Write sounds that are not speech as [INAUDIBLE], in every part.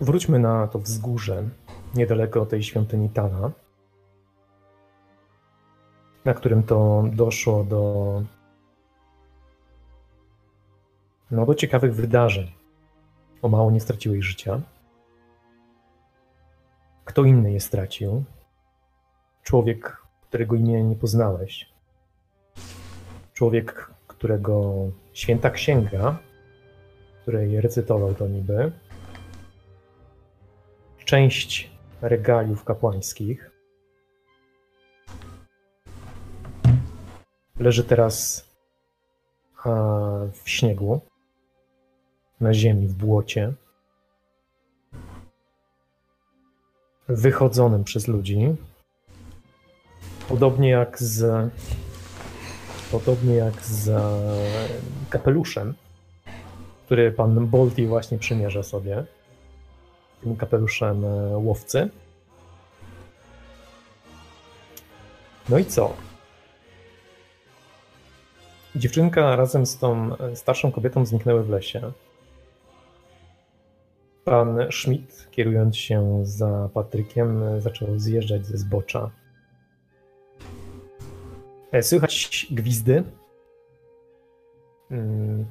Wróćmy na to wzgórze, niedaleko tej świątyni Tana, na którym to doszło do, no, do ciekawych wydarzeń. O mało nie straciłeś życia. Kto inny je stracił? Człowiek, którego imienia nie poznałeś. Człowiek, którego święta księga, której recytował to niby, część regaliów kapłańskich. Leży teraz w śniegu, na ziemi, w błocie, wychodzonym przez ludzi. Podobnie jak z. Podobnie jak z kapeluszem, który pan Bolti właśnie przymierza sobie tym kapeluszem e, łowcy. No i co? Dziewczynka razem z tą e, starszą kobietą zniknęły w lesie. Pan Schmidt, kierując się za Patrykiem, e, zaczął zjeżdżać ze zbocza. Słychać gwizdy mm,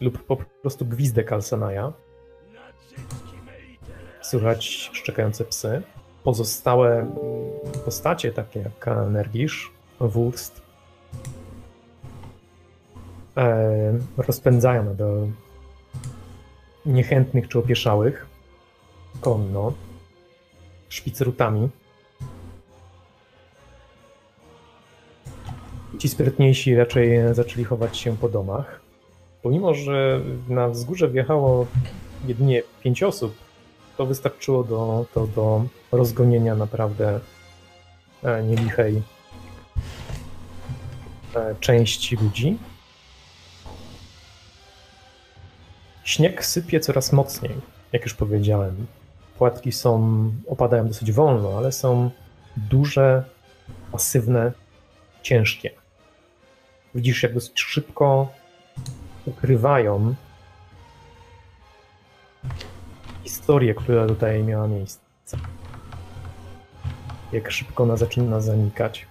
lub po prostu gwizdę Kalsanaja. Słychać szczekające psy. Pozostałe postacie, takie jak Nergisz, Wurst, e, rozpędzają do niechętnych czy opieszałych konno, szpicrutami. Ci sprytniejsi raczej zaczęli chować się po domach. Pomimo, że na wzgórze wjechało jedynie pięć osób, to wystarczyło do, do rozgonienia naprawdę e, nielichej e, części ludzi. Śnieg sypie coraz mocniej, jak już powiedziałem. Płatki są, opadają dosyć wolno, ale są duże, pasywne, ciężkie. Widzisz, jak dosyć szybko ukrywają historię, która tutaj miała miejsce. Jak szybko ona zaczyna zanikać.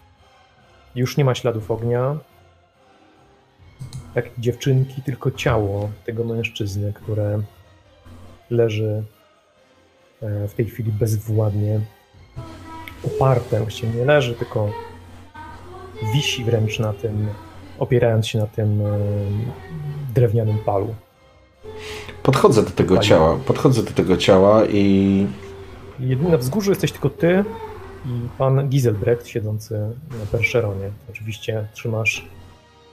Już nie ma śladów ognia. Tak dziewczynki, tylko ciało tego mężczyzny, które leży e, w tej chwili bezwładnie oparte, właściwie nie leży, tylko wisi wręcz na tym, opierając się na tym e, drewnianym palu. Podchodzę do tego Panie. ciała, podchodzę do tego ciała i... Jedyny na wzgórzu jesteś tylko ty i pan Giselbrecht siedzący na perszeronie. Oczywiście trzymasz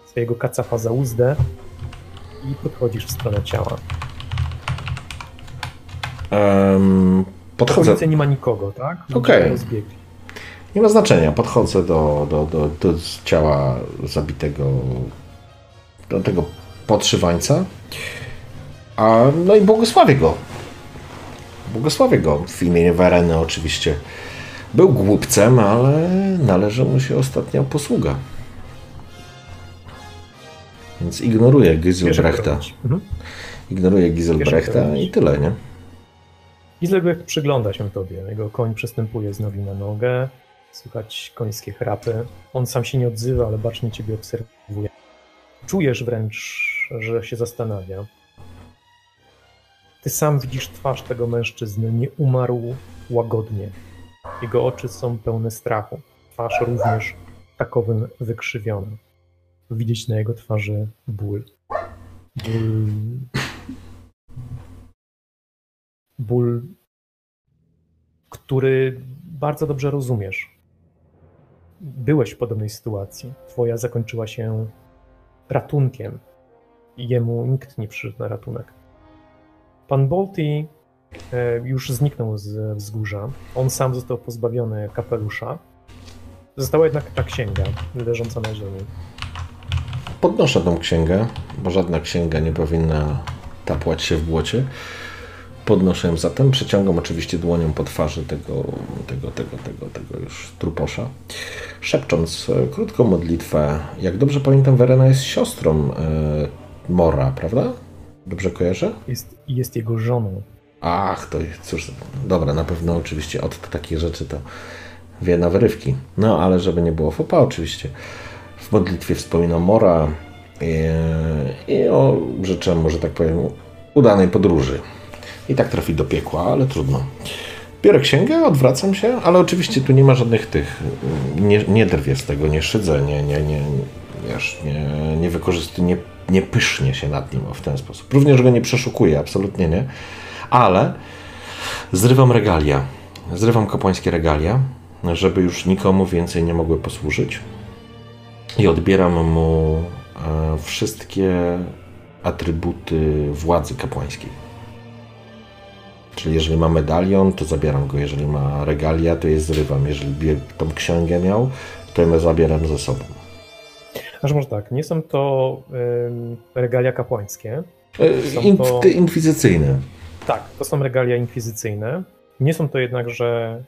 swojego kacapa za uzdę i podchodzisz w stronę ciała. Um, podchodzę. W nie ma nikogo, tak? Okej. Okay. Nie ma znaczenia. Podchodzę do, do, do, do ciała zabitego, do tego podszywańca. A, no i błogosławię go. Błogosławię go w imieniu Wereny oczywiście. Był głupcem, ale należy mu się ostatnia posługa. Więc ignoruję Giselbrechta. Mhm. Ignoruję Giselbrechta i tyle, nie? Giselbrecht przygląda się tobie. Jego koń przestępuje z nogi na nogę. Słychać końskie chrapy. On sam się nie odzywa, ale bacznie ciebie obserwuje. Czujesz wręcz, że się zastanawia. Ty sam widzisz twarz tego mężczyzny, nie umarł łagodnie. Jego oczy są pełne strachu. Twarz również takowym wykrzywiona. Widzieć na jego twarzy ból. Ból. Ból, który bardzo dobrze rozumiesz. byłeś w podobnej sytuacji. Twoja zakończyła się ratunkiem jemu nikt nie przyszedł na ratunek. Pan Bolti e, już zniknął z wzgórza. On sam został pozbawiony kapelusza. Została jednak ta księga leżąca na ziemi. Podnoszę tą księgę, bo żadna księga nie powinna tapłać się w błocie. Podnoszę ją zatem, przeciągam oczywiście dłonią po twarzy tego, tego, tego, tego, tego już truposza, szepcząc e, krótką modlitwę. Jak dobrze pamiętam, Verena jest siostrą e, Mora, prawda? Dobrze kojarzę? Jest, jest jego żoną. Ach, to cóż, dobra, na pewno oczywiście od takich rzeczy to wie na wyrywki. No, ale żeby nie było fopa oczywiście. W modlitwie wspominam Mora i, i o życzę, może tak powiem, udanej podróży. I tak trafi do piekła, ale trudno. Biorę księgę, odwracam się, ale oczywiście tu nie ma żadnych tych. Nie, nie drwię z tego, nie szydzę, nie, nie, nie, wiesz, nie, nie wykorzystuję, nie, nie pysznie się nad nim w ten sposób. Również go nie przeszukuję, absolutnie nie, ale zrywam regalia. Zrywam kapłańskie regalia, żeby już nikomu więcej nie mogły posłużyć. I odbieram mu e, wszystkie atrybuty władzy kapłańskiej. Czyli jeżeli ma medalion, to zabieram go. Jeżeli ma regalia, to je zrywam. Jeżeli tą księgę miał, to je zabieram ze sobą. Aż może tak, nie są to regalia kapłańskie. Są Inf to... Inkwizycyjne. Tak, to są regalia inkwizycyjne. Nie są to jednakże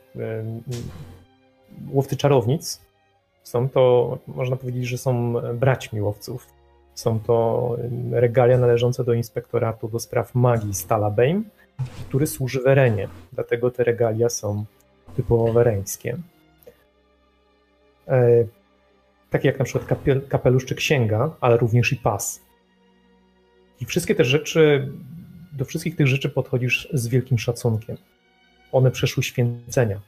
łowcy czarownic. Są to, można powiedzieć, że są braćmi łowców. Są to regalia należące do inspektoratu do spraw magii Stalabane który służy Werenie. Dlatego te regalia są typowo wereńskie. Takie jak na przykład kapelusz czy księga, ale również i pas. I wszystkie te rzeczy, do wszystkich tych rzeczy podchodzisz z wielkim szacunkiem. One przeszły święcenia.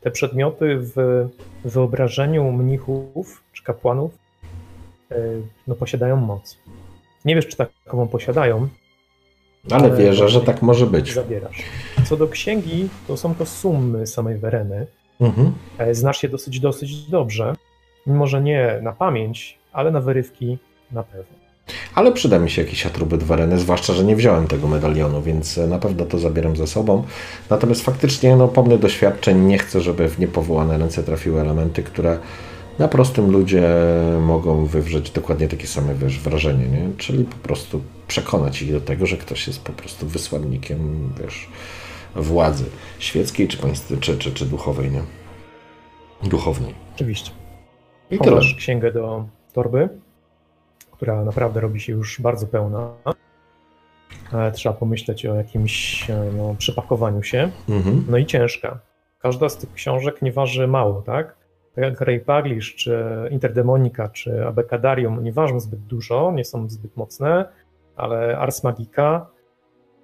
Te przedmioty w wyobrażeniu mnichów czy kapłanów e, no, posiadają moc. Nie wiesz, czy taką posiadają, ale wierzę, że tak może być. Zabierasz. Co do księgi, to są to sumy samej Wereny. Mhm. E, znasz się dosyć, dosyć dobrze. Mimo, że nie na pamięć, ale na wyrywki na pewno. Ale przyda mi się jakiś atrybut Wereny, zwłaszcza, że nie wziąłem tego medalionu, więc na pewno to zabieram ze sobą. Natomiast faktycznie, no, pomny doświadczeń, nie chcę, żeby w niepowołane ręce trafiły elementy, które na prostym ludzie mogą wywrzeć dokładnie takie same wiesz, wrażenie, nie? czyli po prostu przekonać ich do tego, że ktoś jest po prostu wysłannikiem wiesz, władzy świeckiej czy, państw, czy, czy, czy duchowej. Nie? Duchownej. Oczywiście. I Chowasz księgę do torby, która naprawdę robi się już bardzo pełna. Trzeba pomyśleć o jakimś no, przypakowaniu się. Mhm. No i ciężka. Każda z tych książek nie waży mało, tak? tak jak Ray czy Interdemonica, czy Abecadarium, nie ważą zbyt dużo, nie są zbyt mocne, ale Ars Magica,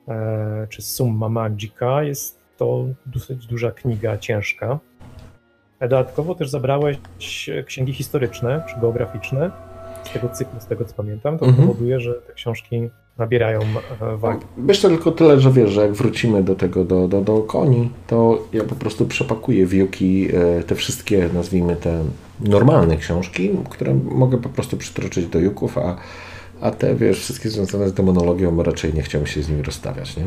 e, czy Summa Magica jest to dosyć duża kniga, ciężka. Dodatkowo też zabrałeś księgi historyczne, czy geograficzne z tego cyklu, z tego co pamiętam. To mhm. powoduje, że te książki nabierają e, wagi. Myślę tylko tyle, że wiesz, że jak wrócimy do tego, do, do, do koni, to ja po prostu przepakuję w Yuki e, te wszystkie, nazwijmy te normalne książki, które mogę po prostu przytroczyć do Juków, a, a te, wiesz, wszystkie związane z demonologią, raczej nie chciałbym się z nimi rozstawiać, nie?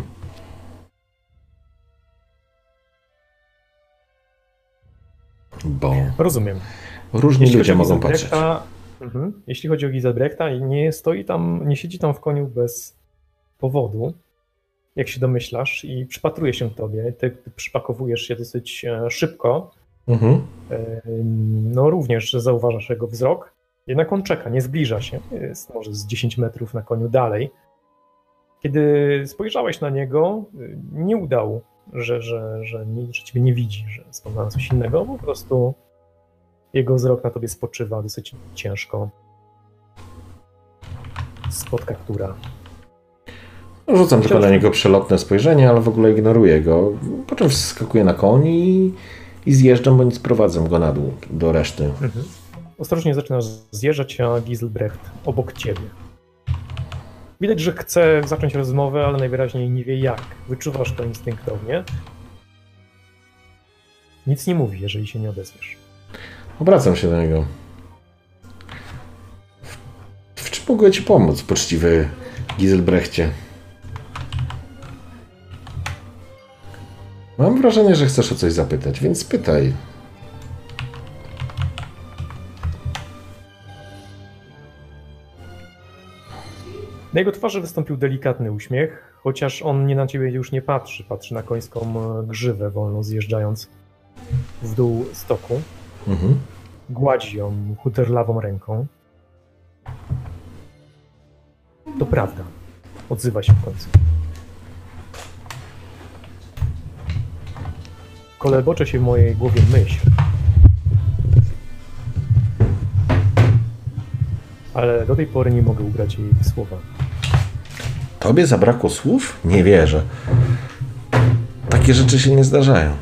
Bo... Rozumiem. Różni Jeśli ludzie mogą patrzeć. Mhm. Jeśli chodzi o Giselbrechta, nie stoi tam, nie siedzi tam w koniu bez powodu, jak się domyślasz, i przypatruje się tobie. Ty, przypakowujesz się dosyć e, szybko. Mhm. E, no również zauważasz jego wzrok, jednak on czeka, nie zbliża się. Jest może z 10 metrów na koniu dalej. Kiedy spojrzałeś na niego, nie udał, że, że, że, nie, że ciebie nie widzi, że wspomniałem coś innego, po prostu jego wzrok na tobie spoczywa dosyć ciężko. Spotka, która. Rzucam tylko na niego przelotne spojrzenie, ale w ogóle ignoruję go. Po czym wskakuję na koni i, i zjeżdżam, bądź sprowadzam go na dół do reszty. Mhm. Ostrożnie zaczynasz zjeżdżać, a Giselbrecht obok ciebie. Widać, że chce zacząć rozmowę, ale najwyraźniej nie wie jak. Wyczuwasz to instynktownie. Nic nie mówi, jeżeli się nie odezwiesz. Obracam się do niego. W, w czym mogę ci pomóc, poczciwy Giselbrechcie? Mam wrażenie, że chcesz o coś zapytać, więc pytaj. Na jego twarzy wystąpił delikatny uśmiech, chociaż on nie na ciebie już nie patrzy. Patrzy na końską e, grzywę wolno zjeżdżając w dół stoku. Mhm. Gładzi ją chuterlawą ręką. To prawda. Odzywa się w końcu. Kolebocze się w mojej głowie myśl. Ale do tej pory nie mogę ubrać jej w słowa. Tobie zabrakło słów? Nie wierzę. Takie rzeczy się nie zdarzają.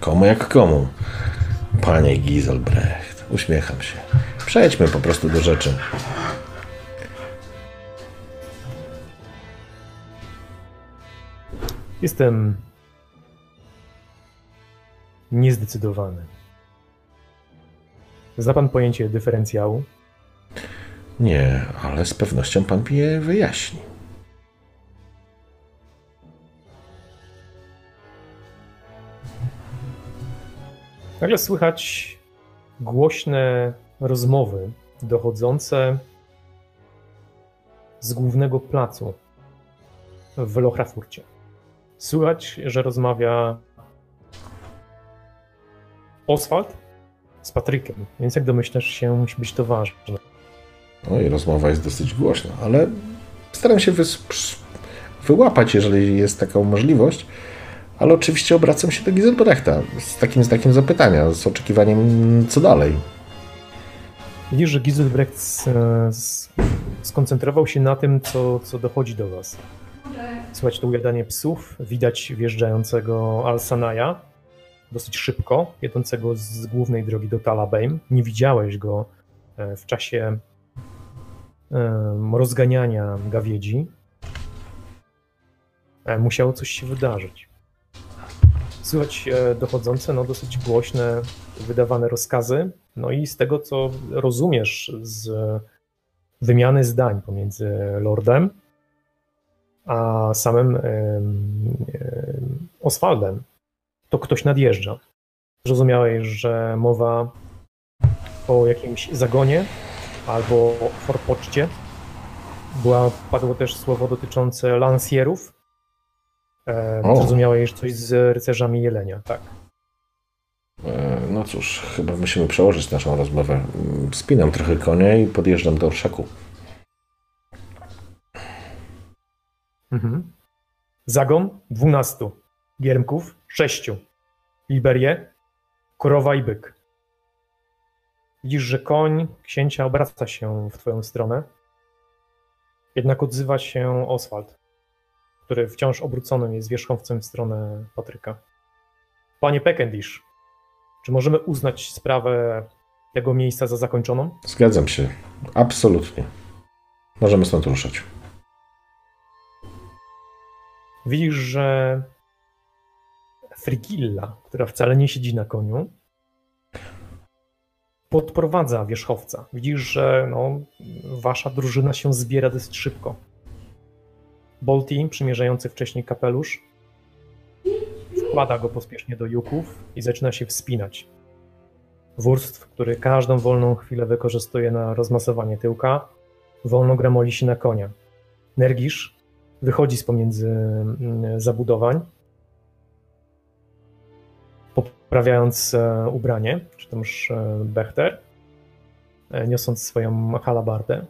Komu jak komu. Panie Giselbrecht, uśmiecham się. Przejdźmy po prostu do rzeczy. Jestem niezdecydowany. Zna pan pojęcie dyferencjału? Nie, ale z pewnością pan mi je wyjaśni. Nagle słychać głośne rozmowy dochodzące z głównego placu w Lochrafurcie. Słychać, że rozmawia Oswald z Patrykiem, więc jak domyślasz się, musi być to ważne. No i rozmowa jest dosyć głośna, ale staram się wyłapać, jeżeli jest taka możliwość. Ale oczywiście obracam się do Giselbrechta z takim, z takim zapytania, z oczekiwaniem, co dalej. Widzisz, że Giselbrecht skoncentrował się na tym, co, co dochodzi do was. Słychać to ujadanie psów, widać wjeżdżającego Alsanaja dosyć szybko, jedącego z głównej drogi do Talabeim. Nie widziałeś go e, w czasie rozganiania gawiedzi. E, Musiało coś się wydarzyć. Słychać e, dochodzące, no dosyć głośne, wydawane rozkazy. No i z tego, co rozumiesz z wymiany zdań pomiędzy Lordem a samym em, em, Oswaldem, to ktoś nadjeżdża. Zrozumiałeś, że mowa o jakimś zagonie albo forpoczcie. Była, padło też słowo dotyczące lansierów. E, O. Zrozumiałeś coś z rycerzami jelenia, tak. E, No cóż, chyba musimy przełożyć naszą rozmowę. Mm, Spinam trochę konia i podjeżdżam do orszaku. Mhm. Zagon 12, Giermków 6, Liberię, Korowa i Byk. Widzisz, że koń księcia obraca się w twoją stronę. Jednak odzywa się Oswald, który wciąż obrócony jest wierzchowcem w stronę Patryka. Panie Peckendish, czy możemy uznać sprawę tego miejsca za zakończoną? Zgadzam się. Absolutnie. Możemy stąd ruszać. Widzisz, że Frigilla, która wcale nie siedzi na koniu, podprowadza wierzchowca. Widzisz, że no, wasza drużyna się zbiera dosyć szybko. Bolti, przymierzający wcześniej kapelusz, wkłada go pospiesznie do juków i zaczyna się wspinać. Wurstw, który każdą wolną chwilę wykorzystuje na rozmasowanie tyłka, wolno gramoli się na konia. Nergisz wychodzi z pomiędzy mm, zabudowań, poprawiając e, ubranie, czy też Bechter, e, niosąc swoją halabardę.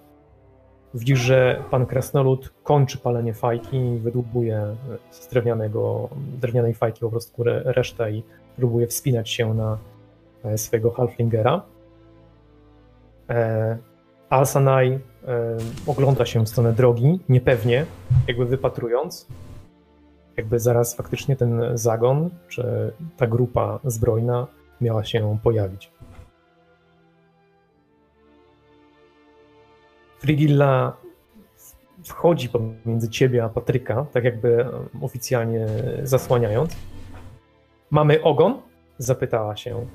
Widzisz, że pan Krasnolud kończy palenie fajki i wydłubuje e, z drewnianego, drewnianej fajki po prostu re- resztę i próbuje wspinać się na swojego halflingera. Alsanai e, ogląda się w stronę drogi, niepewnie, jakby wypatrując, jakby zaraz faktycznie ten zagon, czy ta grupa zbrojna miała się pojawić. Frigilla wchodzi pomiędzy ciebie a Patryka, tak jakby oficjalnie zasłaniając. Mamy ogon? Zapytała się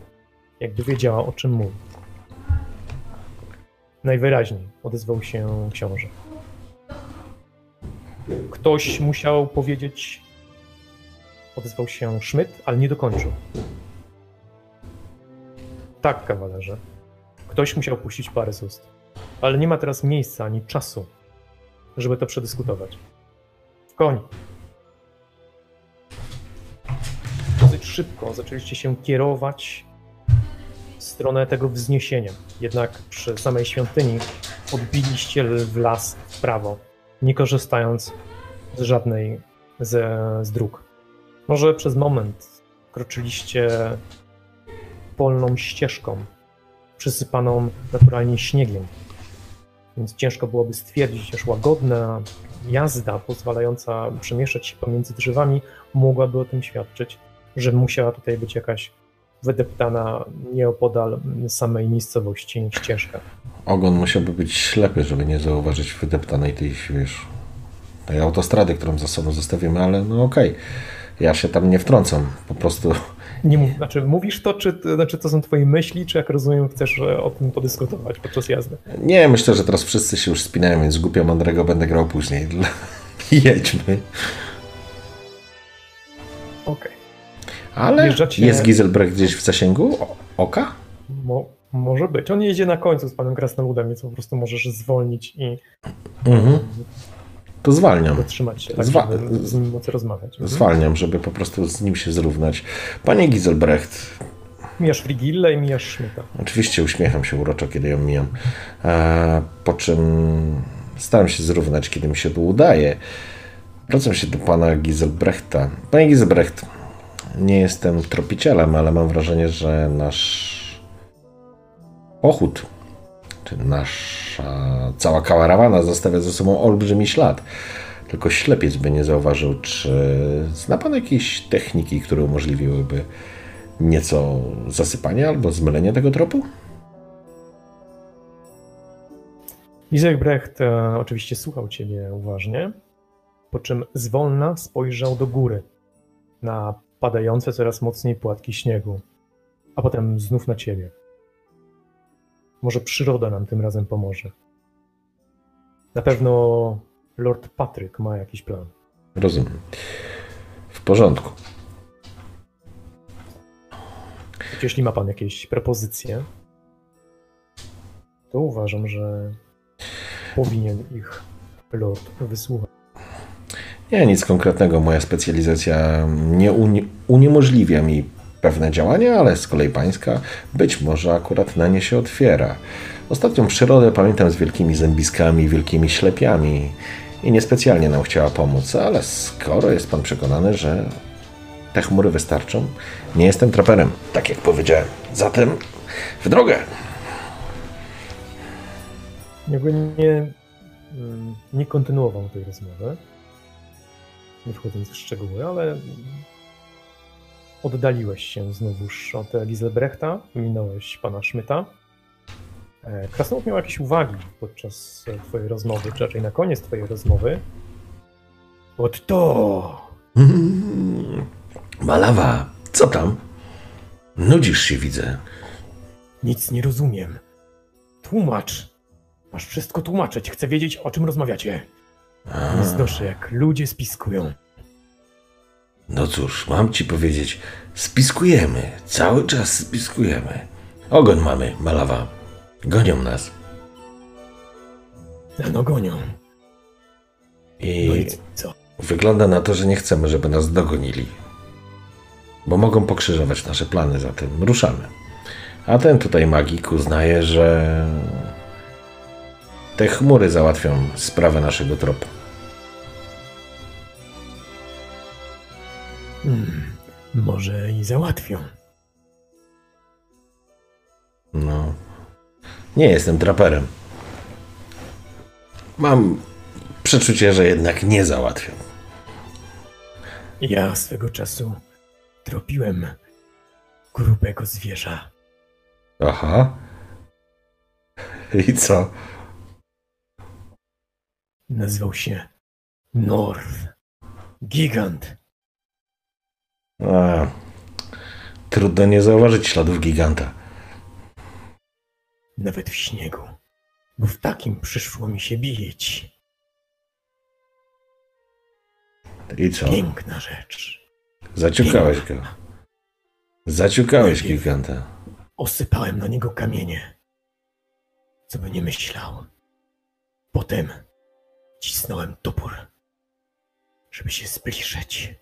jakby wiedziała o czym mówi. Najwyraźniej odezwał się książę. Ktoś musiał powiedzieć. Odezwał się Schmidt, ale nie dokończył. Tak, kawalerze. Ktoś musiał puścić parę z ust. Ale nie ma teraz miejsca ani czasu, żeby to przedyskutować. W koń. Dosyć szybko zaczęliście się kierować w stronę tego wzniesienia. Jednak przy samej świątyni odbiliście w las w prawo, nie korzystając z żadnej ze, z dróg. Może przez moment kroczyliście polną ścieżką, przysypaną naturalnie śniegiem, więc ciężko byłoby stwierdzić, że łagodna jazda pozwalająca przemieszczać się pomiędzy drzewami mogłaby o tym świadczyć, że musiała tutaj być jakaś wydeptana nieopodal samej miejscowości ścieżka. Ogon musiałby być ślepy, żeby nie zauważyć wydeptanej tej, wiesz, tej autostrady, którą za sobą zostawimy, ale no okej. Okay. Ja się tam nie wtrącam, po prostu nie znaczy mówisz to, czy znaczy to są twoje myśli, czy jak rozumiem chcesz o tym podyskutować podczas jazdy? Nie, myślę, że teraz wszyscy się już spinają, więc głupio mądrego będę grał później. [LAUGHS] Jedźmy. Okej. Okay. Ale Wjeżdżacie... jest Giselbrecht gdzieś w zasięgu oka? Mo może być. On jedzie na końcu z panem Krasnoludem, więc po prostu możesz zwolnić i mhm. To zwalniam. Zatrzymać się, tak, Zwa żeby z nim móc rozmawiać. Mhm. Zwalniam, żeby po prostu z nim się zrównać. Panie Giselbrecht. Mijasz Frigille i mijasz Schmidta. Oczywiście uśmiecham się uroczo, kiedy ją mijam. E, po czym staram się zrównać, kiedy mi się to udaje. Wracam się do pana Giselbrechta. Panie Giselbrecht, nie jestem tropicielem, ale mam wrażenie, że nasz pochód, nasza cała karawana zostawia za sobą olbrzymi ślad. Tylko ślepiec by nie zauważył, czy zna pan jakieś techniki, które umożliwiłyby nieco zasypania albo zmylenia tego tropu? Isaac Brecht e, oczywiście słuchał ciebie uważnie, po czym zwolna spojrzał do góry na padające coraz mocniej płatki śniegu, a potem znów na ciebie. Może przyroda nam tym razem pomoże. Na pewno Lord Patryk ma jakiś plan. Rozumiem. W porządku. Jeśli ma pan jakieś propozycje, to uważam, że powinien ich Lord wysłuchać. Nie, nic konkretnego. Moja specjalizacja nie uni uniemożliwia mi pewne działania, ale z kolei pańska być może akurat na nie się otwiera. Ostatnią przyrodę pamiętam z wielkimi zębiskami, wielkimi ślepiami i niespecjalnie nam chciała pomóc, ale skoro jest pan przekonany, że te chmury wystarczą, nie jestem traperem, tak jak powiedziałem. Zatem w drogę! Jakby nie, nie kontynuował tej rozmowy nie wchodząc w szczegóły, ale oddaliłeś się znowuż od Giselbrechta, minąłeś pana Szmyta. E, Krasnolud miał jakieś uwagi podczas twojej rozmowy, czy raczej na koniec twojej rozmowy. Od to! Mm, [LAUGHS] Malawa, co tam? Nudzisz się, widzę. Nic nie rozumiem. Tłumacz. Masz wszystko tłumaczyć. Chcę wiedzieć, o czym rozmawiacie. Nie znoszę, jak ludzie spiskują. No cóż, mam ci powiedzieć, spiskujemy. Cały czas spiskujemy. Ogon mamy, malawa. Gonią nas. No gonią. I, no i co? Wygląda na to, że nie chcemy, żeby nas dogonili. Bo mogą pokrzyżować nasze plany, zatem ruszamy. A ten tutaj magik uznaje, że te chmury załatwią sprawę naszego tropu. Hmm, może i załatwią. No. Nie jestem traperem. Mam przeczucie, że jednak nie załatwią. Ja swego czasu tropiłem grubego zwierza. Aha. I co? Nazywał się North. Gigant. A, trudno nie zauważyć śladów giganta. nawet w śniegu, bo w takim przyszło mi się bić. I co? Piękna rzecz. Zaciukałeś go. Zaciukałeś giganta. Osypałem na niego kamienie. Co by nie myślał. Potem cisnąłem topór, żeby się zbliżyć.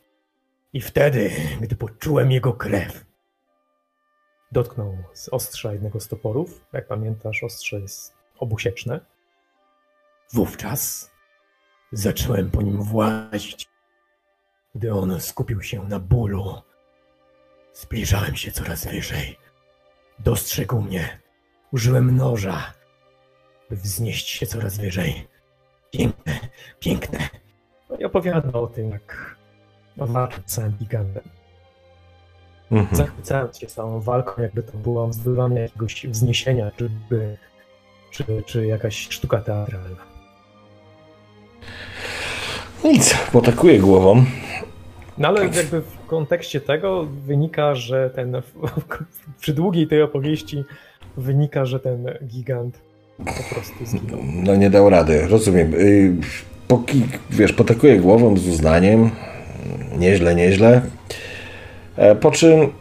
I wtedy, gdy poczułem jego krew, dotknął z ostrza jednego z toporów. Jak pamiętasz, ostrze jest obusieczne. Wówczas zacząłem po nim włazić. Gdy on skupił się na bólu, zbliżałem się coraz wyżej. Dostrzegł mnie. Użyłem noża, by wznieść się coraz wyżej. Piękne, piękne. No i opowiada o tym, jak walczył z gigantem. Mhm. Zachwycając się całą walką, jakby to było zdobywanie jakiegoś wzniesienia, czy, czy, czy jakaś sztuka teatralna. Nic, potakuje głową. No ale jakby w kontekście tego wynika, że ten przy długiej tej opowieści wynika, że ten gigant po prostu zginął. No nie dał rady, rozumiem. Y, Poki, wiesz, potakuje głową z uznaniem. Nieźle, nieźle. E, Po czym...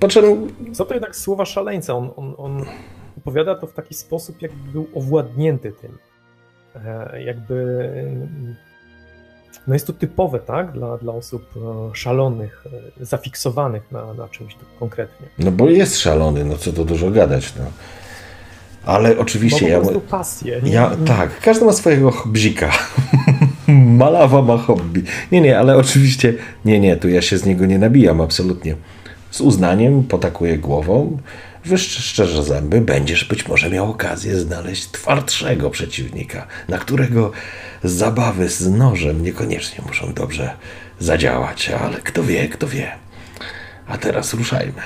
Po czym... Są to jednak słowa szaleńca. On, on, on opowiada to w taki sposób, jakby był owładnięty tym. E, Jakby. No jest to typowe, tak? Dla, dla osób e, szalonych, zafiksowanych na, na czymś konkretnie. No bo jest szalony, no co to dużo gadać, no. Ale oczywiście ja... pasję. Ja, tak, każdy ma swojego hobbzika. Malawa ma hobby. Nie, nie, ale oczywiście, nie, nie, tu ja się z niego nie nabijam, absolutnie. Z uznaniem potakuję głową, wyszczerze zęby, będziesz być może miał okazję znaleźć twardszego przeciwnika, na którego zabawy z nożem niekoniecznie muszą dobrze zadziałać, ale kto wie, kto wie. A teraz ruszajmy,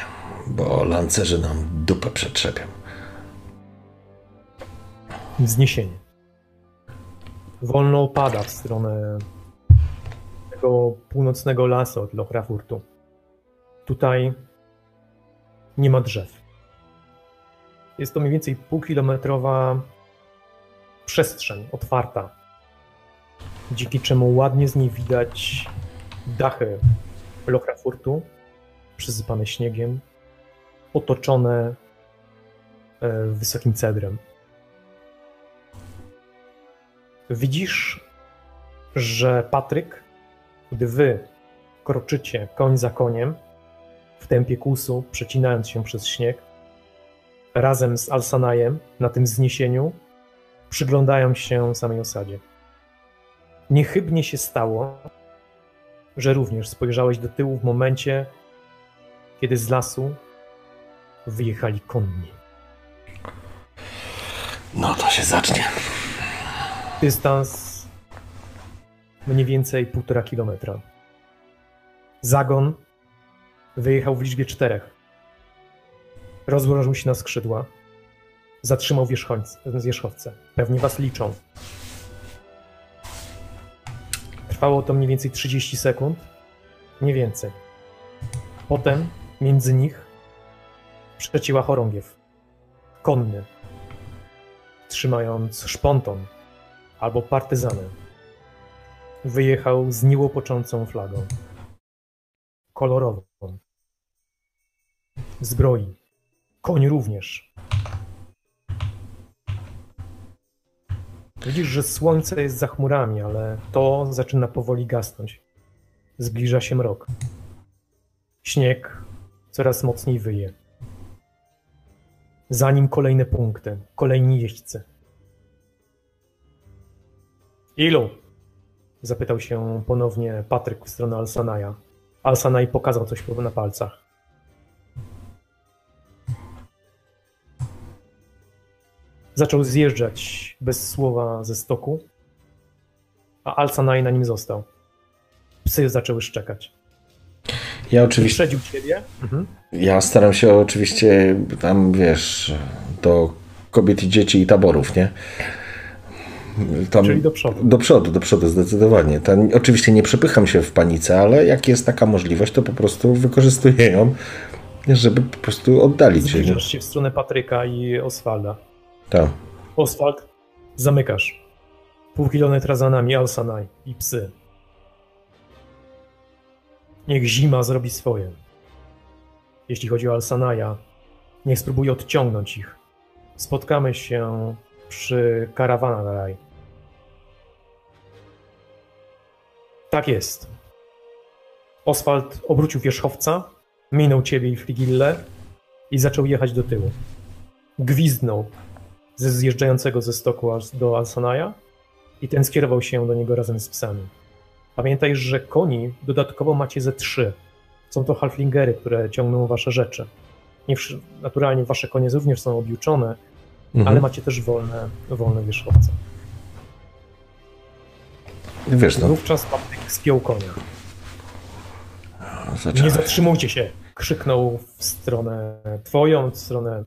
bo lancerzy nam dupę przetrzepią. Wzniesienie. Wolno opada w stronę tego północnego lasu od Lochrafurtu. Tutaj nie ma drzew. Jest to mniej więcej półkilometrowa przestrzeń otwarta, dzięki czemu ładnie z niej widać dachy Lochrafurtu, przysypane śniegiem, otoczone e, wysokim cedrem. Widzisz, że Patryk, gdy wy kroczycie koń za koniem w tempie kusu, przecinając się przez śnieg, razem z Alsanajem na tym wzniesieniu przyglądają się samej osadzie. Niechybnie się stało, że również spojrzałeś do tyłu w momencie, kiedy z lasu wyjechali konni. No to się zacznie. Dystans mniej więcej półtora kilometra. Zagon wyjechał w liczbie czterech. Rozłożył się na skrzydła. Zatrzymał wierzchowce. Pewnie was liczą. Trwało to mniej więcej 30 sekund. Nie więcej. Potem między nich przecięła chorągiew. Konny. Trzymając szponton albo partyzanę. Wyjechał z niełopoczącą flagą. Kolorową. Zbroi. Koń również. Widzisz, że słońce jest za chmurami, ale to zaczyna powoli gasnąć. Zbliża się mrok. Śnieg coraz mocniej wyje. Za nim kolejne punkty, kolejni jeźdźcy. Ilu? Zapytał się ponownie Patryk w stronę Alsanaja. Alsanaj pokazał coś na palcach. Zaczął zjeżdżać bez słowa ze stoku, a Alsanaj na nim został. Psy zaczęły szczekać. Ja oczywiście, Wyprzedził ciebie. Mhm. ja staram się oczywiście tam, wiesz, do kobiet i dzieci i taborów, nie? Tam, Czyli do przodu. Do przodu, do przodu, zdecydowanie. Tam, oczywiście nie przepycham się w panice, ale jak jest taka możliwość, to po prostu wykorzystuję ją żeby po prostu oddalić się. Zbliżasz się w stronę Patryka i Oswalda. Tak. Oswald, zamykasz. Pół kilometra za nami Alsanaj i psy. Niech zima zrobi swoje. Jeśli chodzi o Alsanaja, niech spróbuje odciągnąć ich. Spotkamy się przy Karawanaraj. Tak jest. Oswald obrócił wierzchowca, minął ciebie i Frigillę i zaczął jechać do tyłu. Gwizdnął ze zjeżdżającego ze stoku do Alsanaja i ten skierował się do niego razem z psami. Pamiętaj, że koni dodatkowo macie ze trzy. Są to halflingery, które ciągną wasze rzeczy. Nie naturalnie wasze konie również są objuczone, Mhm. ale macie też wolne, wolne wierzchowce. Wiesz, no, Wówczas Patryk spiął konia. Nie zacząłem. zatrzymujcie się! Krzyknął w stronę twoją, w stronę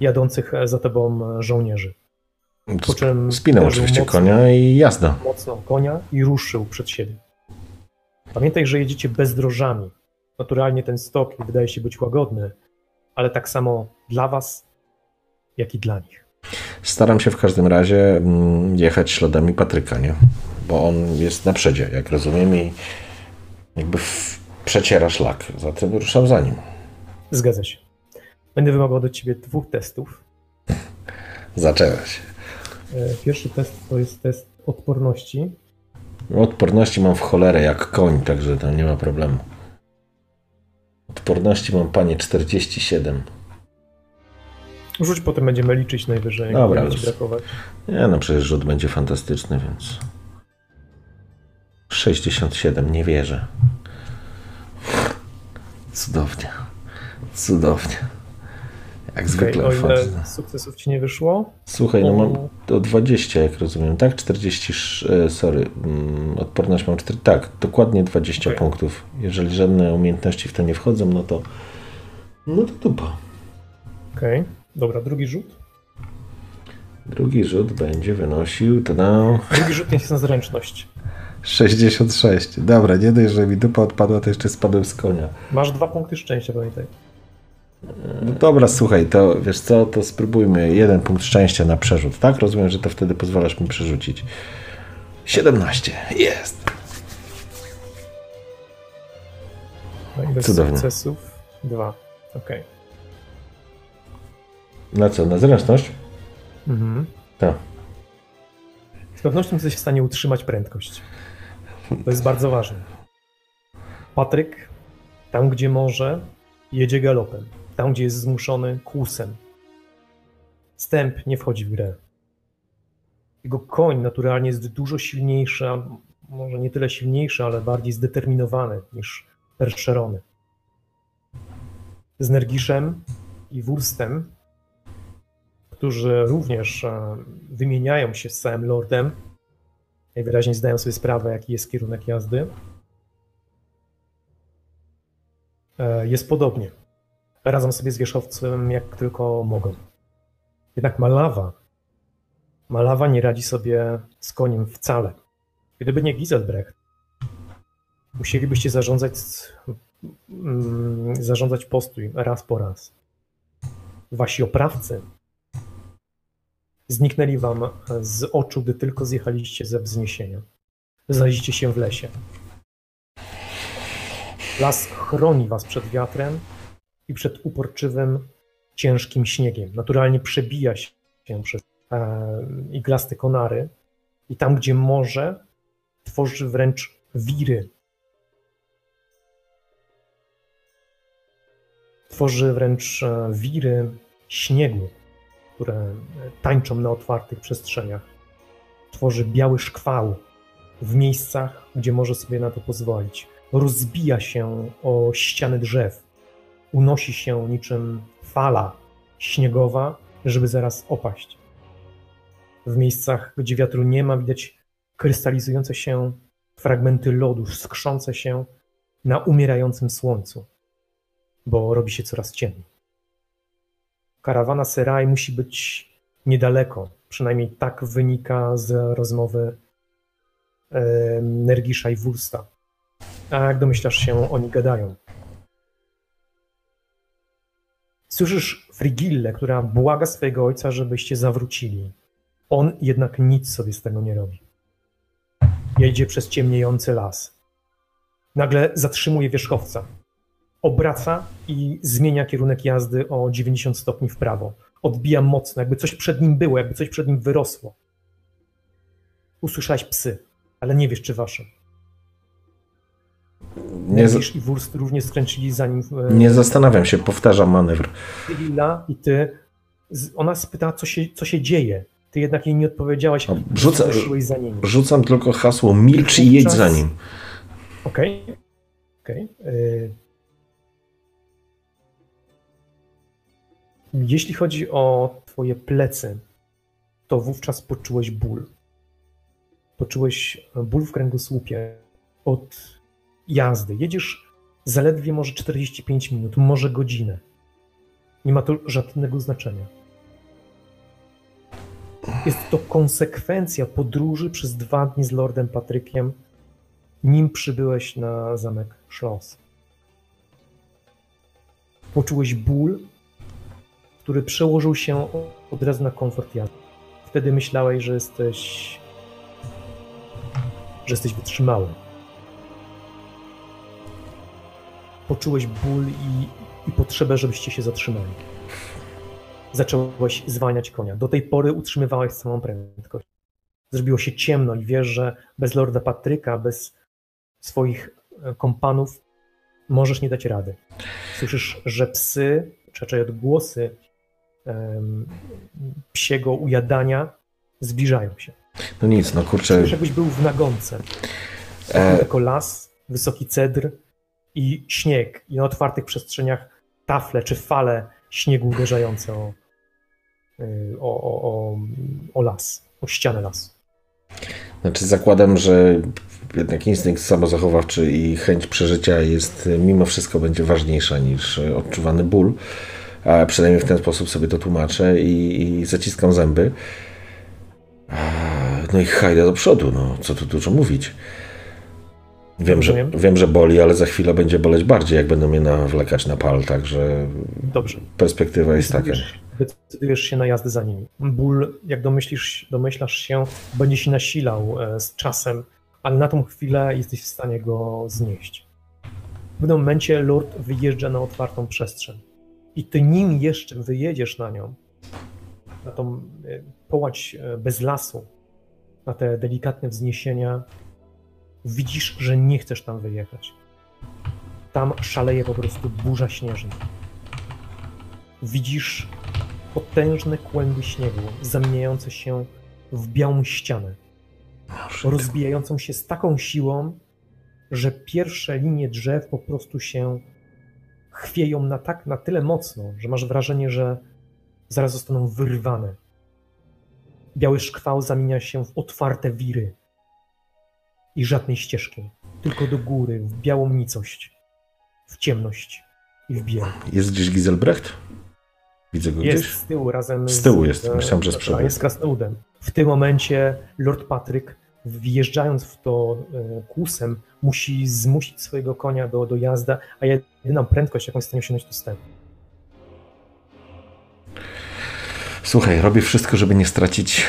jadących za tobą żołnierzy. Po czym Spinał oczywiście mocno. konia i jazda. mocno konia i ruszył przed siebie. Pamiętaj, że jedziecie bezdrożami. Naturalnie ten stok wydaje się być łagodny, ale tak samo dla was, jak i dla nich. Staram się w każdym razie mm, jechać śladami Patryka, nie? Bo on jest na przedzie, jak rozumiem, i jakby przeciera szlak. Zatem ruszam za nim. Zgadza się. Będę wymagał do ciebie dwóch testów. Zaczęłaś. E, Pierwszy test to jest test odporności. Odporności mam w cholerę jak koń, także tam nie ma problemu. Odporności mam panie 47. Rzuć, potem będziemy liczyć najwyżej, Dobra, luz. brakować. Nie no, przecież rzut będzie fantastyczny, więc... 67, nie wierzę. Cudownie. Cudownie. Jak zwykle. Okay, o ile wchodzę. sukcesów ci nie wyszło, Słuchaj, no mam o- o 20, jak rozumiem, tak? 40, sz- e, sorry, mm, odporność mam 4, tak, dokładnie 20 Okej. punktów. Jeżeli żadne umiejętności w to nie wchodzą, no to no to dupa. Okej, dobra, drugi rzut. Drugi rzut będzie wynosił, tada, Drugi rzut jest na zręczność. 66. Dobra, nie dość, że mi dupa odpadła, to jeszcze spadłem z konia. Masz dwa punkty szczęścia, pamiętaj. No dobra, słuchaj, to wiesz co, to spróbujmy jeden punkt szczęścia na przerzut, tak? Rozumiem, że to wtedy pozwalasz mi przerzucić. 17, jest. No i bez Cudownie. sukcesów dwa. Okej. Na co, na zręczność? Mhm. Tak. Z pewnością jesteś w stanie utrzymać prędkość. To jest bardzo ważne. Patryk, tam gdzie może, jedzie galopem. Tam gdzie jest zmuszony, kłusem. Stęp nie wchodzi w grę. Jego koń naturalnie jest dużo silniejszy, może nie tyle silniejszy, ale bardziej zdeterminowany niż perszerony. Z Nergiszem i Wurstem którzy również e, wymieniają się z całym lordem. Najwyraźniej zdają sobie sprawę, jaki jest kierunek jazdy. E, Jest podobnie. Radzą sobie z wierzchowcem jak tylko mogą. Jednak Malawa, Malawa nie radzi sobie z koniem wcale. Gdyby nie Giselbrecht, musielibyście zarządzać, mm, zarządzać postój raz po raz. Wasi oprawcy zniknęli wam z oczu, gdy tylko zjechaliście ze wzniesienia. Znaleźliście się w lesie. Las chroni was przed wiatrem i przed uporczywym, ciężkim śniegiem. Naturalnie przebija się przez e, iglaste konary i tam, gdzie może, tworzy wręcz wiry. Tworzy wręcz e, wiry śniegu które tańczą na otwartych przestrzeniach. Tworzy biały szkwał w miejscach, gdzie może sobie na to pozwolić. Rozbija się o ściany drzew. Unosi się niczym fala śniegowa, żeby zaraz opaść. W miejscach, gdzie wiatru nie ma, widać krystalizujące się fragmenty lodu, skrzące się na umierającym słońcu, bo robi się coraz ciemniej karawana Seraj musi być niedaleko. Przynajmniej tak wynika z rozmowy Nergisza i Wursta. A jak domyślasz się, oni gadają. Słyszysz Frigillę, która błaga swojego ojca, żebyście zawrócili. On jednak nic sobie z tego nie robi. Jedzie przez ciemniejący las. Nagle zatrzymuje wierzchowca. Obraca i zmienia kierunek jazdy o 90 stopni w prawo. Odbija mocno, jakby coś przed nim było, jakby coś przed nim wyrosło. Usłyszałeś psy, ale nie wiesz, czy wasze. Nie, z- Nerwisz i Wurst również skręcili za nim. e, nie zastanawiam się, powtarzam manewr. Lila i ty. Ona spytała, co się, co się dzieje. Ty jednak jej nie odpowiedziałaś. O, rzucę- Ruszyłeś za nimi. Rzucam tylko hasło milcz i jedź za nim. Okej. Okej. Y- Jeśli chodzi o twoje plecy, to wówczas poczułeś ból. Poczułeś ból w kręgosłupie od jazdy. Jedziesz zaledwie może 45 minut, może godzinę. Nie ma to żadnego znaczenia. Jest to konsekwencja podróży przez dwa dni z Lordem Patrykiem, nim przybyłeś na zamek Schloss. Poczułeś ból, który przełożył się od razu na komfort jazdy. Wtedy myślałeś, że jesteś, że jesteś wytrzymały. Poczułeś ból i, i potrzebę, żebyście się zatrzymali. Zacząłeś zwalniać konia. Do tej pory utrzymywałeś samą prędkość. Zrobiło się ciemno i wiesz, że bez Lorda Patryka, bez swoich e, kompanów możesz nie dać rady. Słyszysz, że psy, czy raczej odgłosy psiego ujadania zbliżają się. No nic, no kurczę. Czujesz, jakbyś był w nagonce. E, Tylko las, wysoki cedr i śnieg. I na otwartych przestrzeniach tafle czy fale śniegu uderzające o, y, o, o, o, o las, o ścianę lasu. Znaczy zakładam, że jednak instynkt samozachowawczy i chęć przeżycia jest mimo wszystko będzie ważniejsza niż odczuwany ból. A przynajmniej w ten sposób sobie to tłumaczę i, i zaciskam zęby. No i hajdę do przodu, no co tu dużo mówić. Wiem że, wiem, że boli, ale za chwilę będzie boleć bardziej, jak będą mnie nawlekać na pal, także Dobrze. perspektywa jest taka. Decydujesz, decydujesz się na jazdę za nimi. Ból, jak domyślisz, domyślasz się, będzie się nasilał e, z czasem, ale na tą chwilę jesteś w stanie go znieść. W pewnym momencie Lord wyjeżdża na otwartą przestrzeń. I ty nim jeszcze wyjedziesz na nią, na tą e, połać e, bez lasu, na te delikatne wzniesienia, widzisz, że nie chcesz tam wyjechać. Tam szaleje po prostu burza śnieżna widzisz potężne kłęby śniegu zamieniające się w białą ścianę, rozbijającą się z taką siłą, że pierwsze linie drzew po prostu się chwieją na, tak, na tyle mocno, że masz wrażenie, że zaraz zostaną wyrwane. Biały szkwał zamienia się w otwarte wiry i żadnej ścieżki, tylko do góry, w białą nicość, w ciemność i w biel. Jest gdzieś Giselbrecht? Widzę go Jest gdzieś? z tyłu razem Z tyłu z, jest, myślałem, że z przodu. Jest z krasnoludem. W tym momencie Lord Patryk, wjeżdżając w to e, kłusem, musi zmusić swojego konia do, do jazdy, a jedyna prędkość, jaką jest w stanie osiągnąć, to step. Słuchaj, robię wszystko, żeby nie stracić,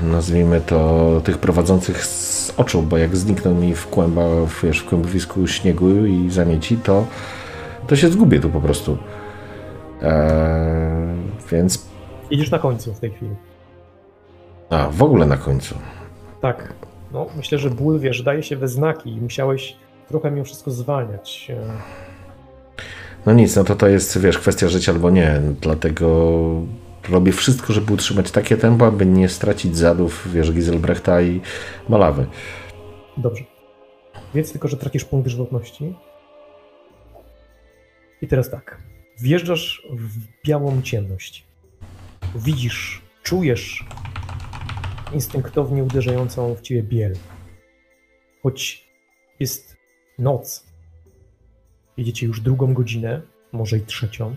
e, nazwijmy to, tych prowadzących z oczu, bo jak znikną mi w kłęba, wiesz, w kłębowisku śniegu i zamieci, to, to się zgubię tu po prostu. E, więc, Jedziesz na końcu w tej chwili. a, w ogóle na końcu. Tak. No, myślę, że ból, wiesz, daje się we znaki i musiałeś trochę mimo wszystko zwalniać. No nic, no to to jest, wiesz, kwestia życia albo nie, dlatego robię wszystko, żeby utrzymać takie tempo, aby nie stracić zadów, wiesz, Giselbrechta i Malawy. Dobrze. Więc tylko, że tracisz punkt żywotności. I teraz tak. Wjeżdżasz w białą ciemność. Widzisz, czujesz instynktownie uderzającą w ciebie biel. Choć jest noc, jedziecie już drugą godzinę, może i trzecią,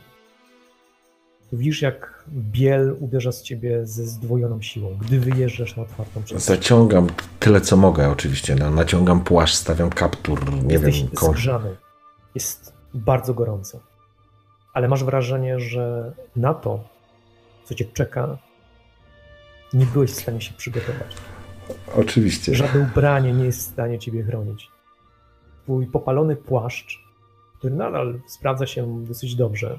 to widzisz, jak biel uderza z ciebie ze zdwojoną siłą, gdy wyjeżdżasz na otwartą przestrzeń. Zaciągam tyle, co mogę oczywiście. No, naciągam płaszcz, stawiam kaptur, nie Jesteś wiem, kosz. zgrzany. Jest bardzo gorąco. ale masz wrażenie, że na to, co cię czeka, nie byłeś w stanie się przygotować. Oczywiście. Żadne ubranie nie jest w stanie ciebie chronić. Twój popalony płaszcz, który nadal sprawdza się dosyć dobrze,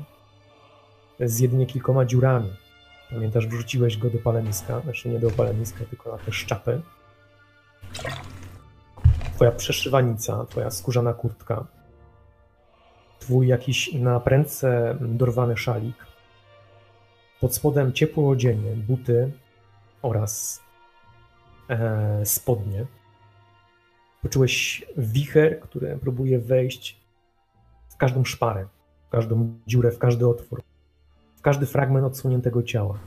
z jedynie kilkoma dziurami. Pamiętasz, wrzuciłeś go do paleniska, znaczy nie do paleniska, tylko na te szczapy. Twoja przeszywanica, twoja skórzana kurtka, twój jakiś na prędce dorwany szalik, pod spodem ciepłe odzienie, buty oraz e, spodnie. Poczułeś wicher, który próbuje wejść w każdą szparę, w każdą dziurę, w każdy otwór, w każdy fragment odsuniętego ciała.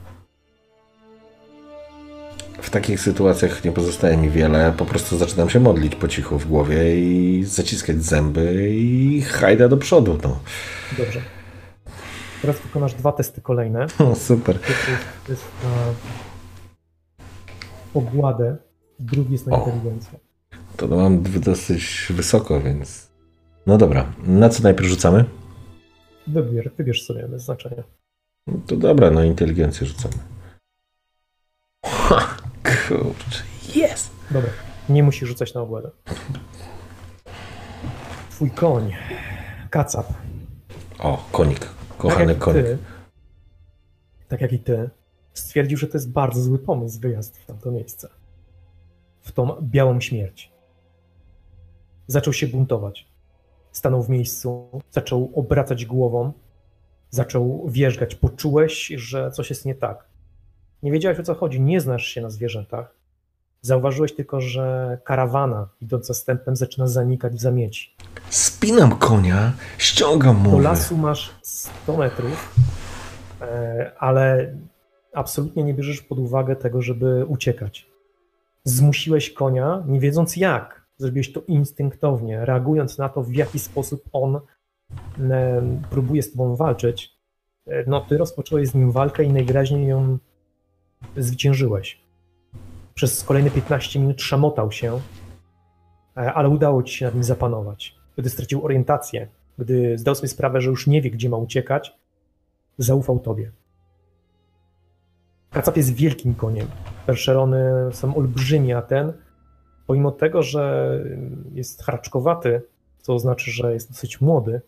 W takich sytuacjach nie pozostaje mi wiele. Po prostu zaczynam się modlić po cichu w głowie i zaciskać zęby i hajda do przodu. No. Dobrze. Teraz wykonasz dwa testy kolejne. [LAUGHS] O, super. Pierwszy jest, to jest na ogładę, drugi jest na O. inteligencję. To mam dosyć wysoko, więc... No dobra. Na co najpierw rzucamy? Wybierz, wybierz sobie bez znaczenia. No To dobra, no inteligencję rzucamy. Ha, kurczę. Jest! Dobra, nie musisz rzucać na ogładę. Twój koń, kacap, O, konik. Kochany tak konik. Ty, tak jak i ty, stwierdził, że to jest bardzo zły pomysł wyjazd w tamto miejsce. W tą białą śmierć. Zaczął się buntować. Stanął w miejscu, zaczął obracać głową, zaczął wierzgać. Poczułeś, że coś jest nie tak. Nie wiedziałeś o co chodzi, nie znasz się na zwierzętach. Zauważyłeś tylko, że karawana idąca stępem zaczyna zanikać w zamieci. Spinam konia, ściągam mu. Do lasu masz 100 metrów, e, ale absolutnie nie bierzesz pod uwagę tego, żeby uciekać. Zmusiłeś konia, nie wiedząc jak. Zrobiłeś to instynktownie, reagując na to, w jaki sposób on próbuje z tobą walczyć. E, No, ty rozpocząłeś z nim walkę i najwyraźniej ją zwyciężyłeś. Przez kolejne 15 minut szamotał się, e, ale udało ci się nad nim zapanować. Gdy stracił orientację, gdy zdał sobie sprawę, że już nie wie, gdzie ma uciekać, zaufał tobie. Kacap jest wielkim koniem. Perszerony są olbrzymie, a ten, pomimo tego, że jest hraczkowaty, co znaczy, że jest dosyć młody,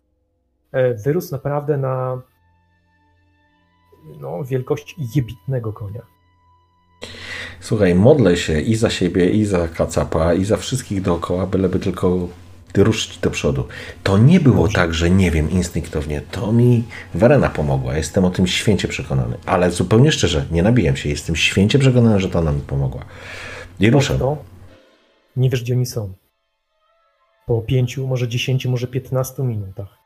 e, wyrósł naprawdę na no, wielkość jebitnego konia. Słuchaj, modlę się i za siebie, i za kacapa, i za wszystkich dookoła, byleby tylko ruszyć do przodu. To nie było tak, że nie wiem instynktownie. To mi Werena pomogła. Jestem o tym święcie przekonany. Ale zupełnie szczerze, nie nabijam się. Jestem święcie przekonany, że to ona mi pomogła. I ruszę. Nie wiesz, gdzie oni są. Po pięciu, może dziesięciu, może piętnastu minutach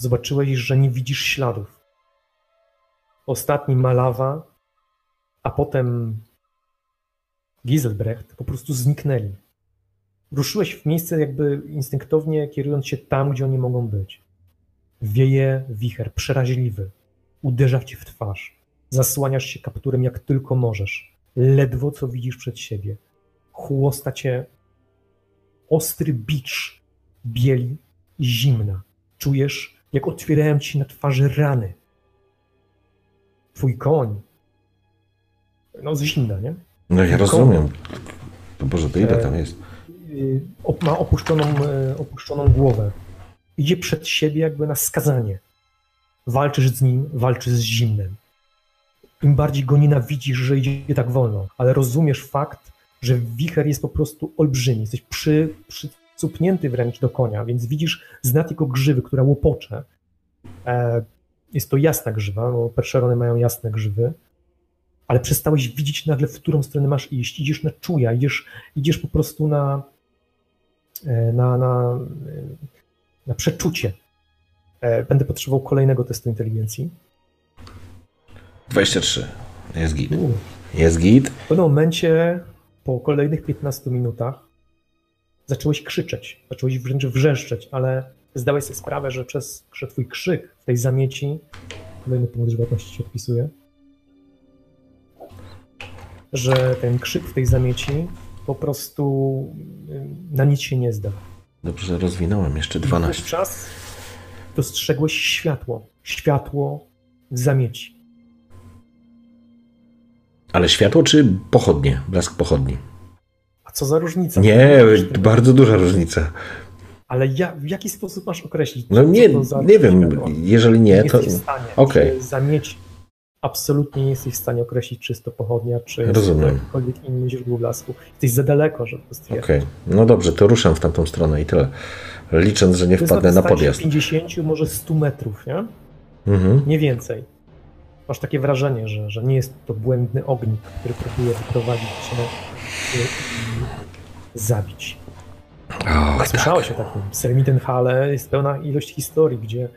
zobaczyłeś, że nie widzisz śladów. Ostatni Malawa, a potem Giselbrecht po prostu zniknęli. Ruszyłeś w miejsce jakby instynktownie kierując się tam, gdzie oni mogą być. Wieje wicher, przeraźliwy. Uderza cię w twarz. Zasłaniasz się kapturem jak tylko możesz. Ledwo co widzisz przed siebie. Chłosta cię ostry bicz bieli zimna. Czujesz, jak otwierają ci na twarzy rany. Twój koń. No, z zimna, nie? No ja rozumiem. To Boże, to ile tam jest? Ma opuszczoną, y, opuszczoną głowę. Idzie przed siebie jakby na skazanie. Walczysz z nim, walczysz z zimnem. Im bardziej go nienawidzisz, że idzie tak wolno, ale rozumiesz fakt, że wicher jest po prostu olbrzymi. Jesteś przy, przycupnięty wręcz do konia, więc widzisz z nad jego grzywy, która łopocze. E, jest to jasna grzywa, bo perszerony mają jasne grzywy, ale przestałeś widzieć nagle, w którą stronę masz iść. Idziesz na czuja, idziesz, idziesz po prostu na, e, na, na, e, na przeczucie. E, Będę potrzebował kolejnego testu inteligencji. 23. Jest git. U. Jest git. W pewnym momencie, po kolejnych 15 minutach, zacząłeś krzyczeć, zacząłeś wręcz wrzeszczeć, ale zdałeś sobie sprawę, że przez że twój krzyk w tej zamieci, kolejny punkt żywotności się odpisuje, że ten krzyk w tej zamieci po prostu y, na nic się nie zda. Dobrze, rozwinąłem jeszcze 12. Wówczas dostrzegłeś światło światło w zamieci. Ale światło czy pochodnie? Blask pochodni? A co za różnica? Nie, bardzo duża różnica. Ale ja, w jaki sposób masz określić? No nie, nie wiem, jeżeli nie, to... jesteś w stanie. Okej. Czy Zamieć absolutnie nie jesteś w stanie określić, czy jest to pochodnia, czy Rozumiem. jakiekolwiek inne źródło blasku. Jesteś za daleko, żeby to stwierdzić. Okej, no dobrze, to ruszam w tamtą stronę i tyle. Licząc, że nie To wpadnę na podjazd. 50, może 100 metrów, nie? Mhm. Nie więcej. Masz takie wrażenie, że, że nie jest to błędny ognik, który próbuje wyprowadzić cię i, i zabić. Och, Słyszałeś o takim. Sermitenhalle jest pełna ilość historii, gdzie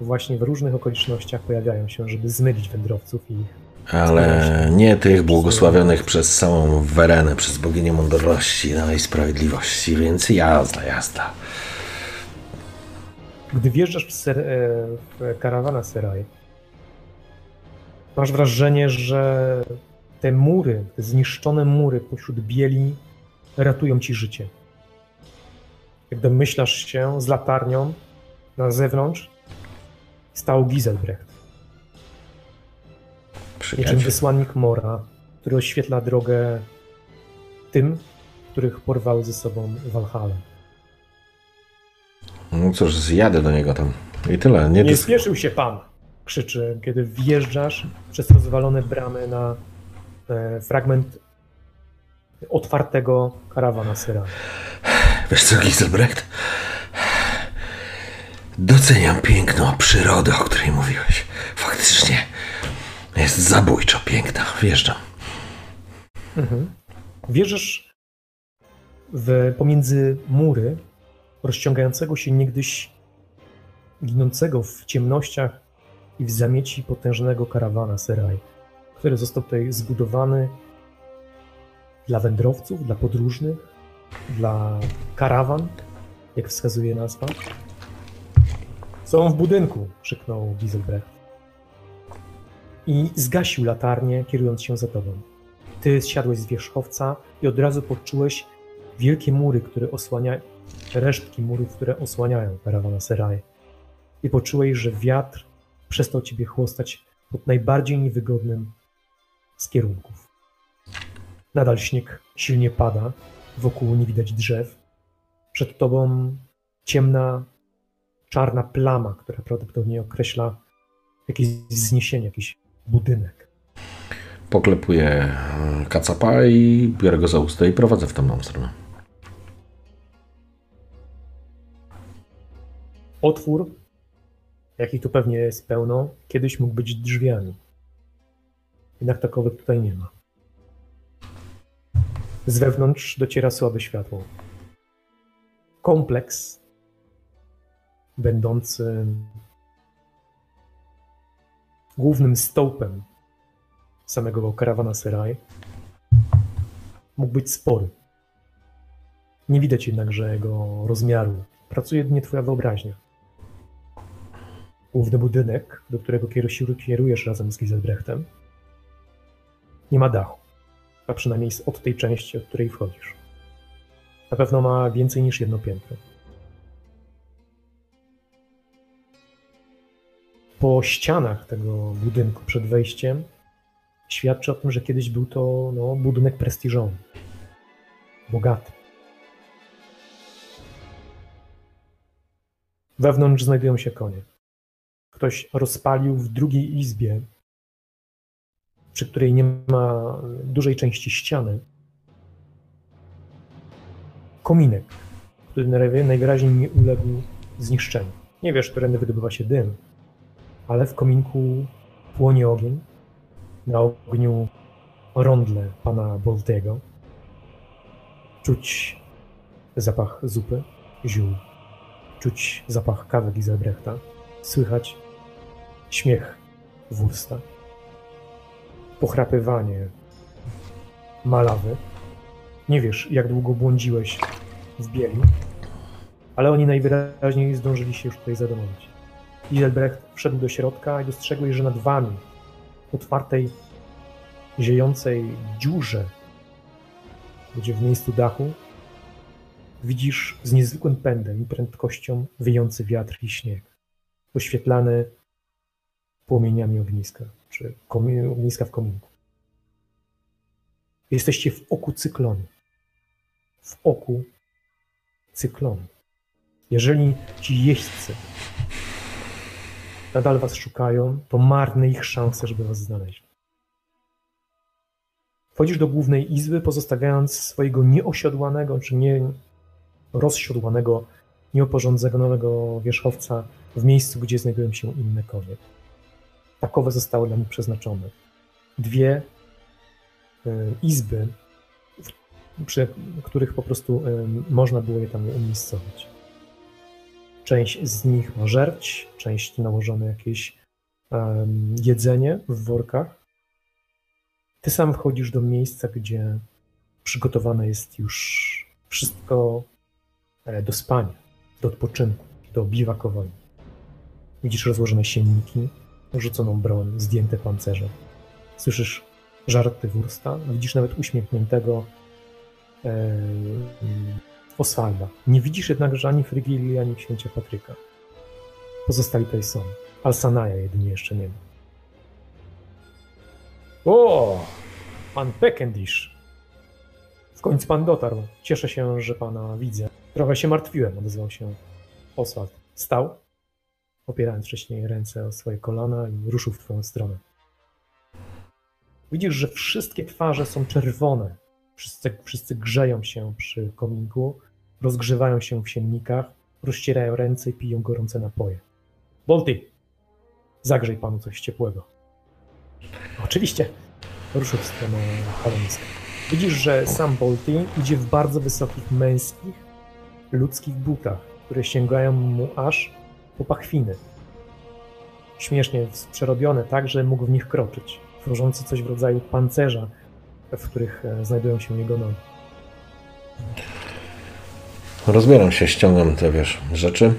właśnie w różnych okolicznościach pojawiają się, żeby zmylić wędrowców i ich Ale nie tych błogosławionych przez całą Werenę, przez boginię mądrości no i sprawiedliwości, więc jazda, jazda. Gdy wjeżdżasz w, ser, e, w karawana Seraj, masz wrażenie, że te mury, te zniszczone mury pośród bieli ratują ci życie. Jak domyślasz się z latarnią na zewnątrz, stał Giselbrecht, niczym wysłannik Mora, który oświetla drogę tym, których porwały ze sobą Valhalla. No cóż, zjadę do niego tam. I tyle. Nie, Nie dys- spieszył się pan, krzyczy, kiedy wjeżdżasz przez rozwalone bramy na e, fragment otwartego karawana Syra. Wiesz co, Giselbrecht? Doceniam piękno przyrody, o której mówiłeś. Faktycznie jest zabójczo piękna. Wjeżdżam. Wjeżdżasz w, pomiędzy mury rozciągającego się niegdyś ginącego w ciemnościach i w zamieci potężnego karawana Seraj, który został tutaj zbudowany dla wędrowców, dla podróżnych, dla karawan, jak wskazuje nazwa. Są w budynku, krzyknął Giselbrecht. I zgasił latarnię, kierując się za tobą. Ty zsiadłeś z wierzchowca i od razu poczułeś wielkie mury, które osłaniają, resztki murów, które osłaniają karawana Seraj. I poczułeś, że wiatr przestał ciebie chłostać pod najbardziej niewygodnym z kierunków. Nadal śnieg silnie pada, wokół nie widać drzew. Przed tobą ciemna, czarna plama, która prawdopodobnie określa jakieś wzniesienie, jakiś budynek. Poklepuję e, kacapa i biorę go za usta i prowadzę w tamtą stronę. Otwór, jaki tu pewnie jest pełno, kiedyś mógł być drzwiami. Jednak takowych tutaj nie ma. Z wewnątrz dociera słabe światło. Kompleks, będący głównym stołpem samego karawana Seraj, mógł być spory. Nie widać jednakże jego rozmiaru. Pracuje jedynie twoja wyobraźnia. Główny budynek, do którego kieru- kierujesz razem z Giselbrechtem, nie ma dachu, a przynajmniej od tej części, od której wchodzisz. Na pewno ma więcej niż jedno piętro. Po ścianach tego budynku przed wejściem świadczy o tym, że kiedyś był to no, budynek prestiżowy, bogaty. Wewnątrz znajdują się konie. Ktoś rozpalił w drugiej izbie, przy której nie ma dużej części ściany, kominek, który najwy- najwyraźniej nie uległ zniszczeniu. Nie wiesz, którędy wydobywa się dym, ale w kominku płonie ogień. Na ogniu rondle pana Boltego. Czuć zapach zupy, ziół. Czuć zapach kawy Giselbrechta. Słychać śmiech w ustach. Pochrapywanie malawy. Nie wiesz, jak długo błądziłeś w bieli, ale oni najwyraźniej zdążyli się już tutaj zadomowić. Giselbrecht wszedł do środka i dostrzegłeś, że nad wami, w otwartej, ziejącej dziurze, gdzie w miejscu dachu, widzisz z niezwykłym pędem i prędkością wyjący wiatr i śnieg, oświetlany płomieniami ogniska, czy ogniska w kominku. Jesteście w oku cyklonu. W oku cyklonu. Jeżeli ci jeźdźcy nadal was szukają, to marne ich szanse, żeby was znaleźć. Wchodzisz do głównej izby, pozostawiając swojego nieosiodłanego, czy nie rozsiodłanego, nieoporządzonego wierzchowca w miejscu, gdzie znajdują się inne konie. Takowe zostały dla nich przeznaczone. Dwie y, izby, przy których po prostu y, można było je tam umiejscowić. Część z nich ma żerć, część nałożone jakieś um, jedzenie w workach. Ty sam wchodzisz do miejsca, gdzie przygotowane jest już wszystko e, do spania, do odpoczynku, do biwakowania. Widzisz rozłożone sienniki, rzuconą broń, zdjęte pancerze. Słyszysz żarty wursta, widzisz nawet uśmiechniętego e, Oswalda. Nie widzisz jednakże ani Frygilii, ani księcia Patryka. Pozostali tutaj są. Alsanaja jedynie jeszcze nie ma. O! Pan Peckendish. W końcu pan dotarł. Cieszę się, że pana widzę. Trochę się martwiłem, odezwał się Oswald. Stał, opierając wcześniej ręce o swoje kolana i ruszył w twoją stronę. Widzisz, że wszystkie twarze są czerwone. Wszyscy, wszyscy grzeją się przy kominku, rozgrzewają się w siennikach, rozcierają ręce i piją gorące napoje. Bolty, zagrzej panu coś ciepłego. Oczywiście. Ruszył w stronę paleniska. Widzisz, że sam Bolty idzie w bardzo wysokich, męskich, ludzkich butach, które sięgają mu aż po pachwiny. Śmiesznie przerobione tak, że mógł w nich kroczyć, tworzący coś w rodzaju pancerza, w których e, znajdują się jego nogi. Rozbieram się, ściągam te, wiesz, rzeczy.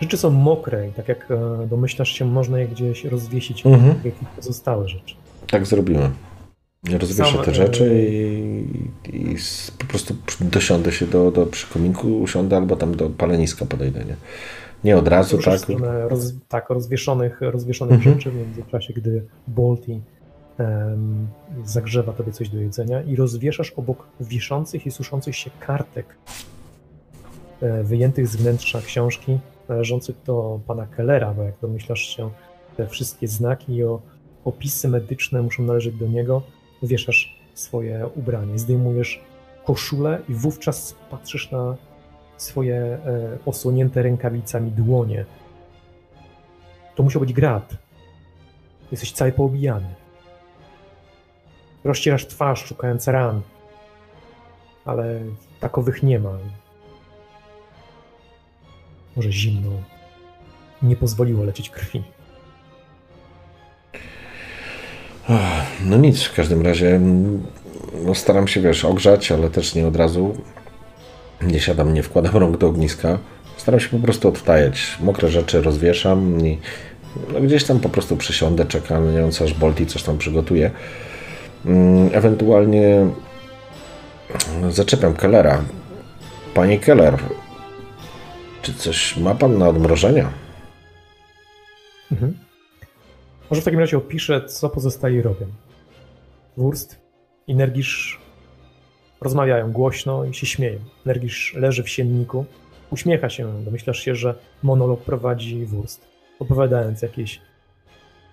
Rzeczy są mokre i tak jak e, domyślasz się, można je gdzieś rozwiesić, Mhm. jak i pozostałe rzeczy. Tak zrobiłem. Rozwieszę Sam, te e, rzeczy i, i po prostu dosiądę się do, do przy kominku, usiądę albo tam do paleniska podejdę, nie? Nie od razu, tak? Roz, tak, rozwieszonych, rozwieszonych Mhm. rzeczy w międzyczasie, gdy Bolty em, zagrzewa tobie coś do jedzenia i rozwieszasz obok wiszących i suszących się kartek e, wyjętych z wnętrza książki należących do pana Kellera, bo jak domyślasz się, te wszystkie znaki i opisy medyczne muszą należeć do niego, wieszasz swoje ubranie, zdejmujesz koszulę i wówczas patrzysz na swoje e, osłonięte rękawicami dłonie. To musiał być grat. Jesteś cały poobijany. Rozcierasz twarz, szukając ran, ale takowych nie ma. Może zimno nie pozwoliło lecieć krwi. No nic, w każdym razie mm, no staram się, wiesz, ogrzać, ale też nie od razu. Nie siadam, nie wkładam rąk do ogniska. Staram się po prostu odtajać. Mokre rzeczy rozwieszam i no gdzieś tam po prostu przysiądę, czekając aż Bolti coś tam przygotuje. Mm, Ewentualnie zaczepiam Kellera. Panie Keller, czy coś ma pan na odmrożenia? Mhm. Może w takim razie opiszę, co pozostali robią. Wurst i Nergisz rozmawiają głośno i się śmieją. Nergisz leży w sienniku, uśmiecha się, domyślasz się, że monolog prowadzi Wurst, opowiadając jakieś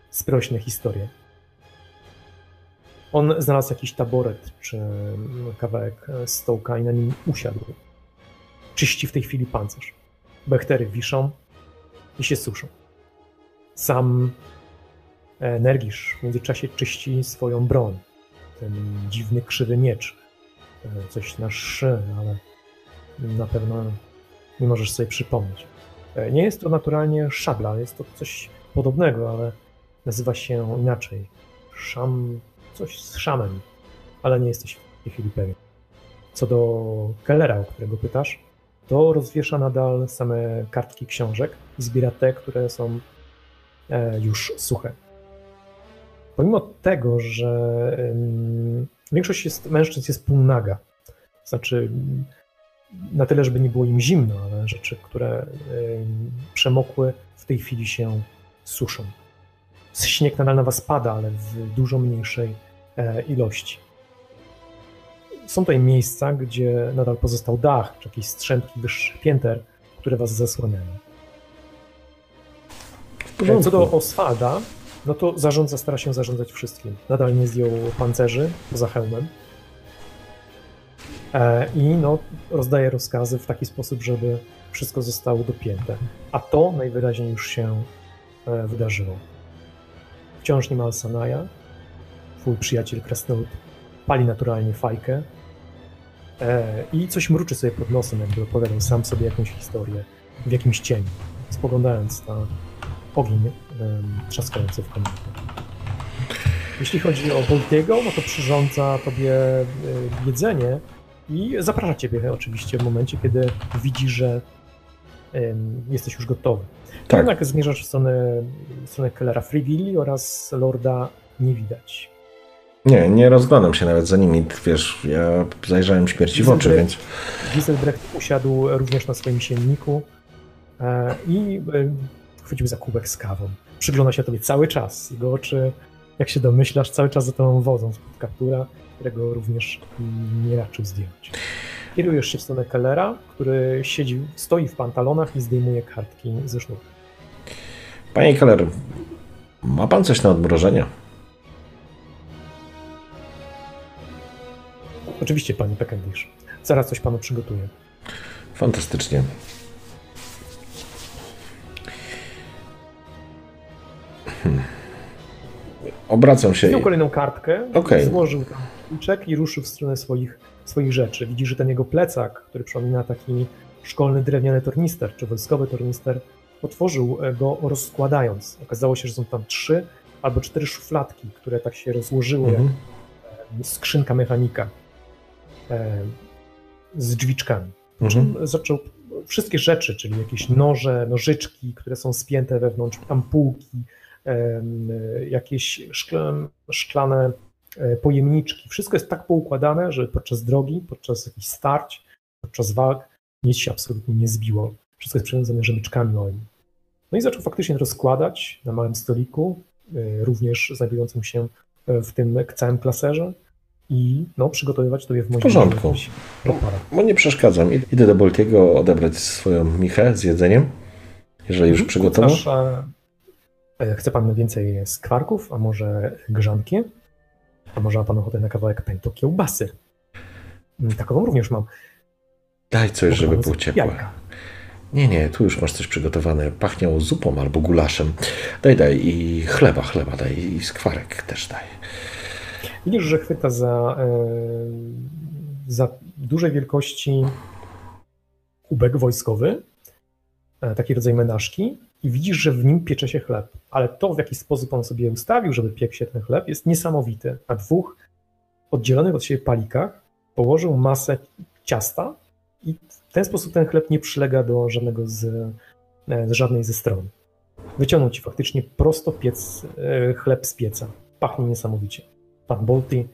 sprośne historie. On znalazł jakiś taboret czy kawałek stołka i na nim usiadł. Czyści w tej chwili pancerz. Bechtery wiszą i się suszą. Sam e, Nergisz w międzyczasie czyści swoją broń. Ten dziwny, krzywy miecz. E, Coś na szy, ale na pewno nie możesz sobie przypomnieć. E, Nie jest to naturalnie szabla, jest to coś podobnego, ale nazywa się inaczej. Szam... coś z szamem, ale nie jesteś w tej chwili pewien. Co do Kellera, o którego pytasz, to rozwiesza nadal same kartki książek i zbiera te, które są e, już suche. Pomimo tego, że większość jest, mężczyzn jest półnaga, znaczy na tyle, żeby nie było im zimno, ale rzeczy, które przemokły, w tej chwili się suszą. Śnieg nadal na was pada, ale w dużo mniejszej ilości. Są tutaj miejsca, gdzie nadal pozostał dach, czy jakieś strzępki wyższych pięter, które was zasłaniają. E, co do Oswalda, no to zarządza, stara się zarządzać wszystkim. Nadal nie zdjął pancerzy poza hełmem. E, I no, rozdaje rozkazy w taki sposób, żeby wszystko zostało dopięte. A to najwyraźniej już się e, wydarzyło. Wciąż nie ma Alsanaja. Twój przyjaciel Krasnolud pali naturalnie fajkę e, i coś mruczy sobie pod nosem, jakby opowiadał sam sobie jakąś historię w jakimś cieniu, spoglądając na ogień trzaskający w kominku. Jeśli chodzi o Boltiego, no to przyrządza tobie e, jedzenie i zaprasza ciebie oczywiście w momencie, kiedy widzi, że jesteś już gotowy. Tak. Jednak zmierzasz w stronę, w stronę Kellera Frigilli oraz Lorda nie widać. Nie, nie rozglądam się nawet za nimi. Wiesz, ja zajrzałem śmierci w oczy, więc... Giselbrecht usiadł również na swoim sienniku e, i e, chwycił za kubek z kawą. Przygląda się tobie cały czas. Jego oczy, jak się domyślasz, cały czas za tobą wodzą spod kaptura, którego również nie raczył zdjąć. Kierujesz się w stronę Kellera, który siedzi, stoi w pantalonach i zdejmuje kartki ze sznurka. Panie Keller, ma pan coś na odmrożenie? Oczywiście, pani Peckendish. Zaraz coś panu przygotuję. Fantastycznie. Hmm. Obracam się. Wziął kolejną kartkę, okay. złożył tam kluczek i ruszył w stronę swoich, swoich rzeczy. Widzi, że ten jego plecak, który przypomina taki szkolny drewniany tornister, czy wojskowy tornister, otworzył go rozkładając. Okazało się, że są tam trzy albo cztery szufladki, które tak się rozłożyły jak mhm. skrzynka mechanika z drzwiczkami. Mhm. Zaczął wszystkie rzeczy, czyli jakieś noże, nożyczki, które są spięte wewnątrz, ampułki, jakieś szklane e, pojemniczki. Wszystko jest tak poukładane, że podczas drogi, podczas jakichś starć, podczas walk nic się absolutnie nie zbiło. Wszystko jest przewiązane rzemyczkami małymi. No i zaczął faktycznie rozkładać na małym stoliku, e, również znajdującym się e, w tym całym klaserze i no, przygotowywać tobie w moim porządku. Bo nie przeszkadzam. Idę do Boltiego odebrać swoją michę z jedzeniem, jeżeli już mhm. przygotował. E, chce pan więcej skwarków, a może grzanki? A może ma pan ochotę na kawałek pęto kiełbasy? Mm, takową również mam. Daj coś, żeby było ciepłe. Jajka. Nie, nie, tu już masz coś przygotowane. Pachniało zupą albo gulaszem. Daj, daj i chleba, chleba daj i skwarek też daj. Widzisz, że chwyta za, e, za dużej wielkości kubek wojskowy, e, taki rodzaj menażki i widzisz, że w nim piecze się chleb. Ale to, w jaki sposób on sobie ustawił, żeby piekł się ten chleb, jest niesamowity. Na dwóch oddzielonych od siebie palikach położył masę ciasta i w ten sposób ten chleb nie przylega do żadnego z, z żadnej ze stron. Wyciągnął ci faktycznie prosto piec, e, chleb z pieca. Pachnie niesamowicie. Pan Bolty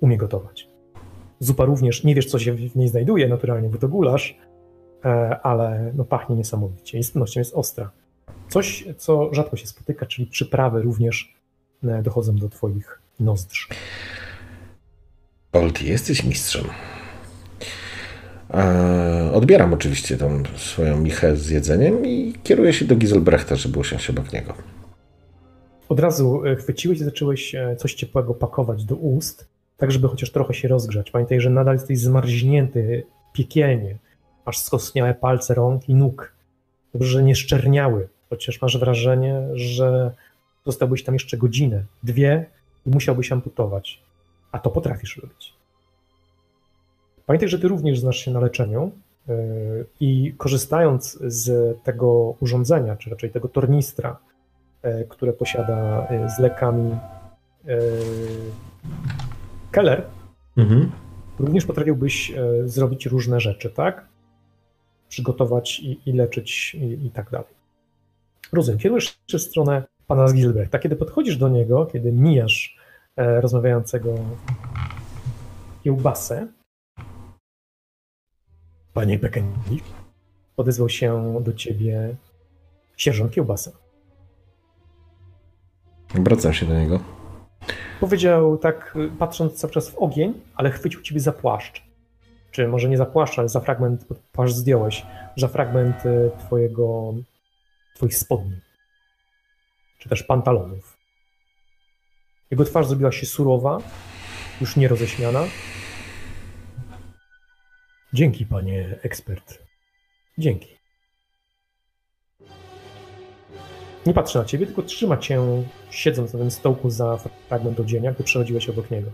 umie gotować. Zupa również, nie wiesz co się w niej znajduje naturalnie, bo to gulasz, e, ale no pachnie niesamowicie i z pewnością jest ostra. Coś, co rzadko się spotyka, czyli przyprawy również e, dochodzą do twoich nozdrz. Bolty, jesteś mistrzem. E, odbieram oczywiście tą swoją michę z jedzeniem i kieruję się do Giselbrechta, żeby usiąść obok niego. Od razu e, chwyciłeś i zacząłeś e, coś ciepłego pakować do ust, tak żeby chociaż trochę się rozgrzać. Pamiętaj, że nadal jesteś zmarznięty piekielnie. Masz skostniałe palce rąk i nóg. Dobrze, że nie szczerniały, chociaż masz wrażenie, że zostałbyś tam jeszcze godzinę, dwie i musiałbyś amputować. A to potrafisz robić. Pamiętaj, że ty również znasz się na leczeniu e, i korzystając z tego urządzenia, czy raczej tego tornistra, które posiada e, z lekami e, Keller, mhm. również potrafiłbyś zrobić różne rzeczy, tak? Przygotować i, i leczyć i, i, tak dalej. Rozumiem. Kierujesz się w stronę pana z Gilberta. Kiedy podchodzisz do niego, kiedy mijasz rozmawiającego kiełbasę, panie Pekennik, odezwał się do ciebie sierżant kiełbasa. Wracam się do niego. Powiedział tak, y, patrząc cały czas w ogień, ale chwycił ciebie za płaszcz. Czy może nie za płaszcz, ale za fragment, płaszcz zdjąłeś, za fragment y, twojego, twoich spodni. Czy też pantalonów. Jego twarz zrobiła się surowa, już nie roześmiana. Dzięki, panie ekspert. Dzięki. Nie patrzy na ciebie, tylko trzyma cię, siedząc na tym stołku za fragment odzienia, gdy przechodziłeś obok niego.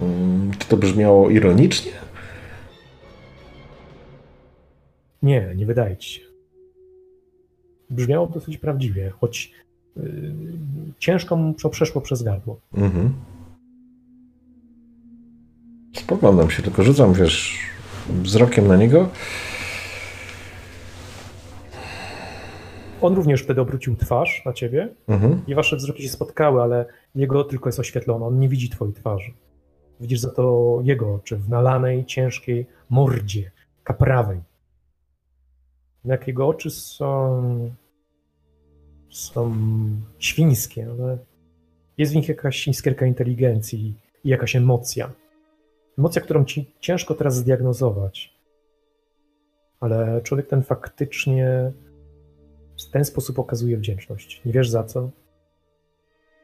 Mm, Czy to brzmiało ironicznie? Nie, nie wydaje ci się. Brzmiało dosyć prawdziwie, choć yy, ciężko mu przeszło przez gardło. Mhm. Spoglądam się, tylko rzucam, wiesz, wzrokiem na niego. On również wtedy obrócił twarz na ciebie Mhm. i wasze wzroki się spotkały, ale jego tylko jest oświetlone, on nie widzi twojej twarzy. Widzisz za to jego oczy w nalanej, ciężkiej mordzie, kaprawej. Jak jego oczy są. są świńskie, ale jest w nich jakaś iskierka inteligencji i jakaś emocja. Emocja, którą ci ciężko teraz zdiagnozować. Ale człowiek ten faktycznie w ten sposób okazuje wdzięczność. Nie wiesz za co,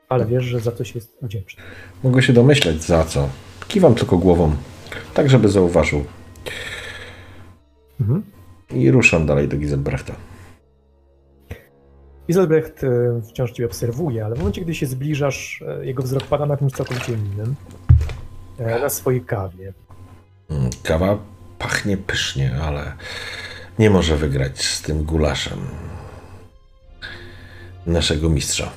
ale wiesz, że za coś jest wdzięczny. Mogę się domyśleć za co. Kiwam tylko głową, tak żeby zauważył. Mhm. I ruszam dalej do Giselbrechta. Iselbrecht e, wciąż cię obserwuje, ale w momencie, gdy się zbliżasz, e, jego wzrok pada na czymś całkowicie innym. E, Na swojej kawie. Mm, Kawa pachnie pysznie, ale nie może wygrać z tym gulaszem naszego mistrza.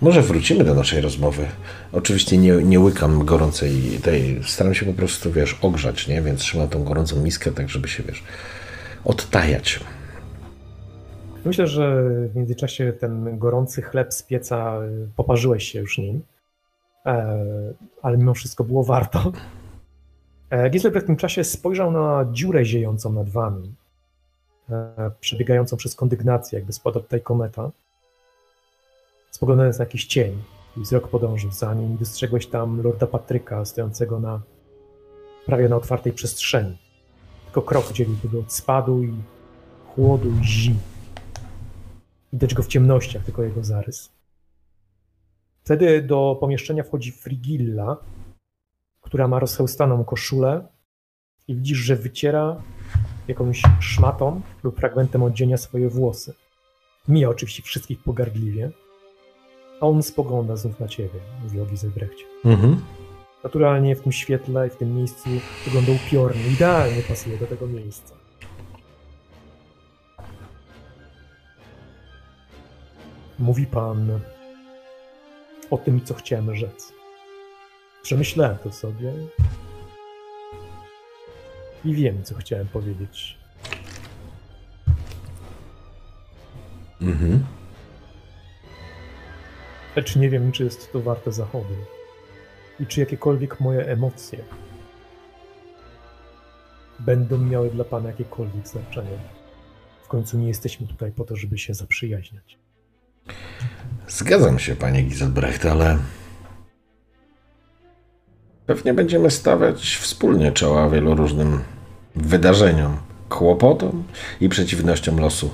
Może wrócimy do naszej rozmowy. Oczywiście nie, nie łykam gorącej tej. Staram się po prostu, wiesz, ogrzać, nie? Więc trzymam tą gorącą miskę, tak żeby się, wiesz, odtajać. Myślę, że w międzyczasie ten gorący chleb z pieca e, poparzyłeś się już nim, e, ale mimo wszystko było warto. E, Giselbrecht w tym czasie spojrzał na dziurę ziejącą nad wami, e, przebiegającą przez kondygnację, jakby spadła tutaj kometa. Spoglądając na jakiś cień, i wzrok podążył za nim i dostrzegłeś tam Lorda Patryka stojącego na prawie na otwartej przestrzeni. Tylko krok dzieliłby go od spadu i chłodu i zimy. Widać go w ciemnościach, tylko jego zarys. Wtedy do pomieszczenia wchodzi Frigilla, która ma rozchełstaną koszulę i widzisz, że wyciera jakąś szmatą lub fragmentem odzienia swoje włosy. Mija oczywiście wszystkich pogardliwie, a on spogląda znów na ciebie, mówi o Giselbrechcie. Mhm. Naturalnie w tym świetle i w tym miejscu wygląda upiornie, idealnie pasuje do tego miejsca. Mówi pan o tym, co chciałem rzec. Przemyślałem to sobie i wiem, co chciałem powiedzieć. Mhm. Lecz nie wiem, czy jest to warte zachodu i czy jakiekolwiek moje emocje będą miały dla pana jakiekolwiek znaczenie. W końcu nie jesteśmy tutaj po to, żeby się zaprzyjaźniać. Zgadzam się, panie Giselbrecht, ale pewnie będziemy stawiać wspólnie czoła wielu różnym wydarzeniom, kłopotom i przeciwnościom losu.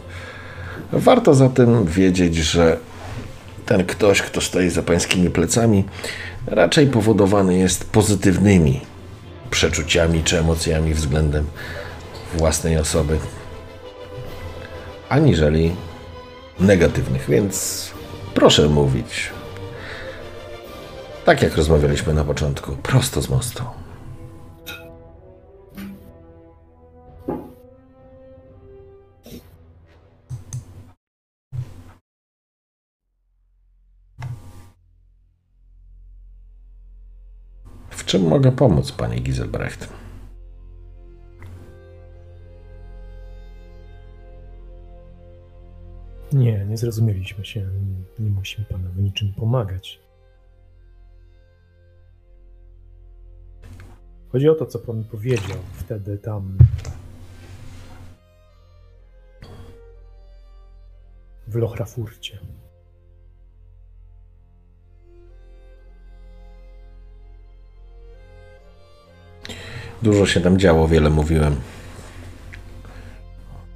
Warto zatem wiedzieć, że ten ktoś, kto stoi za pańskimi plecami, raczej powodowany jest pozytywnymi przeczuciami czy emocjami względem własnej osoby, aniżeli negatywnych, więc proszę mówić. Tak jak rozmawialiśmy na początku, prosto z mostu. Czym mogę pomóc, panie Giselbrecht? Nie, nie zrozumieliśmy się. Nie musimy panu w niczym pomagać. Chodzi o to, co pan powiedział wtedy tam. W Lochrafurcie. Dużo się tam działo, wiele mówiłem.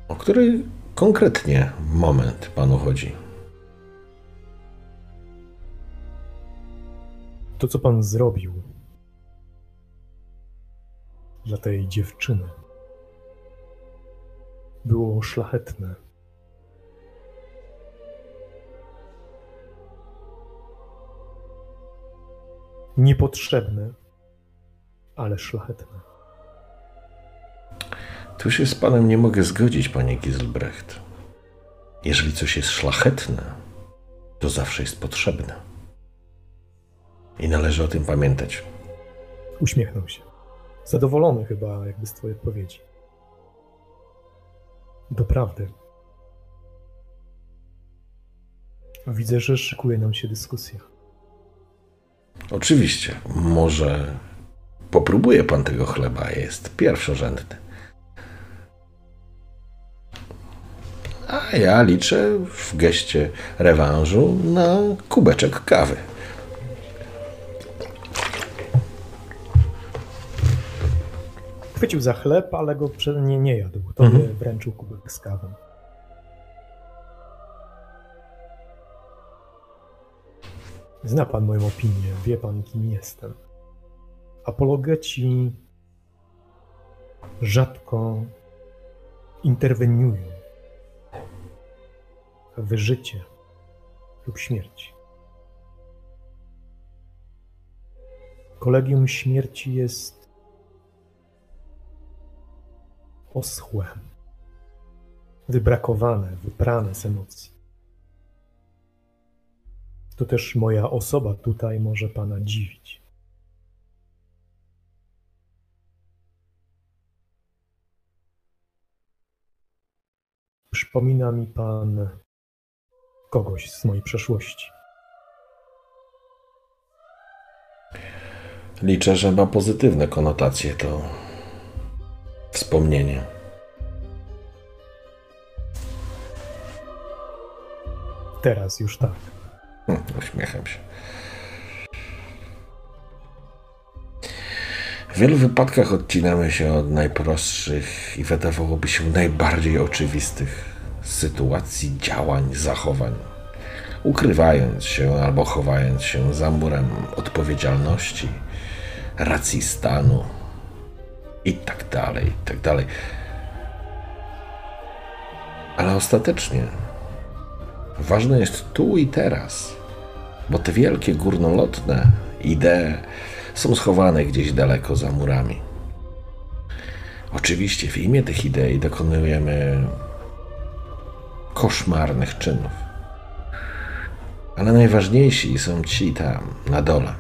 O który konkretnie moment panu chodzi? To, co pan zrobił dla tej dziewczyny, było szlachetne. Niepotrzebne, ale szlachetne. Tu się z panem nie mogę zgodzić, panie Giselbrecht. Jeżeli coś jest szlachetne, to zawsze jest potrzebne. I należy o tym pamiętać. Uśmiechnął się. Zadowolony chyba jakby z twojej odpowiedzi. Doprawdy. Widzę, że szykuje nam się dyskusja. Oczywiście, może popróbuje pan tego chleba, jest pierwszorzędny. A ja liczę w geście rewanżu na kubeczek kawy. Chwycił za chleb, ale go prze- nie, nie jadł. Tobie Mhm. wręczył kubek z kawą. Zna pan moją opinię, wie pan, kim jestem. Apologeci rzadko interweniują w życie lub śmierć. Kolegium śmierci jest oschłe, wybrakowane, wyprane z emocji. To też moja osoba tutaj może pana dziwić. Przypomina mi pan kogoś z mojej przeszłości. Liczę, że ma pozytywne konotacje to wspomnienie. Teraz już tak. Hm, Uśmiecham się. W wielu wypadkach odcinamy się od najprostszych i wydawałoby się najbardziej oczywistych sytuacji, działań, zachowań, ukrywając się albo chowając się za murem odpowiedzialności, racji stanu i tak dalej, i tak dalej. Ale ostatecznie Ważne jest tu i teraz, bo te wielkie górnolotne idee są schowane gdzieś daleko za murami. Oczywiście w imię tych idei dokonujemy koszmarnych czynów. Ale najważniejsi są ci tam, na dole.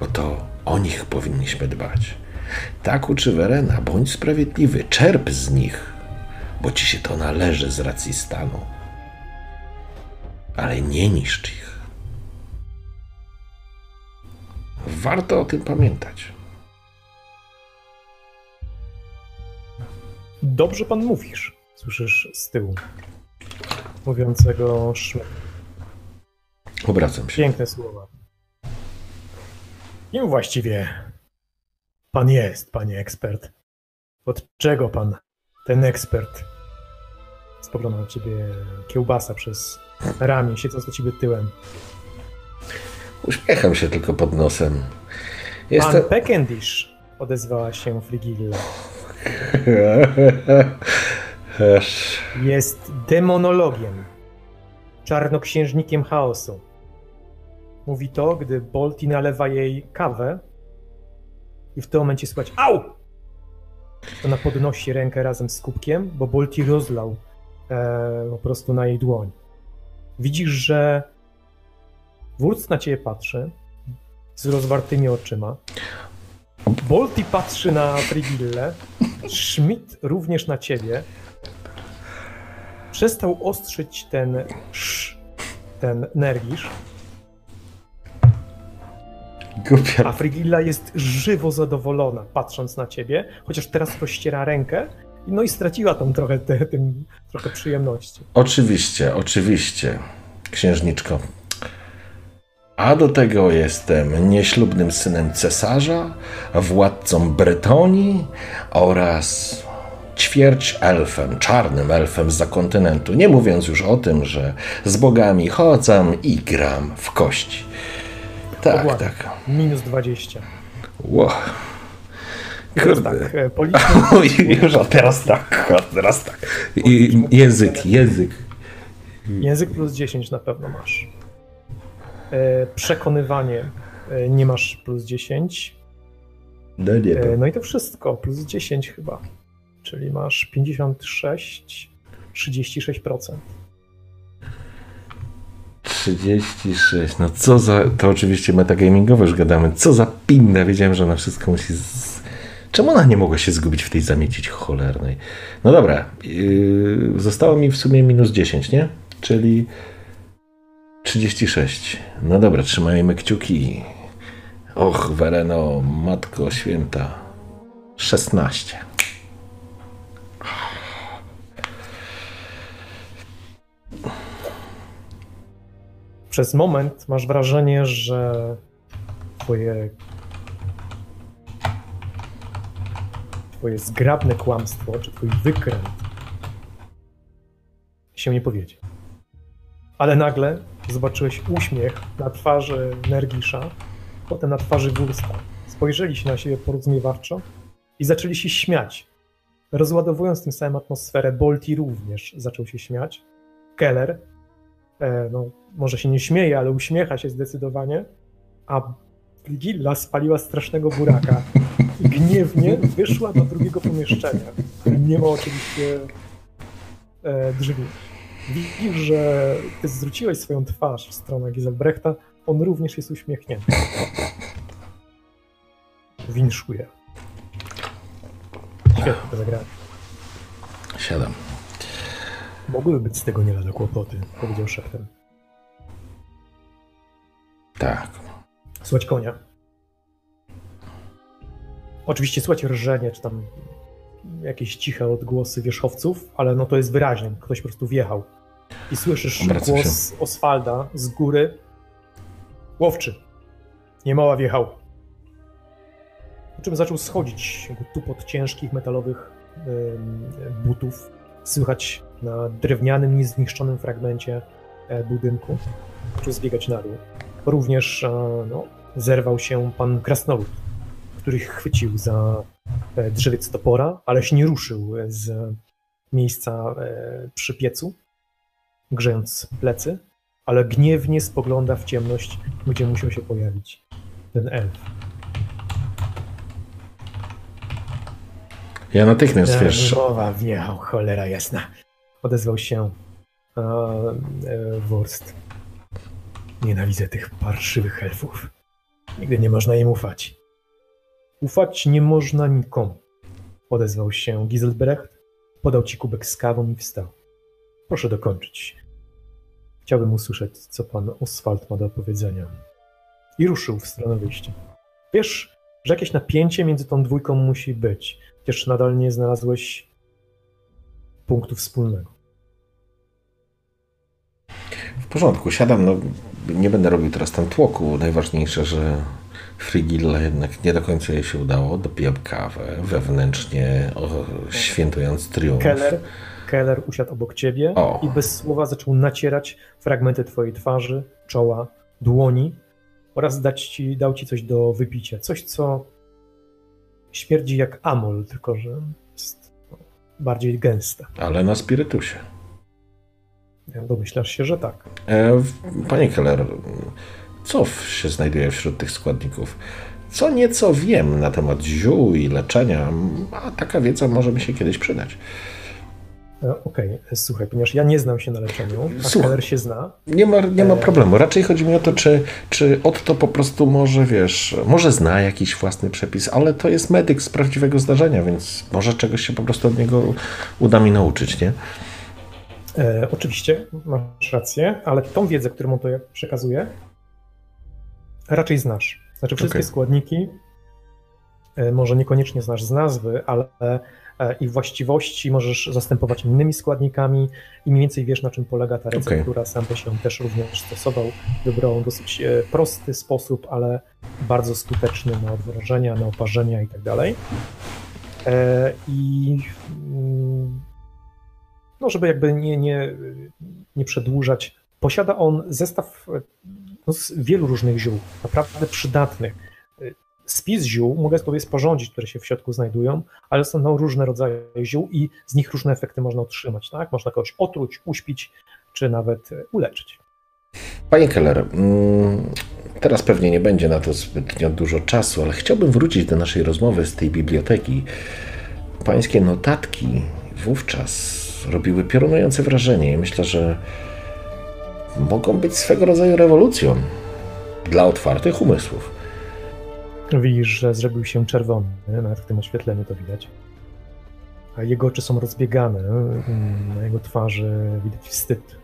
Bo to o nich powinniśmy dbać. Tak uczy Werena, bądź sprawiedliwy, czerp z nich, bo ci się to należy z racji stanu ale nie niszcz ich. Warto o tym pamiętać. Dobrze pan mówisz, słyszysz z tyłu. Mówiącego szmer. Obracam się. Piękne słowa. Kim właściwie pan jest, panie ekspert? Od czego pan, ten ekspert? Spogląda na ciebie kiełbasa przez ramię, siedząc do ciebie tyłem. Uśmiecham się tylko pod nosem. Pan Jestem. Peckendish, odezwała się Frigilla. [LAUGHS] Jest demonologiem, czarnoksiężnikiem chaosu. Mówi to, gdy Bolti nalewa jej kawę i w tym momencie słychać AU! Ona podnosi rękę razem z kubkiem, bo Bolti rozlał e, po prostu na jej dłoń. Widzisz, że Wurz na ciebie patrzy z rozwartymi oczyma. Bolti patrzy na Frigillę. Schmidt również na ciebie. Przestał ostrzyć ten sz, ten nerwisz, Głupia. a Frigilla jest żywo zadowolona, patrząc na ciebie, chociaż teraz rozściera rękę, no i straciła tą trochę, te, tym, trochę przyjemności. Oczywiście, oczywiście, księżniczko. A do tego jestem nieślubnym synem cesarza, władcą Bretonii oraz ćwierć elfem, czarnym elfem z kontynentu. Nie mówiąc już o tym, że z bogami chodzam i gram w kości. Tak, Ogłady. tak. Minus 20. Ło. Teraz Kurde. tak, e, policzmy. [LAUGHS] Już, a teraz tak, a teraz tak. I, język, język. Język plus 10 na pewno masz. E, Przekonywanie e, nie masz plus 10. No nie, No i to wszystko, plus 10 chyba. Czyli masz 56, 36%. 36, no co za, to oczywiście metagamingowo już gadamy, co za pinna, wiedziałem, że ona wszystko musi z... Czemu ona nie mogła się zgubić w tej zamiecić cholernej? No dobra, yy, zostało mi w sumie minus 10, nie? Czyli 36. No dobra, trzymajmy kciuki. Och, Wereno, Matko Święta. 16. Przez moment masz wrażenie, że twoje twoje zgrabne kłamstwo, czy twój wykręt się nie powiedzie. Ale nagle zobaczyłeś uśmiech na twarzy Nergisza, potem na twarzy Wursta. Spojrzeli się na siebie porozumiewawczo i zaczęli się śmiać. Rozładowując tym samym atmosferę, Bolti również zaczął się śmiać. Keller, no, może się nie śmieje, ale uśmiecha się zdecydowanie, a Brigilla spaliła strasznego buraka i gniewnie wyszła do drugiego pomieszczenia. Nie ma oczywiście e, drzwi. Widzisz, że ty zwróciłeś swoją twarz w stronę Giselbrechta, on również jest uśmiechnięty. Winszuje. Świetnie zagranie. Siadam. Mogłyby być z tego nie lada kłopoty, powiedział szefem. Tak. Słuchać konia. Oczywiście słuchać rżenie, czy tam jakieś ciche odgłosy wierzchowców, ale no to jest wyraźne. Ktoś po prostu wjechał. I słyszysz Obracam głos Oswalda z góry. Łowczy. Niemała wjechał. Po czym zaczął schodzić jakby tupot ciężkich metalowych butów. Słychać na drewnianym, niezniszczonym fragmencie e, budynku. Zaczął zbiegać na dół. Również e, no, zerwał się pan Krasnolud, który chwycił za e, drzewiec topora, ale się nie ruszył z miejsca przy piecu, grzejąc plecy, ale gniewnie spogląda w ciemność, gdzie musiał się pojawić ten elf. Ja natychmiast, wiesz, Mowa wjechał, cholera jasna. Odezwał się e, e, Wurst. Nienawidzę tych parszywych elfów. Nigdy nie można im ufać. Ufać nie można nikomu. Odezwał się Giselbrecht, podał ci kubek z kawą i wstał. Proszę dokończyć. Chciałbym usłyszeć, co pan Oswald ma do powiedzenia. I ruszył w stronę wyjścia. Wiesz, że jakieś napięcie między tą dwójką musi być, chociaż nadal nie znalazłeś punktu wspólnego. w porządku, siadam, no nie będę robił teraz tam tłoku. Najważniejsze, że Frigilla jednak nie do końca jej się udało. Dopijam kawę wewnętrznie, o, świętując triumf. Keller, Keller usiadł obok ciebie O. i bez słowa zaczął nacierać fragmenty twojej twarzy, czoła, dłoni oraz dać ci, dał ci coś do wypicia. Coś, co śmierdzi jak amol, tylko że bardziej gęste. Ale na spirytusie. Domyślasz się, że tak. E, Panie Keller, co się znajduje wśród tych składników? Co nieco wiem na temat ziół i leczenia, a taka wiedza może mi się kiedyś przydać. E, Okej, słuchaj, ponieważ ja nie znam się na leczeniu, a. Keller się zna, Nie ma, nie ma E. problemu. Raczej chodzi mi o to, czy, czy Otto po prostu może, wiesz, może zna jakiś własny przepis, ale to jest medyk z prawdziwego zdarzenia, więc może czegoś się po prostu od niego uda mi nauczyć, nie? E, oczywiście, masz rację, ale tą wiedzę, którą on to przekazuje, raczej znasz. Znaczy wszystkie Okej. składniki e, może niekoniecznie znasz z nazwy, ale e, ich właściwości możesz zastępować innymi składnikami i mniej więcej wiesz, na czym polega ta receptura. Sam byś ją też również stosował. Wybrał dosyć e, prosty sposób, ale bardzo skuteczny na odwrażenia, na oparzenia i tak dalej. I mm, no, żeby jakby nie, nie, nie przedłużać, posiada on zestaw no, z wielu różnych ziół, naprawdę przydatnych. Spis ziół mogę sobie sporządzić, które się w środku znajdują, ale są różne rodzaje ziół i z nich różne efekty można otrzymać. Tak? Można kogoś otruć, uśpić, czy nawet uleczyć. Panie Keller, mm, teraz pewnie nie będzie na to zbytnio dużo czasu, ale chciałbym wrócić do naszej rozmowy z tej biblioteki. Pańskie notatki wówczas robiły piorunujące wrażenie i myślę, że mogą być swego rodzaju rewolucją dla otwartych umysłów. Widzisz, że zrobił się czerwony, nawet w tym oświetleniu to widać. A jego oczy są rozbiegane, na jego twarzy widać wstyd.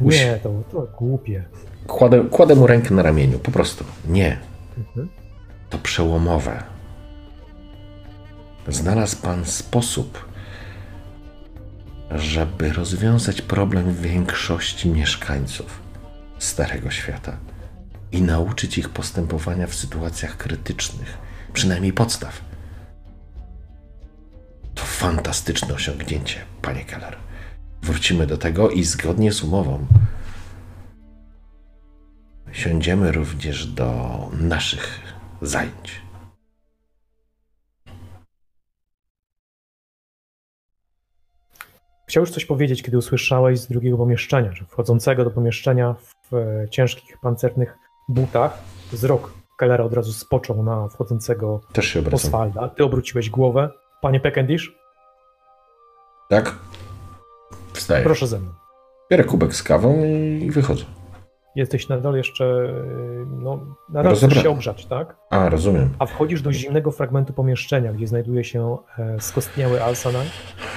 Nie, to, to głupie. Kładę, kładę mu rękę na ramieniu, po prostu. Nie. Mhm. To przełomowe. Znalazł pan sposób, żeby rozwiązać problem większości mieszkańców Starego Świata i nauczyć ich postępowania w sytuacjach krytycznych, przynajmniej podstaw. To fantastyczne osiągnięcie, panie Keller. Wrócimy do tego i zgodnie z umową siądziemy również do naszych zajęć. Chciałeś coś powiedzieć, kiedy usłyszałeś z drugiego pomieszczenia, że wchodzącego do pomieszczenia w e, ciężkich pancernych butach wzrok Kellera od razu spoczął na wchodzącego Też się Oswalda. Ty obróciłeś głowę. Panie Peckendish? Tak. Wstaję. Proszę ze mną. Bierę kubek z kawą i wychodzę. Jesteś nadal jeszcze, no, nadal chcesz się ogrzać, tak? A, rozumiem. A wchodzisz do zimnego fragmentu pomieszczenia, gdzie znajduje się e, skostniały Alsanaj,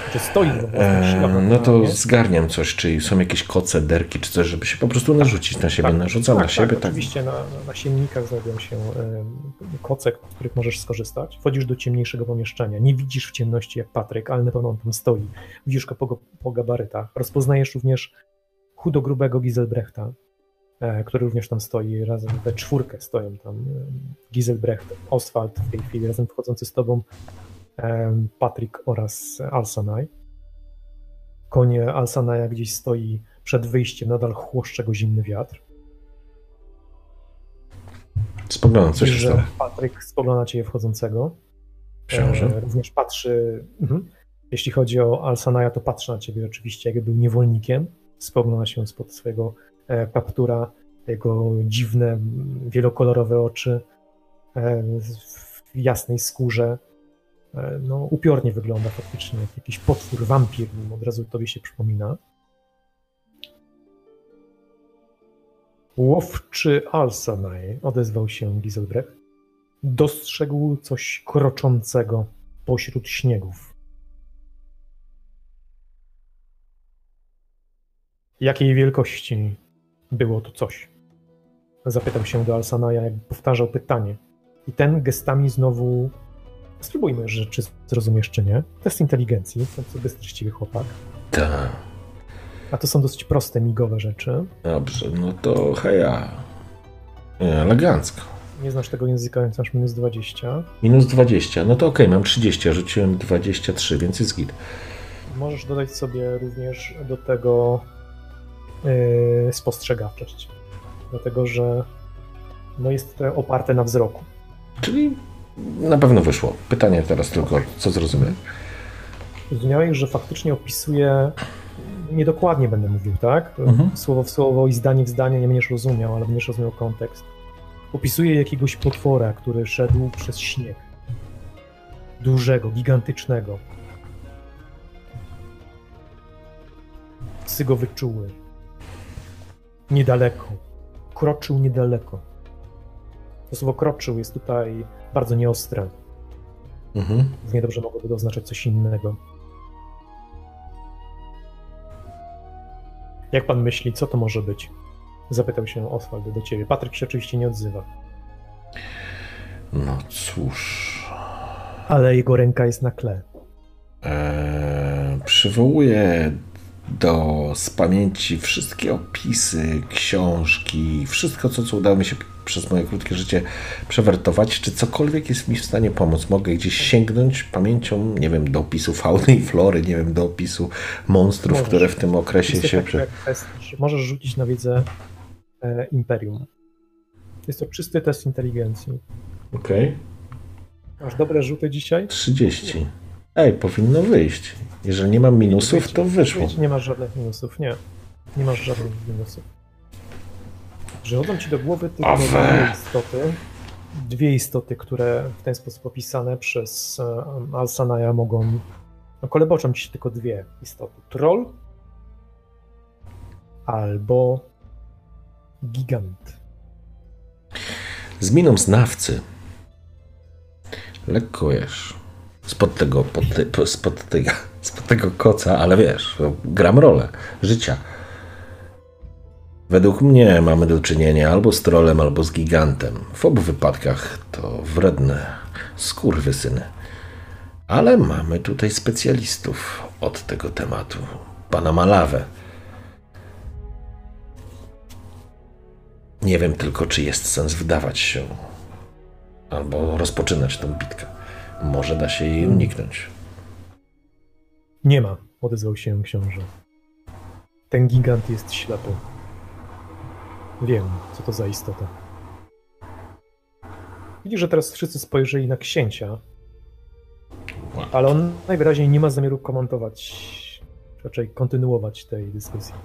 gdzie stoi e, No to zgarniam coś, czy są jakieś koce, derki, czy coś, żeby się po prostu narzucić na siebie. Tak, Narzucam tak, na siebie. Tak, tak. oczywiście na, na siennikach znajdują się e, koce, z których możesz skorzystać. Wchodzisz do ciemniejszego pomieszczenia. Nie widzisz w ciemności jak Patryk, ale na pewno on tam stoi. Widzisz go po, po gabarytach. Rozpoznajesz również chudogrubego Giselbrechta, który również tam stoi, razem we czwórkę stoją tam e, Giselbrecht, Oswald w tej chwili, razem wchodzący z tobą e, Patrick oraz Alsanaj. Konie Alsanaja gdzieś stoi przed wyjściem, nadal chłoszcze go zimny wiatr. Spoglądam, coś się stało. Patryk spogląda ciebie wchodzącego. Książę. Również patrzy, mhm. jeśli chodzi o Alsanaja, to patrzy na ciebie oczywiście, jakby był niewolnikiem. Spogląda się spod swojego E, kaptura, jego dziwne, wielokolorowe oczy e, w jasnej skórze. E, no, upiornie wygląda faktycznie, jak jakiś potwór, wampir, od razu tobie się przypomina. Łowczy Alsanaj, odezwał się Giselbrecht. Dostrzegł coś kroczącego pośród śniegów. Jakiej wielkości było to coś. Zapytał się do Alsanaja, jakby powtarzał pytanie. I ten gestami znowu. Spróbujmy rzeczy zrozumiesz, czy nie. Test inteligencji, to co bystryściwy chłopak. Tak. A to są dosyć proste, migowe rzeczy. Dobrze, no to heja. Elegancko. Nie znasz tego języka, więc masz minus 20. Minus 20, no to okej, okay, mam 30, a rzuciłem 23, więc jest git. Możesz dodać sobie również do tego spostrzegawczość. Dlatego, że no jest to oparte na wzroku. Czyli na pewno wyszło. Pytanie teraz tylko, okay. co zrozumiałem? Zrozumiałeś, że faktycznie opisuje, niedokładnie będę mówił, tak? Mhm. Słowo w słowo i zdanie w zdanie nie będziesz rozumiał, ale będziesz rozumiał kontekst. Opisuje jakiegoś potwora, który szedł przez śnieg. Dużego, gigantycznego. Psy go wyczuły niedaleko. Kroczył niedaleko. To słowo kroczył jest tutaj bardzo nieostre. Mhm. Równie dobrze mogłoby to oznaczać coś innego. Jak pan myśli, co to może być? Zapytał się Oswald do ciebie. Patryk się oczywiście nie odzywa. No cóż. Ale jego ręka jest na kle. Eee, przywołuję do z pamięci wszystkie opisy, książki, wszystko, co, co udało mi się przez moje krótkie życie przewertować. Czy cokolwiek jest mi w stanie pomóc? Mogę gdzieś sięgnąć pamięcią, nie wiem, do opisu fauny i flory, nie wiem, do opisu monstrów, Możesz. które w tym okresie się... że Możesz rzucić na wiedzę e, Imperium. Jest to czysty test inteligencji. Okej. Masz dobre rzuty dzisiaj? 30. Ej, powinno wyjść. Jeżeli nie mam minusów, to wyszło. Nie masz żadnych minusów, nie. Nie masz żadnych minusów. Przychodzą ci do głowy tylko dwie istoty. Dwie istoty, które w ten sposób opisane przez Alsanaja mogą. No, koleboczą ci się tylko dwie istoty. Troll albo gigant. Z miną znawcy. Lekko wiesz. Spod tego, pod te, po- spod tego, [LAUGHS] spod tego koca, ale wiesz, no, gram rolę życia. Według mnie mamy do czynienia albo z trolem, albo z gigantem. W obu wypadkach to wredne skurwysyny. Ale mamy tutaj specjalistów od tego tematu. Pana Malawę. Nie wiem tylko, czy jest sens wdawać się albo rozpoczynać tą bitkę. Może da się jej uniknąć. Nie ma, odezwał się książę. Ten gigant jest ślepy. Wiem, co to za istota. Widzisz, że teraz wszyscy spojrzeli na księcia, ale on najwyraźniej nie ma zamiaru komentować, raczej kontynuować tej dyskusji.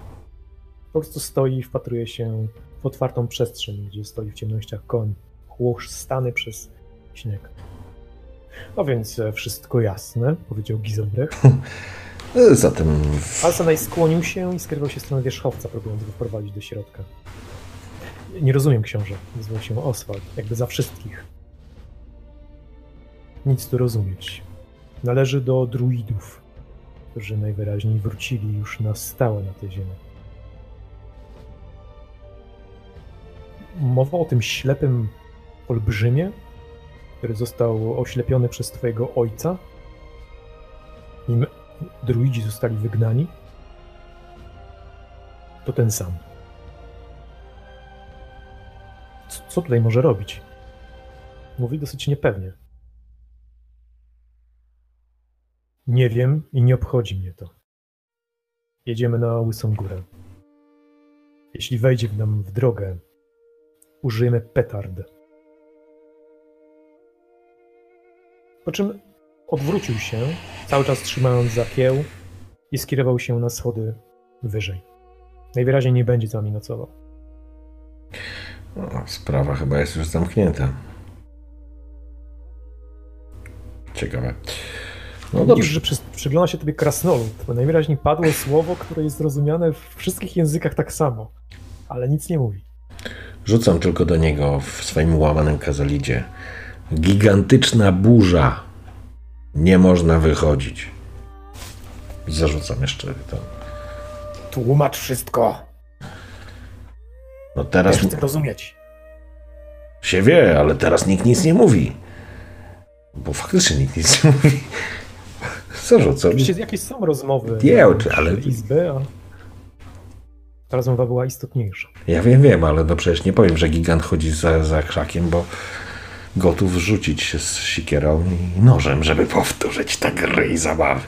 Po prostu stoi i wpatruje się w otwartą przestrzeń, gdzie stoi w ciemnościach koń, chłostany przez śnieg. No więc e, wszystko jasne, powiedział Gizelbrecht. [LAUGHS] E, Zatem Alsanaj skłonił się i skierował się w stronę wierzchowca, próbując go wprowadzić do środka. Nie rozumiem, książę, nazywał się Oswald, jakby za wszystkich. Nic tu rozumieć. Należy do druidów, którzy najwyraźniej wrócili już na stałe na tę ziemię. Mowa o tym ślepym olbrzymie, który został oślepiony przez twojego ojca? Nim druidzi zostali wygnani? To ten sam. Co, tutaj może robić? Mówi dosyć niepewnie. Nie wiem i nie obchodzi mnie to. Jedziemy na Łysą Górę. Jeśli wejdzie w nam w drogę, użyjemy petard. Po czym odwrócił się, cały czas trzymając za kieł i skierował się na schody wyżej. Najwyraźniej nie będzie z nami nocował. no, sprawa chyba jest już zamknięta. Ciekawe. No dobrze. że przy, przygląda się tobie krasnolud, bo najwyraźniej padło słowo, które jest zrozumiane w wszystkich językach tak samo, ale nic nie mówi. Rzucam tylko do niego w swoim łamanym kazalidzie. Gigantyczna burza. Nie można wychodzić. Zarzucam jeszcze to. Tłumacz wszystko! No teraz Też chcę rozumieć. się wie, ale teraz nikt nic nie mówi. Bo faktycznie nikt nic nie mówi. Zarzucam. Oczywiście jakieś są rozmowy Nie, ale- izby, a ta rozmowa była istotniejsza. Ja wiem, wiem, ale no przecież nie powiem, że gigant chodzi za, za krzakiem, bo gotów rzucić się z sikierą i nożem, żeby powtórzyć tę gry i zabawy.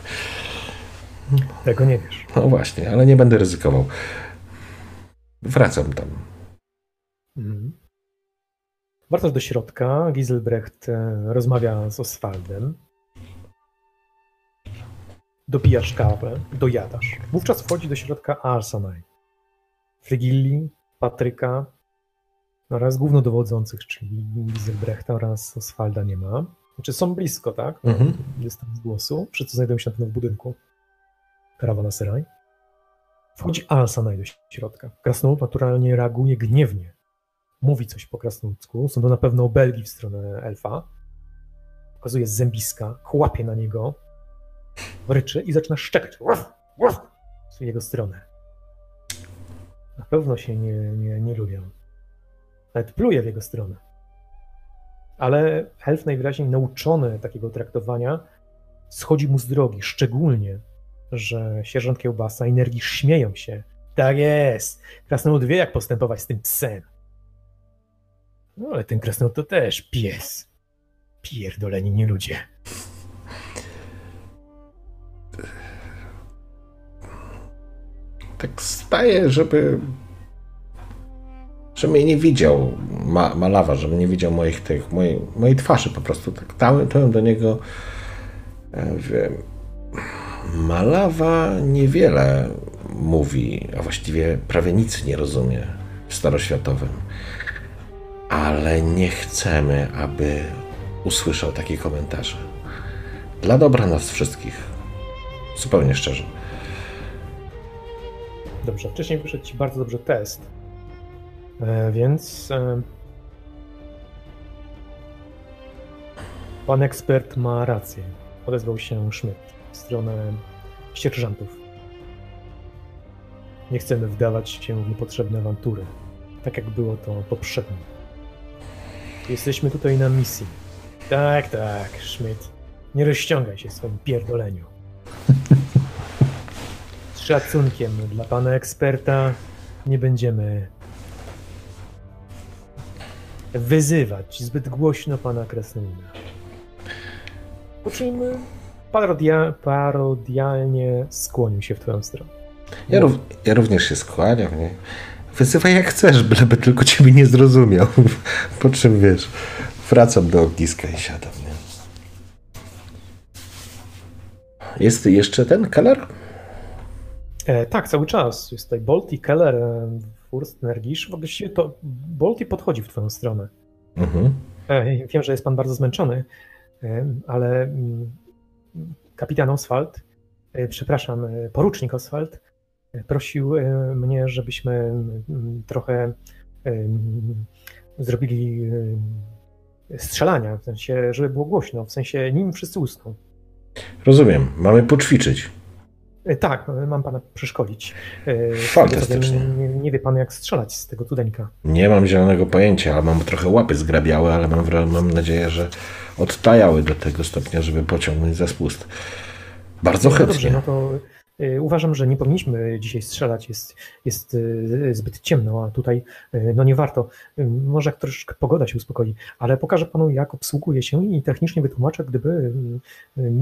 Tego nie wiesz. No właśnie, ale nie będę ryzykował. Wracam tam. Mhm. Wracasz do środka. Giselbrecht e, rozmawia z Oswaldem. Dopijasz kawę, dojadasz. Wówczas wchodzi do środka Arsanai. Frigilli, Patryka oraz głównodowodzących, czyli Giselbrechta oraz Oswalda nie ma. Znaczy są blisko, tak? Mhm. Dystans głosu. Wszyscy znajdują się na pewno w budynku. Karawana Seraj. Wchodzi Alsanaj do środka. Krasnolud naturalnie reaguje gniewnie. Mówi coś po krasnoludzku. Są to na pewno obelgi w stronę elfa. Pokazuje zębiska, chłapie na niego, ryczy i zaczyna szczekać. W jego stronę. Na pewno się nie, nie, nie lubią. Nawet pluje w jego stronę. Ale Helf najwyraźniej nauczony takiego traktowania schodzi mu z drogi, szczególnie, że sierżant Kiełbasa i Nergisz śmieją się. Tak jest, Krasnolud wie jak postępować z tym psem. No ale ten krasnolud to też pies. Pierdoleni nie ludzie. Tak staje, żeby że mnie nie widział ma, Malawa, żeby nie widział moich tych, mojej, mojej twarzy po prostu. Tak tałem do niego e, wiem, Malawa niewiele mówi, a właściwie prawie nic nie rozumie w staroświatowym. Ale nie chcemy, aby usłyszał takie komentarze. Dla dobra nas wszystkich. Zupełnie szczerze. Dobrze, wcześniej wyszedł Ci bardzo dobrze test, więc e, pan ekspert ma rację. Odezwał się Schmidt w stronę sierżantów. Nie chcemy wdawać się w niepotrzebne awantury, tak jak było to poprzednio. Jesteśmy tutaj na misji. Tak, tak, Schmidt. Nie rozciągaj się w swoim pierdoleniu. [LAUGHS] Z szacunkiem dla pana eksperta nie będziemy wyzywać zbyt głośno pana Krasnoluda. Po czym parodia, parodialnie skłonił się w twoją stronę. Ja, rów, ja również się skłaniam. Nie? Wyzywaj jak chcesz, byleby tylko ciebie nie zrozumiał. [LAUGHS] Po czym wiesz, wracam do ogniska i siadam. Nie? Jest jeszcze ten Keller? E, tak, cały czas. Jest tutaj Bolti, Keller, e, Furst, Nergisz. Właściwie to Bolti podchodzi w twoją stronę. Mhm. E, wiem, że jest pan bardzo zmęczony, e, ale mm, kapitan Oswald, e, przepraszam, porucznik Oswald, prosił mnie, żebyśmy mm, trochę zrobili strzelania, w sensie, żeby było głośno, w sensie nim wszyscy usną. Rozumiem, mamy poćwiczyć. Tak, mam pana przeszkolić. Fantastycznie. Nie, nie, wie pan, jak strzelać z tego cudeńka. Nie mam zielonego pojęcia, ale mam trochę łapy zgrabiałe, ale mam, mam nadzieję, że odtajały do tego stopnia, żeby pociągnąć za spust. Bardzo no chętnie. Dobrze, no to Uważam, że nie powinniśmy dzisiaj strzelać, jest, jest y, zbyt ciemno, a tutaj y, no nie warto. Może jak troszkę pogoda się uspokoi, ale pokażę panu, jak obsługuje się i technicznie wytłumaczę, gdyby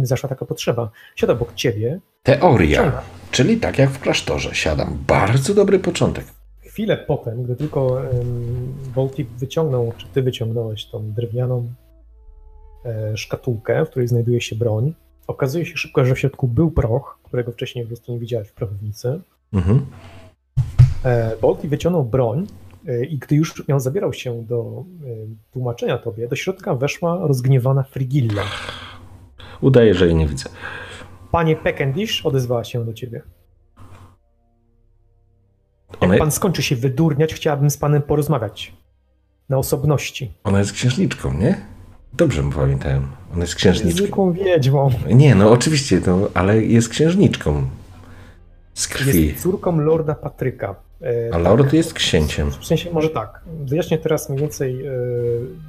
zaszła taka potrzeba. Siada obok ciebie. Teoria, czyli tak jak w klasztorze, siadam. Bardzo dobry początek. Chwilę potem, gdy tylko Volti wyciągnął, czy ty wyciągnąłeś tą drewnianą E, szkatułkę, w której znajduje się broń. Okazuje się szybko, że w środku był proch, którego wcześniej po prostu nie widziałeś w prochownicy. Mhm. E, Bolti wyciągnął broń e, i gdy już ją zabierał się do tłumaczenia tobie, do środka weszła rozgniewana Frigilla. Udaje, że jej nie widzę. Panie Peckendish odezwała się do ciebie. Jak One... pan skończy się wydurniać, chciałabym z panem porozmawiać. Na osobności. Ona jest księżniczką, nie? Dobrze mu pamiętałem. Ona jest księżniczką. Zwykłą wiedźmą. Nie, no oczywiście, to, ale jest księżniczką. Z krwi. Jest córką lorda Patryka. E, A lord tak, jest księciem. W sensie, może tak. Wyjaśnię teraz mniej więcej, e,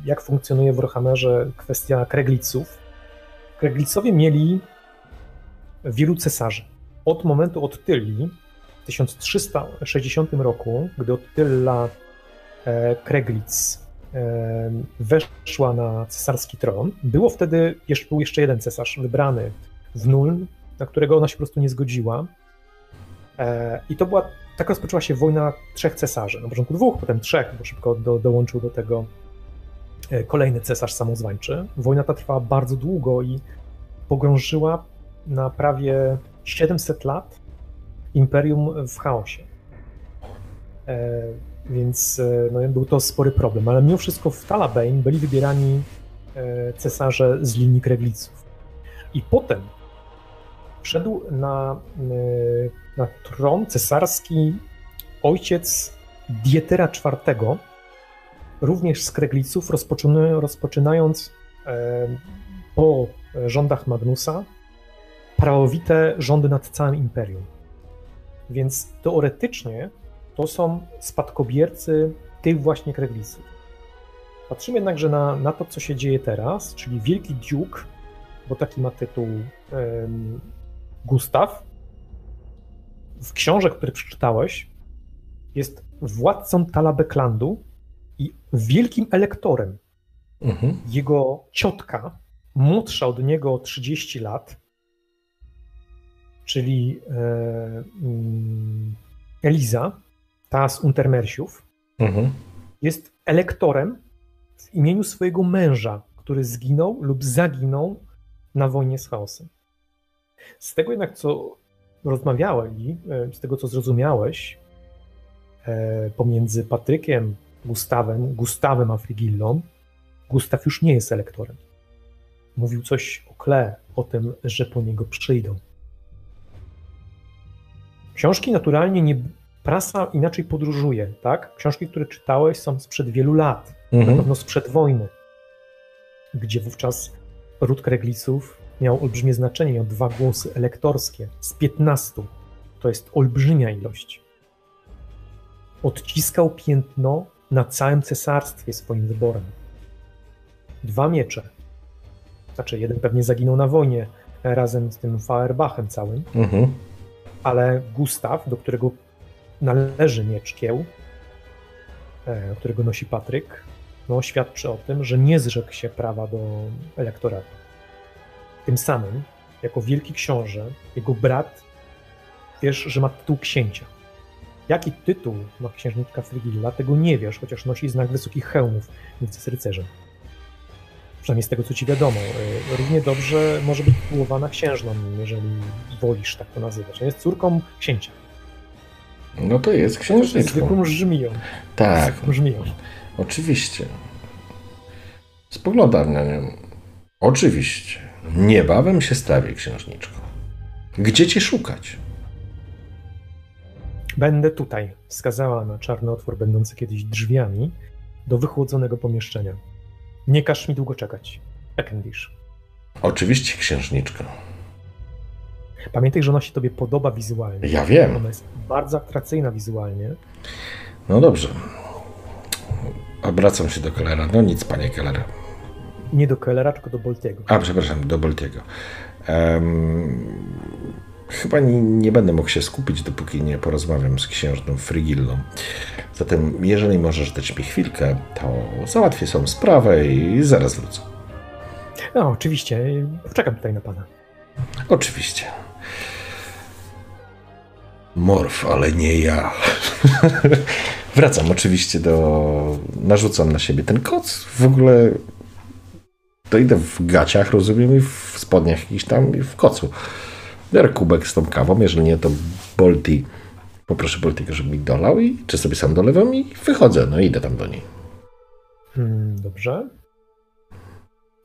jak funkcjonuje w Warhammerze kwestia Kregliców. Kreglicowie mieli wielu cesarzy. Od momentu Ottyli w 1360 roku, gdy Ottyla e, Kreglic weszła na cesarski tron. Było wtedy, jeszcze, był jeszcze jeden cesarz wybrany w Nuln, na którego ona się po prostu nie zgodziła. E, I to była, tak rozpoczęła się wojna trzech cesarzy. Na początku dwóch, potem trzech, bo szybko do, dołączył do tego e, kolejny cesarz samozwańczy. Wojna ta trwała bardzo długo i pogrążyła na prawie 700 lat imperium w chaosie. Więc e, no, był to spory problem, ale mimo wszystko w Talabane byli wybierani e, cesarze z linii Kregliców. I potem wszedł na, e, na tron cesarski ojciec Dietera IV, również z Kregliców, rozpoczynając po rządach Magnusa prawowite rządy nad całym imperium. Więc teoretycznie to są spadkobiercy tych właśnie Kregliców. Patrzymy jednakże na, na to, co się dzieje teraz, czyli Wielki Duke, bo taki ma tytuł em, Gustaw. W książek, które przeczytałeś, jest władcą Talabeklandu i wielkim elektorem. Mhm. Jego ciotka, młodsza od niego o 30 lat, czyli e, mm, Eliza, ta z Untermersiów, Mhm. jest elektorem w imieniu swojego męża, który zginął lub zaginął na wojnie z chaosem. Z tego jednak, co rozmawiali, e, z tego, co zrozumiałeś e, pomiędzy Patrykiem, Gustawem, Gustawem a Frigillą, Gustaw już nie jest elektorem. Mówił coś o Kle, o tym, że po niego przyjdą. Książki naturalnie nie. Prasa inaczej podróżuje, tak? Książki, które czytałeś, są sprzed wielu lat, na Mhm. pewno sprzed wojny, gdzie wówczas ród Kregliców miał olbrzymie znaczenie, miał dwa głosy elektorskie z 15. To jest olbrzymia ilość. Odciskał piętno na całym cesarstwie swoim wyborem. Dwa miecze. Znaczy, jeden pewnie zaginął na wojnie razem z tym Feuerbachem całym, Mhm. ale Gustaw, do którego należy miecz kieł, e, którego nosi Patryk, no, świadczy o tym, że nie zrzekł się prawa do elektoratu. Tym samym, jako wielki książę, jego brat, wiesz, że ma tytuł księcia. Jaki tytuł ma księżniczka Frigilla, tego nie wiesz, chociaż nosi znak wysokich hełmów, więc jest rycerzem. Przynajmniej z tego, co ci wiadomo. E, Równie dobrze może być tytułowana księżną, jeżeli wolisz tak to nazywać. Jest córką księcia. No to jest księżniczką. Zwykłą żmiją. Tak, Zwykłą żmiją. oczywiście. Spoglądam na nią. Oczywiście. Niebawem się stawię księżniczką. Gdzie cię szukać? Będę tutaj, wskazała na czarny otwór będący kiedyś drzwiami do wychłodzonego pomieszczenia. Nie każ mi długo czekać. Ekendish. Oczywiście księżniczka. Pamiętaj, że ona się tobie podoba wizualnie. Ja wiem. Ona jest bardzo atrakcyjna wizualnie. No dobrze. Obracam się do Kellera. No nic, panie Keller. Nie do Kellera, tylko do Boltiego. A, przepraszam, do Boltiego. Em, chyba nie, nie będę mógł się skupić, dopóki nie porozmawiam z księżną Frigillą. Zatem, jeżeli możesz dać mi chwilkę, to załatwię sobie sprawę i zaraz wrócę. No, oczywiście. Czekam tutaj na pana. Oczywiście. Morf, ale nie ja. [LAUGHS] Wracam oczywiście do. Narzucam na siebie ten koc. W ogóle. To idę w gaciach, rozumiem, i w spodniach jakiś tam, i w kocu. Biorę kubek z tą kawą, jeżeli nie, to Bolti. Poproszę Boltiego, żeby mi dolał, i czy sobie sam dolewam i wychodzę. No idę tam do niej. Hmm, dobrze.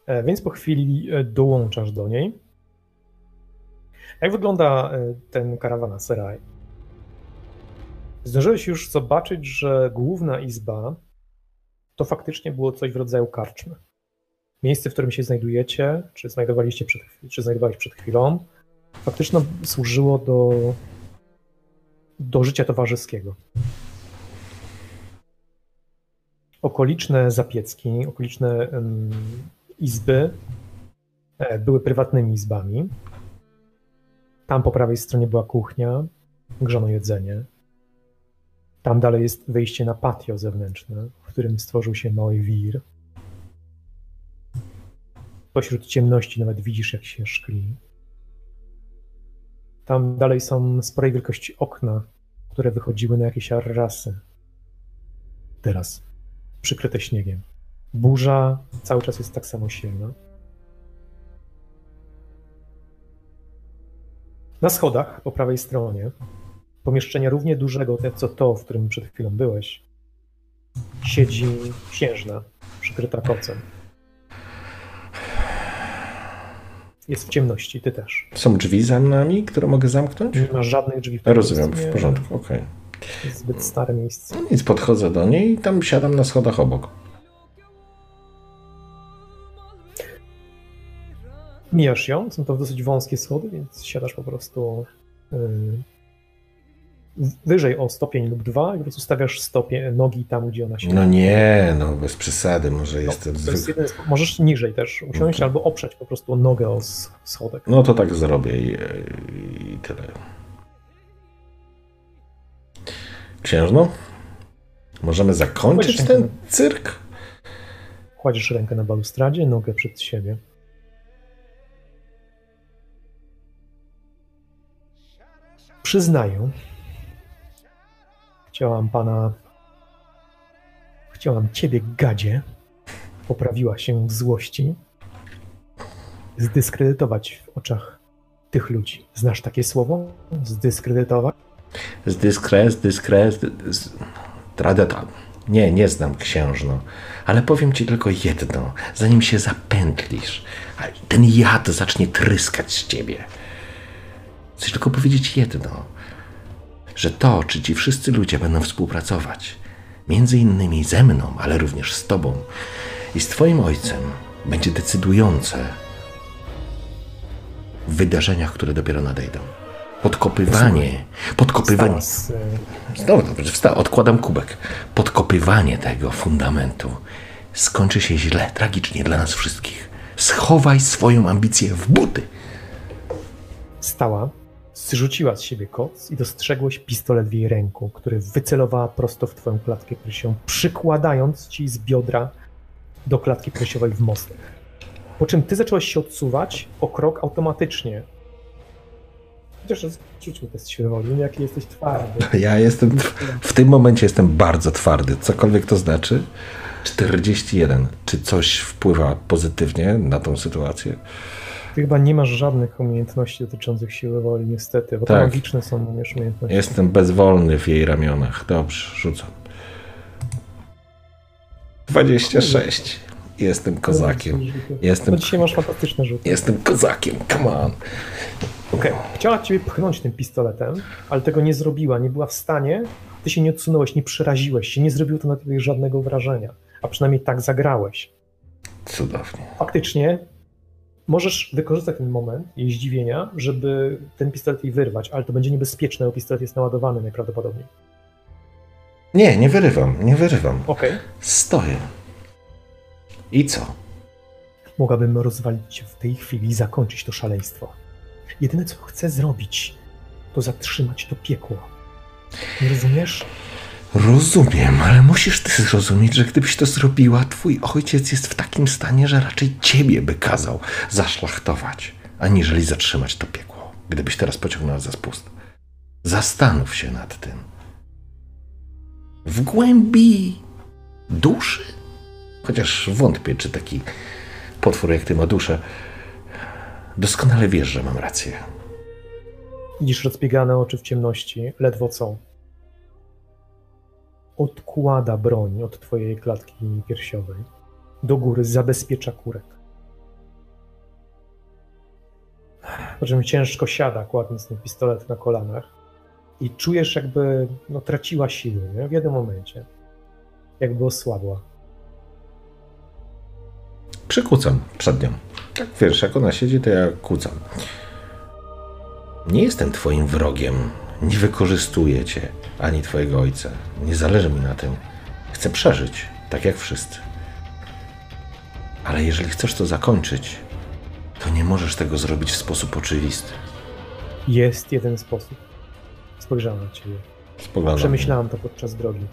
E, więc po chwili e, dołączasz do niej. Jak wygląda e, ten karawanseraj? Zdążyłeś już zobaczyć, że główna izba to faktycznie było coś w rodzaju karczmy. Miejsce, w którym się znajdujecie, czy znajdowaliście przed, czy przed chwilą, faktycznie służyło do, do życia towarzyskiego. Okoliczne zapiecki, okoliczne em, izby e, były prywatnymi izbami. Tam po prawej stronie była kuchnia, grzano jedzenie. Tam dalej jest wejście na patio zewnętrzne, w którym stworzył się mały wir. Pośród ciemności nawet widzisz, jak się szkli. Tam dalej są sporej wielkości okna, które wychodziły na jakieś arrasy. Teraz przykryte śniegiem. Burza cały czas jest tak samo silna. Na schodach po prawej stronie, pomieszczenia równie dużego co to, w którym przed chwilą byłeś, siedzi księżna, przykryta kocem. Jest w ciemności, ty też. Są drzwi za nami, które mogę zamknąć? Nie ma żadnych drzwi w tym Rozumiem, miejscu, w porządku, okej. Jest zbyt stare miejsce. No nic, podchodzę do niej i tam siadam na schodach obok. Mijasz ją, są to dosyć wąskie schody, więc siadasz po prostu yy, wyżej o stopień lub dwa i po prostu stawiasz stopie, nogi tam, gdzie ona się... No nie, no bez przesady, może No, jestem to jest jeden spo- możesz niżej też usiąść Okej. albo oprzeć po prostu nogę o schodek. No to tak zrobię i, i tyle. Księżno? Możemy zakończyć Chodź, ten cyrk? Kładziesz rękę na balustradzie, nogę przed siebie. Przyznaję, chciałam pana, chciałam ciebie, gadzie, poprawiła się w złości, zdyskredytować w oczach tych ludzi. Znasz takie słowo? Zdyskredytować? Z dyskre, z tradeta. Nie, nie znam księżno, ale powiem ci tylko jedno, zanim się zapętlisz, ten jad zacznie tryskać z ciebie. Chcę tylko powiedzieć jedno, że to, czy ci wszyscy ludzie będą współpracować, między innymi ze mną, ale również z tobą i z twoim ojcem, będzie decydujące w wydarzeniach, które dopiero nadejdą. Podkopywanie, podkopywanie. Y, Znowu dobrze, wsta, odkładam kubek. Podkopywanie tego fundamentu skończy się źle, tragicznie dla nas wszystkich. Schowaj swoją ambicję w buty. Stała, zrzuciła z siebie koc i dostrzegłeś pistolet w jej ręku, który wycelowała prosto w twoją klatkę piersiową, przykładając ci z biodra do klatki piersiowej w mostek. Po czym ty zacząłeś się odsuwać o krok automatycznie. Chociaż rzućmy test siły woli, jaki jesteś twardy. [LAUGHS] Ja jestem, w tym momencie jestem bardzo twardy, cokolwiek to znaczy. 41. Czy coś wpływa pozytywnie na tą sytuację? Ty chyba nie masz żadnych umiejętności dotyczących siły woli, niestety, bo Tak. magiczne są umiesz umiejętności. Jestem bezwolny w jej ramionach. Dobrze, rzucam. 26. Jestem kozakiem. Jestem, No dzisiaj masz fantastyczne rzuty. jestem kozakiem, come on. Okej, chciała ciebie pchnąć tym pistoletem, ale tego nie zrobiła, nie była w stanie. Ty się nie odsunąłeś, nie przeraziłeś się, nie zrobiło to na tobie żadnego wrażenia. A przynajmniej tak zagrałeś. Cudownie. Faktycznie możesz wykorzystać ten moment jej zdziwienia, żeby ten pistolet jej wyrwać, ale to będzie niebezpieczne, bo pistolet jest naładowany najprawdopodobniej. Nie, nie wyrywam, nie wyrywam. Okej. Stoję. I co? Mogłabym rozwalić cię w tej chwili i zakończyć to szaleństwo. Jedyne, co chcę zrobić, to zatrzymać to piekło. Nie rozumiesz? Rozumiem, ale musisz ty zrozumieć, że gdybyś to zrobiła, twój ojciec jest w takim stanie, że raczej ciebie by kazał zaszlachtować, aniżeli zatrzymać to piekło, gdybyś teraz pociągnęła za spust. Zastanów się nad tym. W głębi duszy? Chociaż wątpię, czy taki potwór jak ty ma duszę. Doskonale wiesz, że mam rację. Widzisz rozbiegane oczy w ciemności, ledwo co. Odkłada broń od twojej klatki piersiowej. Do góry zabezpiecza kurek. Po czym ciężko siada, kładąc ten pistolet na kolanach. I czujesz, jakby no, traciła siły nie? w jednym momencie. Jakby osłabła. Przykucam przed nią. Tak wiesz, jak ona siedzi, to ja kucam. Nie jestem twoim wrogiem. Nie wykorzystuję cię, ani twojego ojca. Nie zależy mi na tym. Chcę przeżyć, tak jak wszyscy. Ale jeżeli chcesz to zakończyć, to nie możesz tego zrobić w sposób oczywisty. Jest jeden sposób. Spojrzałem na ciebie. Spoglądam. Przemyślałem to podczas drogi.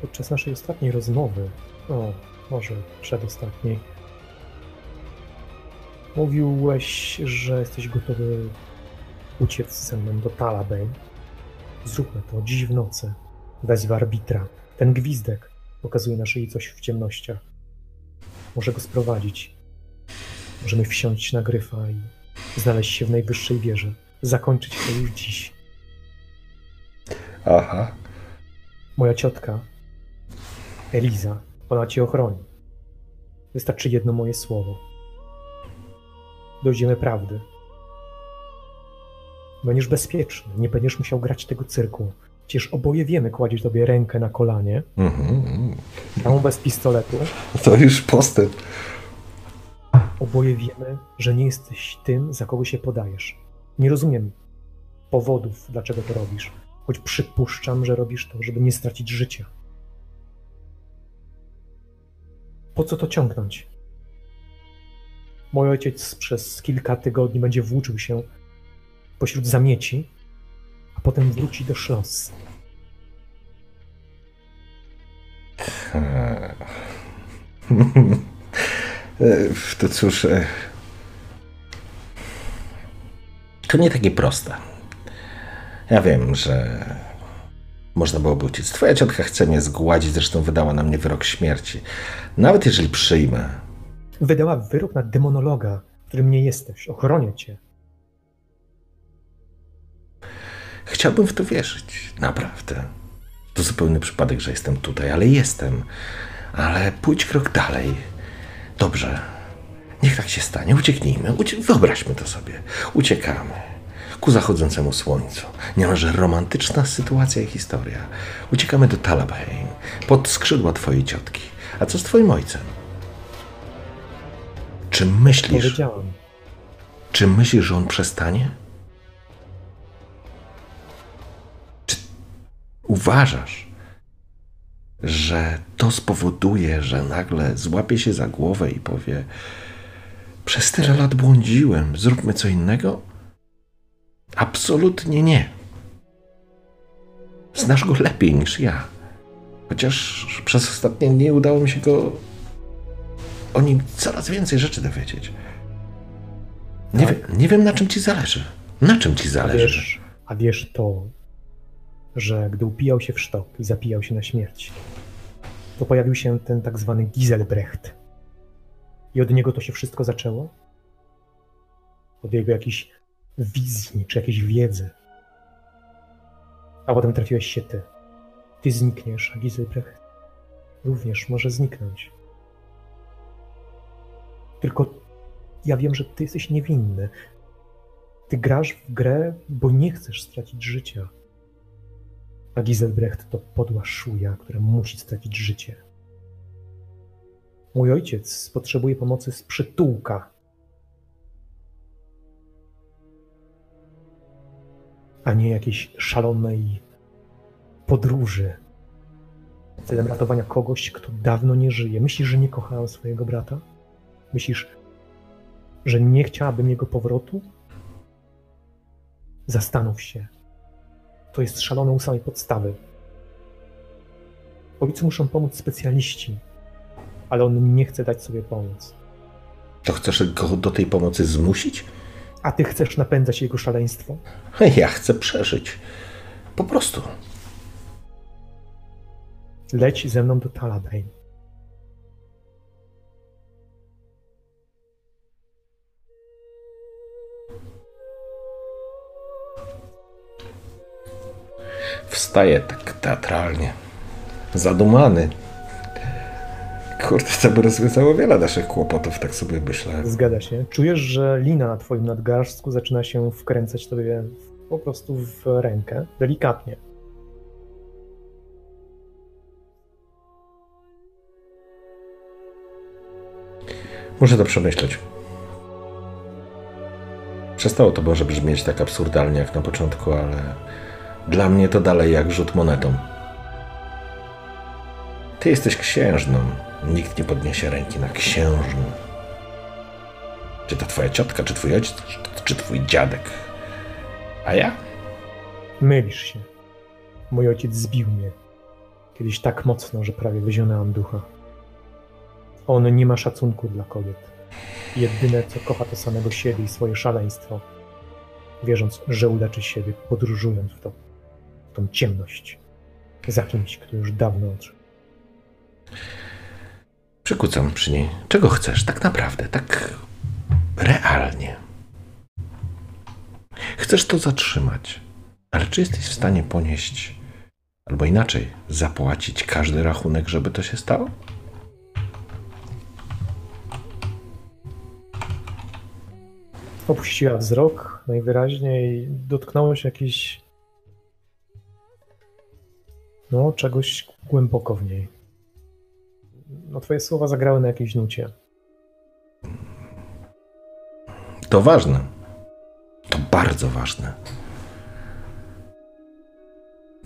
Podczas naszej ostatniej rozmowy, o, może przedostatniej, mówiłeś, że jesteś gotowy uciec ze mną do Talabane. Zróbmy to dziś w nocy. Wezwę arbitra. Ten gwizdek pokazuje na szyi coś w ciemnościach. Może go sprowadzić. Możemy wsiąść na gryfa i znaleźć się w najwyższej wieży. Zakończyć to już dziś. Aha. Moja ciotka, Eliza, ona cię ochroni. Wystarczy jedno moje słowo. Dojdziemy prawdy. Będziesz bezpieczny, nie będziesz musiał grać tego cyrku. Przecież oboje wiemy, kładziesz tobie rękę na kolanie, Mhm, tam bez pistoletu. To już postęp. Oboje wiemy, że nie jesteś tym, za kogo się podajesz. Nie rozumiem, powodów, dlaczego to robisz. Choć przypuszczam, że robisz to, żeby nie stracić życia. Po co to ciągnąć? Mój ojciec przez kilka tygodni będzie włóczył się pośród zamieci, a potem wróci do szlos. [LAUGHS] To cóż, e, to nie takie proste. Ja wiem, że można byłoby uciec. Twoja ciotka chce mnie zgładzić, zresztą wydała na mnie wyrok śmierci. Nawet jeżeli przyjmę, Wydała wyrok na demonologa, którym nie jesteś. Ochronię cię. Chciałbym w to wierzyć, naprawdę. To zupełny przypadek, że jestem tutaj, ale jestem. Ale pójdź krok dalej. Dobrze, niech tak się stanie. Ucieknijmy. Ucie wyobraźmy to sobie. Uciekamy ku zachodzącemu słońcu. Niemalże romantyczna sytuacja i historia. Uciekamy do Talabheim, pod skrzydła twojej ciotki. A co z twoim ojcem? Czy myślisz, Powiedziałam. czy myślisz, że on przestanie? Uważasz, że to spowoduje, że nagle złapie się za głowę i powie: Przez tyle lat błądziłem, zróbmy co innego? Absolutnie nie. Znasz go lepiej niż ja. Chociaż przez ostatnie dni udało mi się go o nim coraz więcej rzeczy dowiedzieć. Nie, Tak. wiem, nie wiem, na czym ci zależy. Na czym ci A zależy? wiesz, a wiesz to, że gdy upijał się w sztok i zapijał się na śmierć, to pojawił się ten tak zwany Giselbrecht. I od niego to się wszystko zaczęło? Od jego jakiejś wizji, czy jakiejś wiedzy. A potem trafiłeś się ty. Ty znikniesz, a Giselbrecht również może zniknąć. Tylko ja wiem, że ty jesteś niewinny. Ty grasz w grę, bo nie chcesz stracić życia. A Giselbrecht to podła szuja, która musi stracić życie. Mój ojciec potrzebuje pomocy z przytułka. A nie jakiejś szalonej podróży. Celem ratowania kogoś, kto dawno nie żyje. Myślisz, że nie kochałem swojego brata? Myślisz, że nie chciałabym jego powrotu? Zastanów się. To jest szalone u samej podstawy. Ojcu muszą pomóc specjaliści, ale on nie chce dać sobie pomóc. To chcesz go do tej pomocy zmusić? A ty chcesz napędzać jego szaleństwo? [LAUGHS] Ja chcę przeżyć. Po prostu. Leć ze mną do Talabheim. Wstaję tak teatralnie. Zadumany. Kurde, to by rozwiązało wiele naszych kłopotów, tak sobie myślę. Zgadza się. Czujesz, że lina na twoim nadgarstku zaczyna się wkręcać tobie po prostu w rękę, delikatnie. Muszę to przemyśleć. Przestało to może brzmieć tak absurdalnie jak na początku, ale dla mnie to dalej jak rzut monetą. Ty jesteś księżną. Nikt nie podniesie ręki na księżną. Czy to twoja ciotka, czy twój ojciec, czy- twój dziadek. A ja? Mylisz się. Mój ojciec zbił mnie. Kiedyś tak mocno, że prawie wyzionęłam ducha. On nie ma szacunku dla kobiet. Jedyne, co kocha, to samego siebie i swoje szaleństwo. Wierząc, że uleczy siebie, podróżując w to, tą ciemność. Za kimś, kto już dawno odszedł. Przykucam przy niej. Czego chcesz, tak naprawdę, tak realnie? Chcesz to zatrzymać, ale czy jesteś w stanie ponieść, albo inaczej, zapłacić każdy rachunek, żeby to się stało? Opuściła wzrok najwyraźniej, dotknęło się jakiś. No, czegoś głęboko w niej. No, twoje słowa zagrały na jakiejś nucie. To ważne. To bardzo ważne.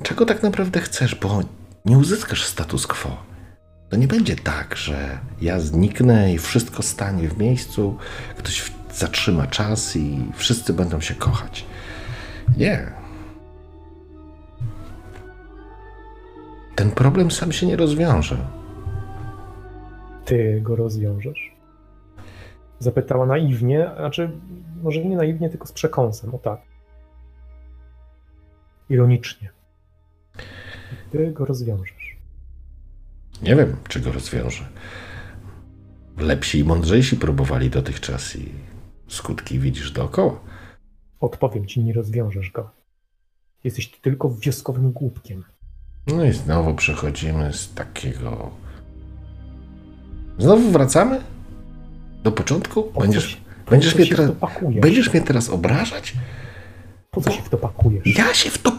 czego tak naprawdę chcesz, bo nie uzyskasz status quo. To nie będzie tak, że ja zniknę i wszystko stanie w miejscu, ktoś zatrzyma czas i wszyscy będą się kochać. Nie. Ten problem sam się nie rozwiąże. Ty go rozwiążesz? Zapytała naiwnie, znaczy może nie naiwnie, tylko z przekąsem, o tak. Ironicznie. Ty go rozwiążesz. Nie wiem, czy go rozwiąże. Lepsi i mądrzejsi próbowali dotychczas i skutki widzisz dookoła. Odpowiem ci, nie rozwiążesz go. Jesteś tylko wioskowym głupkiem. No i znowu przechodzimy z takiego. Znowu wracamy? Do początku? Będziesz, będziesz, mnie teraz, będziesz mnie teraz obrażać? Po co się w to pakujesz? Ja się w to.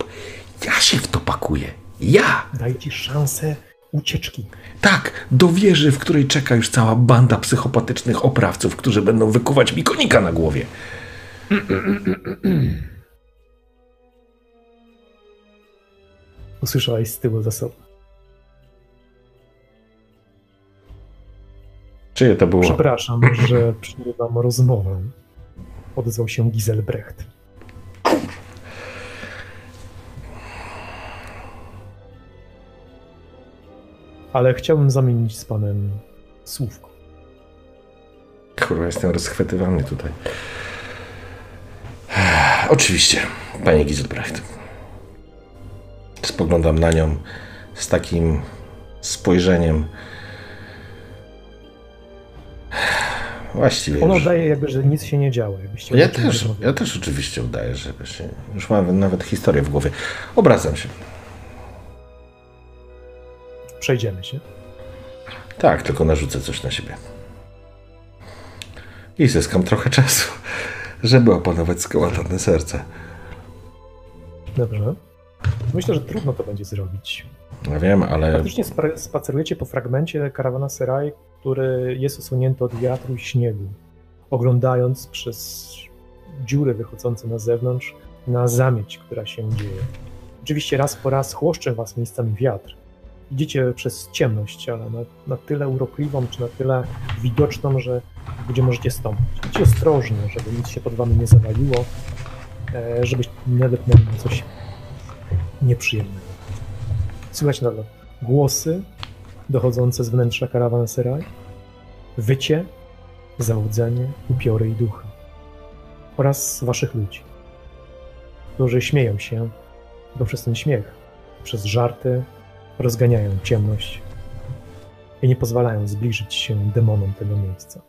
Ja się w to pakuję. Ja! Daj ci szansę ucieczki. Tak, do wieży, w której czeka już cała banda psychopatycznych oprawców, którzy będą wykuwać mi konika na głowie. [CLEARS THROAT] Usłyszałeś z tyłu za sobą. Czyje to było? Przepraszam, [CLEARS THROAT] że przerywam rozmowę. Odezwał się Giselbrecht. Ale chciałbym zamienić z panem słówko. Kurwa, jestem rozchwytywany tutaj. Oczywiście, panie Giselbrecht. Spoglądam na nią z takim spojrzeniem. Właściwie. On Już, udaje jakby, że nic się nie działo. Jakbyście ja też, rozmawiali. ja też oczywiście udaję, że się. Już mam nawet historię w głowie. Obracam się. Przejdziemy się. Tak, tylko narzucę coś na siebie. I zyskam trochę czasu, żeby opanować skołatane serce. Dobrze. Myślę, że trudno to będzie zrobić. Ja wiem, ale Faktycznie spacerujecie po fragmencie karawana Seraj, który jest osłonięty od wiatru i śniegu, oglądając przez dziury wychodzące na zewnątrz na zamieć, która się dzieje. Oczywiście raz po raz chłoszcze was miejscami wiatr. Idziecie przez ciemność, ale na, na tyle urokliwą, czy na tyle widoczną, że gdzie możecie stąpać. Idźcie ostrożnie, żeby nic się pod wami nie zawaliło, e, żebyście nie nadepnęli na coś nieprzyjemnego. Słychać nadal głosy dochodzące z wnętrza karawanseraj, wycie, załudzenie, upiory i duchy oraz waszych ludzi, którzy śmieją się, bo przez ten śmiech, przez żarty rozganiają ciemność i nie pozwalają zbliżyć się demonom tego miejsca.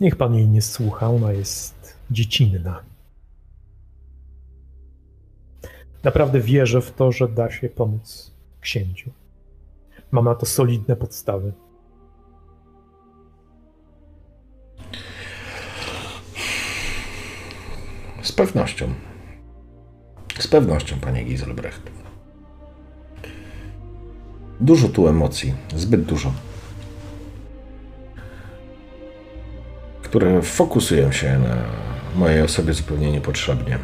Niech pan jej nie słucha, ona jest dziecinna. Naprawdę wierzę w to, że da się pomóc księciu. Mam na to solidne podstawy. z pewnością. Z pewnością, panie Giselbrecht. Dużo tu emocji, zbyt dużo. Które fokusują się na mojej osobie zupełnie niepotrzebnie.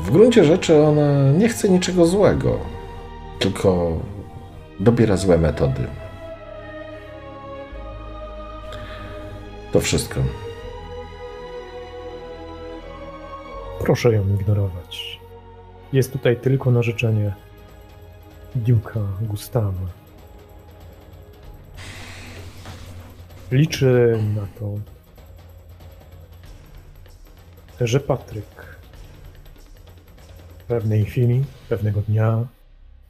W gruncie rzeczy ona nie chce niczego złego, tylko dobiera złe metody. To wszystko. Proszę ją ignorować. Jest tutaj tylko na życzenie Duke'a Gustawa. Liczę na to, że Patryk pewnej chwili, pewnego dnia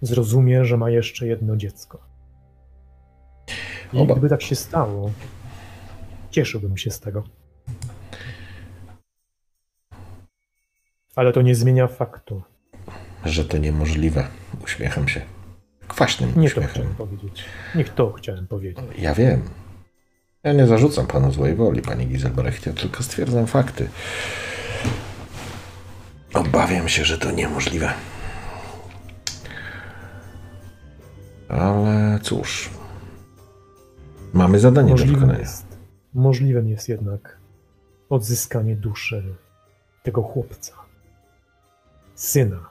zrozumie, że ma jeszcze jedno dziecko. I Oba. gdyby tak się stało, cieszyłbym się z tego. Ale to nie zmienia faktu. Że to niemożliwe. Uśmiecham się. Kwaśnym Nie to uśmiechem. chciałem powiedzieć. Nie to chciałem powiedzieć. Ja wiem. Ja nie zarzucam panu złej woli, panie Giselbrecht, ja tylko stwierdzam fakty. Obawiam się, że to niemożliwe. Ale cóż. Mamy zadanie do Możliwym wykonania. jest, możliwym jest jednak, odzyskanie duszy tego chłopca, syna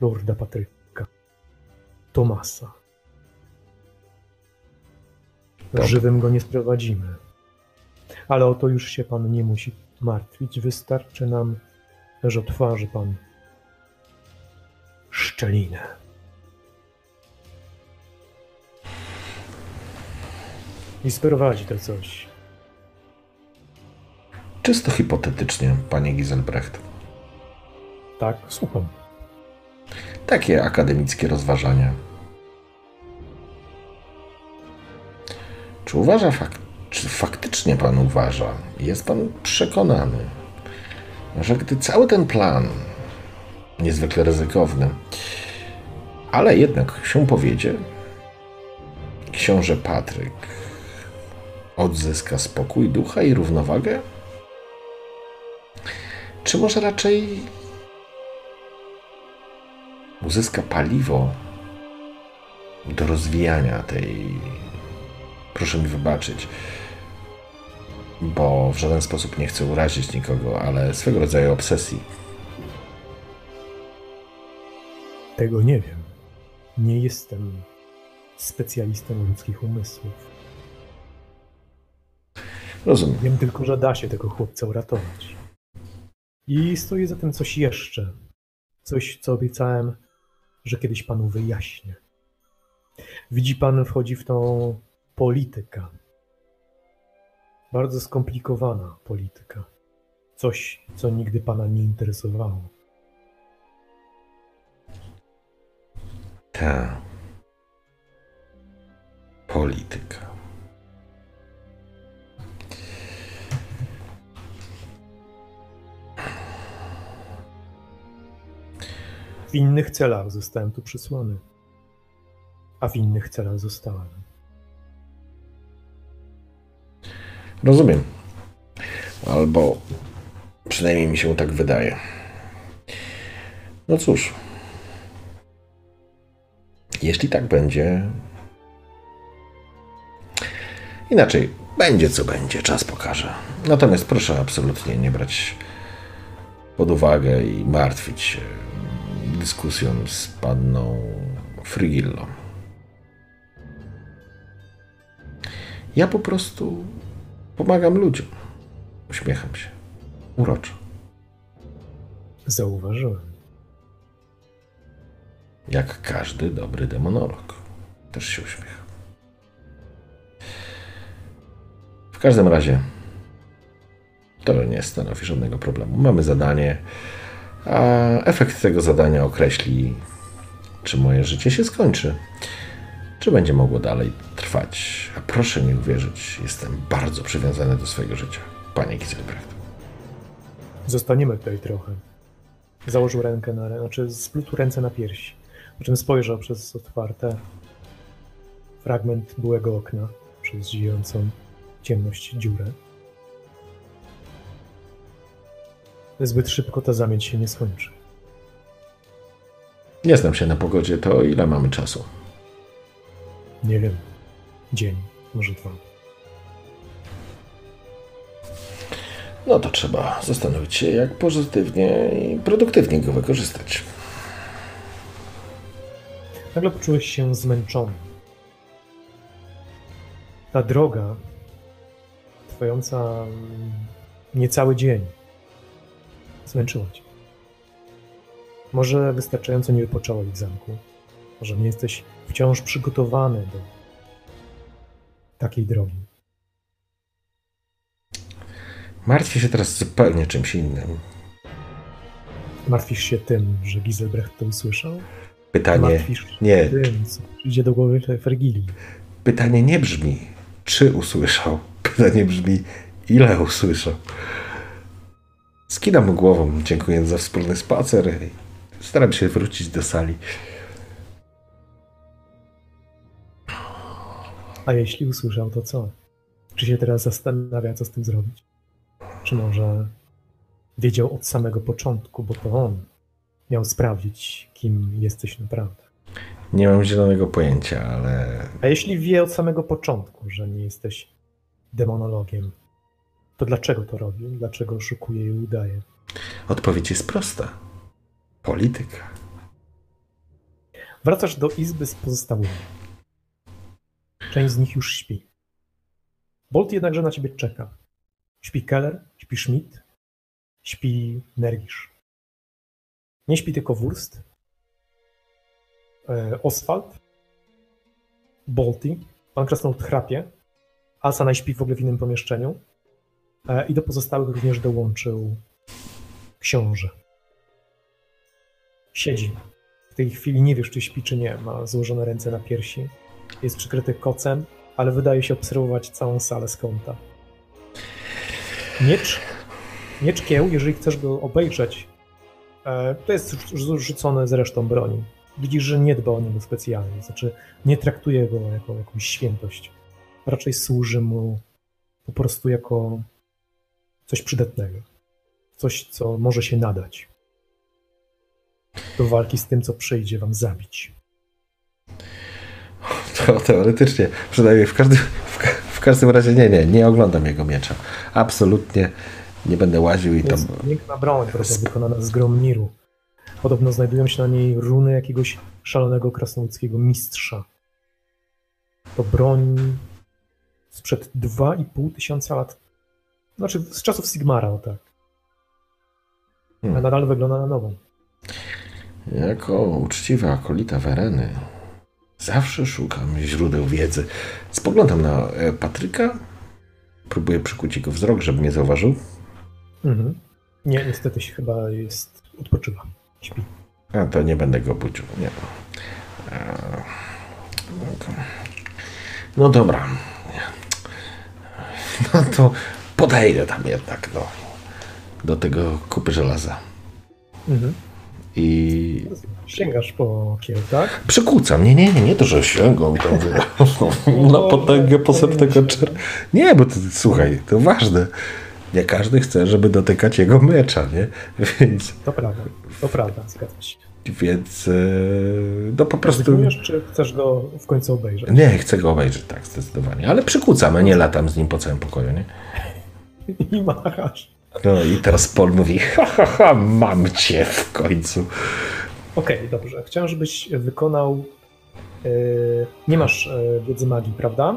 Lorda Patryka, Tomasa. Dobrze. Żywym go nie sprowadzimy. Ale o to już się pan nie musi martwić. Wystarczy nam, że otworzy pan szczelinę. I sprowadzi to coś. Czysto hipotetycznie, panie Giselbrecht. Tak, słucham. Takie akademickie rozważania. Czy uważa fak- czy faktycznie pan uważa, jest pan przekonany, że gdy cały ten plan, niezwykle ryzykowny, ale jednak się powiedzie, książę Patryk odzyska spokój ducha i równowagę? Czy może raczej uzyska paliwo do rozwijania tej. Proszę mi wybaczyć, bo w żaden sposób nie chcę urazić nikogo, ale swego rodzaju obsesji. Tego nie wiem. Nie jestem specjalistą ludzkich umysłów. Rozumiem. Wiem tylko, że da się tego chłopca uratować. I stoi za tym coś jeszcze. Coś, co obiecałem, że kiedyś panu wyjaśnię. Widzi pan, wchodzi w tą politykę. Bardzo skomplikowana polityka. Coś, co nigdy pana nie interesowało. Ta. Polityka. W innych celach zostałem tu przysłany. A w innych celach zostałem. Rozumiem. Albo przynajmniej mi się tak wydaje. No cóż. Jeśli tak będzie. Inaczej, będzie co będzie, czas pokaże. Natomiast proszę absolutnie nie brać pod uwagę i martwić się dyskusją z panną Frigillą. Ja po prostu pomagam ludziom. Uśmiecham się. Uroczo. Zauważyłem. Jak każdy dobry demonolog. Też się uśmiecha. W każdym razie to nie stanowi żadnego problemu. Mamy zadanie, a efekt tego zadania określi, czy moje życie się skończy, czy będzie mogło dalej trwać. A proszę mi uwierzyć, jestem bardzo przywiązany do swojego życia, panie Giselbrecht. Zostaniemy tutaj trochę. Założył rękę na znaczy splótł ręce na piersi, po czym spojrzał przez otwarte fragment byłego okna, przez zijającą ciemność dziurę. Zbyt szybko ta zamieć się nie skończy. Nie znam się na pogodzie, to ile mamy czasu? Nie wiem. Dzień, może dwa. No to trzeba zastanowić się, jak pozytywnie i produktywnie go wykorzystać. Nagle poczułeś się zmęczony. Ta droga, trwająca mm, niecały dzień, zmęczyła cię. Może wystarczająco nie wypocząłeś w zamku. Może nie jesteś wciąż przygotowany do takiej drogi. Martwię się teraz zupełnie czymś innym. Martwisz się tym, że Giselbrecht to usłyszał? Pytanie Martwisz się nie, tym, co przyjdzie do głowy Fergilii. pytanie nie brzmi, czy usłyszał. Pytanie brzmi, ile usłyszał. Skinam głową, dziękując za wspólny spacer. Staram się wrócić do sali. A jeśli usłyszał, to co? Czy się teraz zastanawia, co z tym zrobić? Czy może wiedział od samego początku, bo to on miał sprawdzić, kim jesteś naprawdę? Nie mam zielonego pojęcia, ale A jeśli wie od samego początku, że nie jesteś demonologiem, To dlaczego to robi? Dlaczego oszukuje i udaje? Odpowiedź jest prosta. Polityka. Wracasz do izby z pozostałymi. Część z nich już śpi. Bolt jednakże na ciebie czeka. Śpi Keller, śpi Schmidt, śpi Nergisz. Nie śpi tylko Wurst, e, Oswald, Bolty, pan Krasnolud chrapie, Asana śpi w ogóle w innym pomieszczeniu e, i do pozostałych również dołączył książę. Siedzi. W tej chwili nie wiesz, czy śpi, czy nie. Ma złożone ręce na piersi. Jest przykryty kocem, ale wydaje się obserwować całą salę z kąta. Miecz, miecz kieł, jeżeli chcesz go obejrzeć, e, to jest rzucone z resztą broni. Widzisz, że nie dba o niego specjalnie, znaczy nie traktuje go jako jakąś świętość. Raczej służy mu po prostu jako coś przydatnego. Coś, co może się nadać do walki z tym, co przyjdzie wam zabić. To teoretycznie, przynajmniej w każdym, w, w każdym razie nie, nie, nie oglądam jego miecza. Absolutnie nie będę łaził i To tam... piękna broń, która jest wykonana z Gromniru. Podobno znajdują się na niej runy jakiegoś szalonego krasnoludzkiego mistrza. To broń sprzed 2,5 tysiąca lat. Znaczy z czasów Sigmara, o tak. A Hmm. nadal wygląda na nową. Jako uczciwa akolita Wereny zawsze szukam źródeł wiedzy. Spoglądam na e, Patryka, próbuję przykuć jego wzrok, żeby mnie zauważył. Mhm. Nie, niestety się chyba jest. odpoczywa. Śpi. A to nie będę go budził, nie. No, no dobra. [LAUGHS] No to podejdę tam jednak do, do tego kupy żelaza. Mhm. I Sięgasz po kieł, tak? Przykucam. Nie, nie, nie, nie to, że sięgam tam [LAUGHS] na potęgę posępnego czer... Nie, bo to, słuchaj, to ważne. Nie każdy chce, żeby dotykać jego mecza, nie? Więc, To prawda. To prawda, zgadza się. więc e, no po prostu... Czy chcesz go w końcu obejrzeć? Nie, chcę go obejrzeć, tak, zdecydowanie. Ale przykucam, a nie latam z nim po całym pokoju, nie? [LAUGHS] I machasz. No i teraz Paul mówi, ha, ha, ha, mam cię w końcu. Okej, dobrze. Chciałem, żebyś wykonał. e, nie masz e, wiedzy magii, prawda?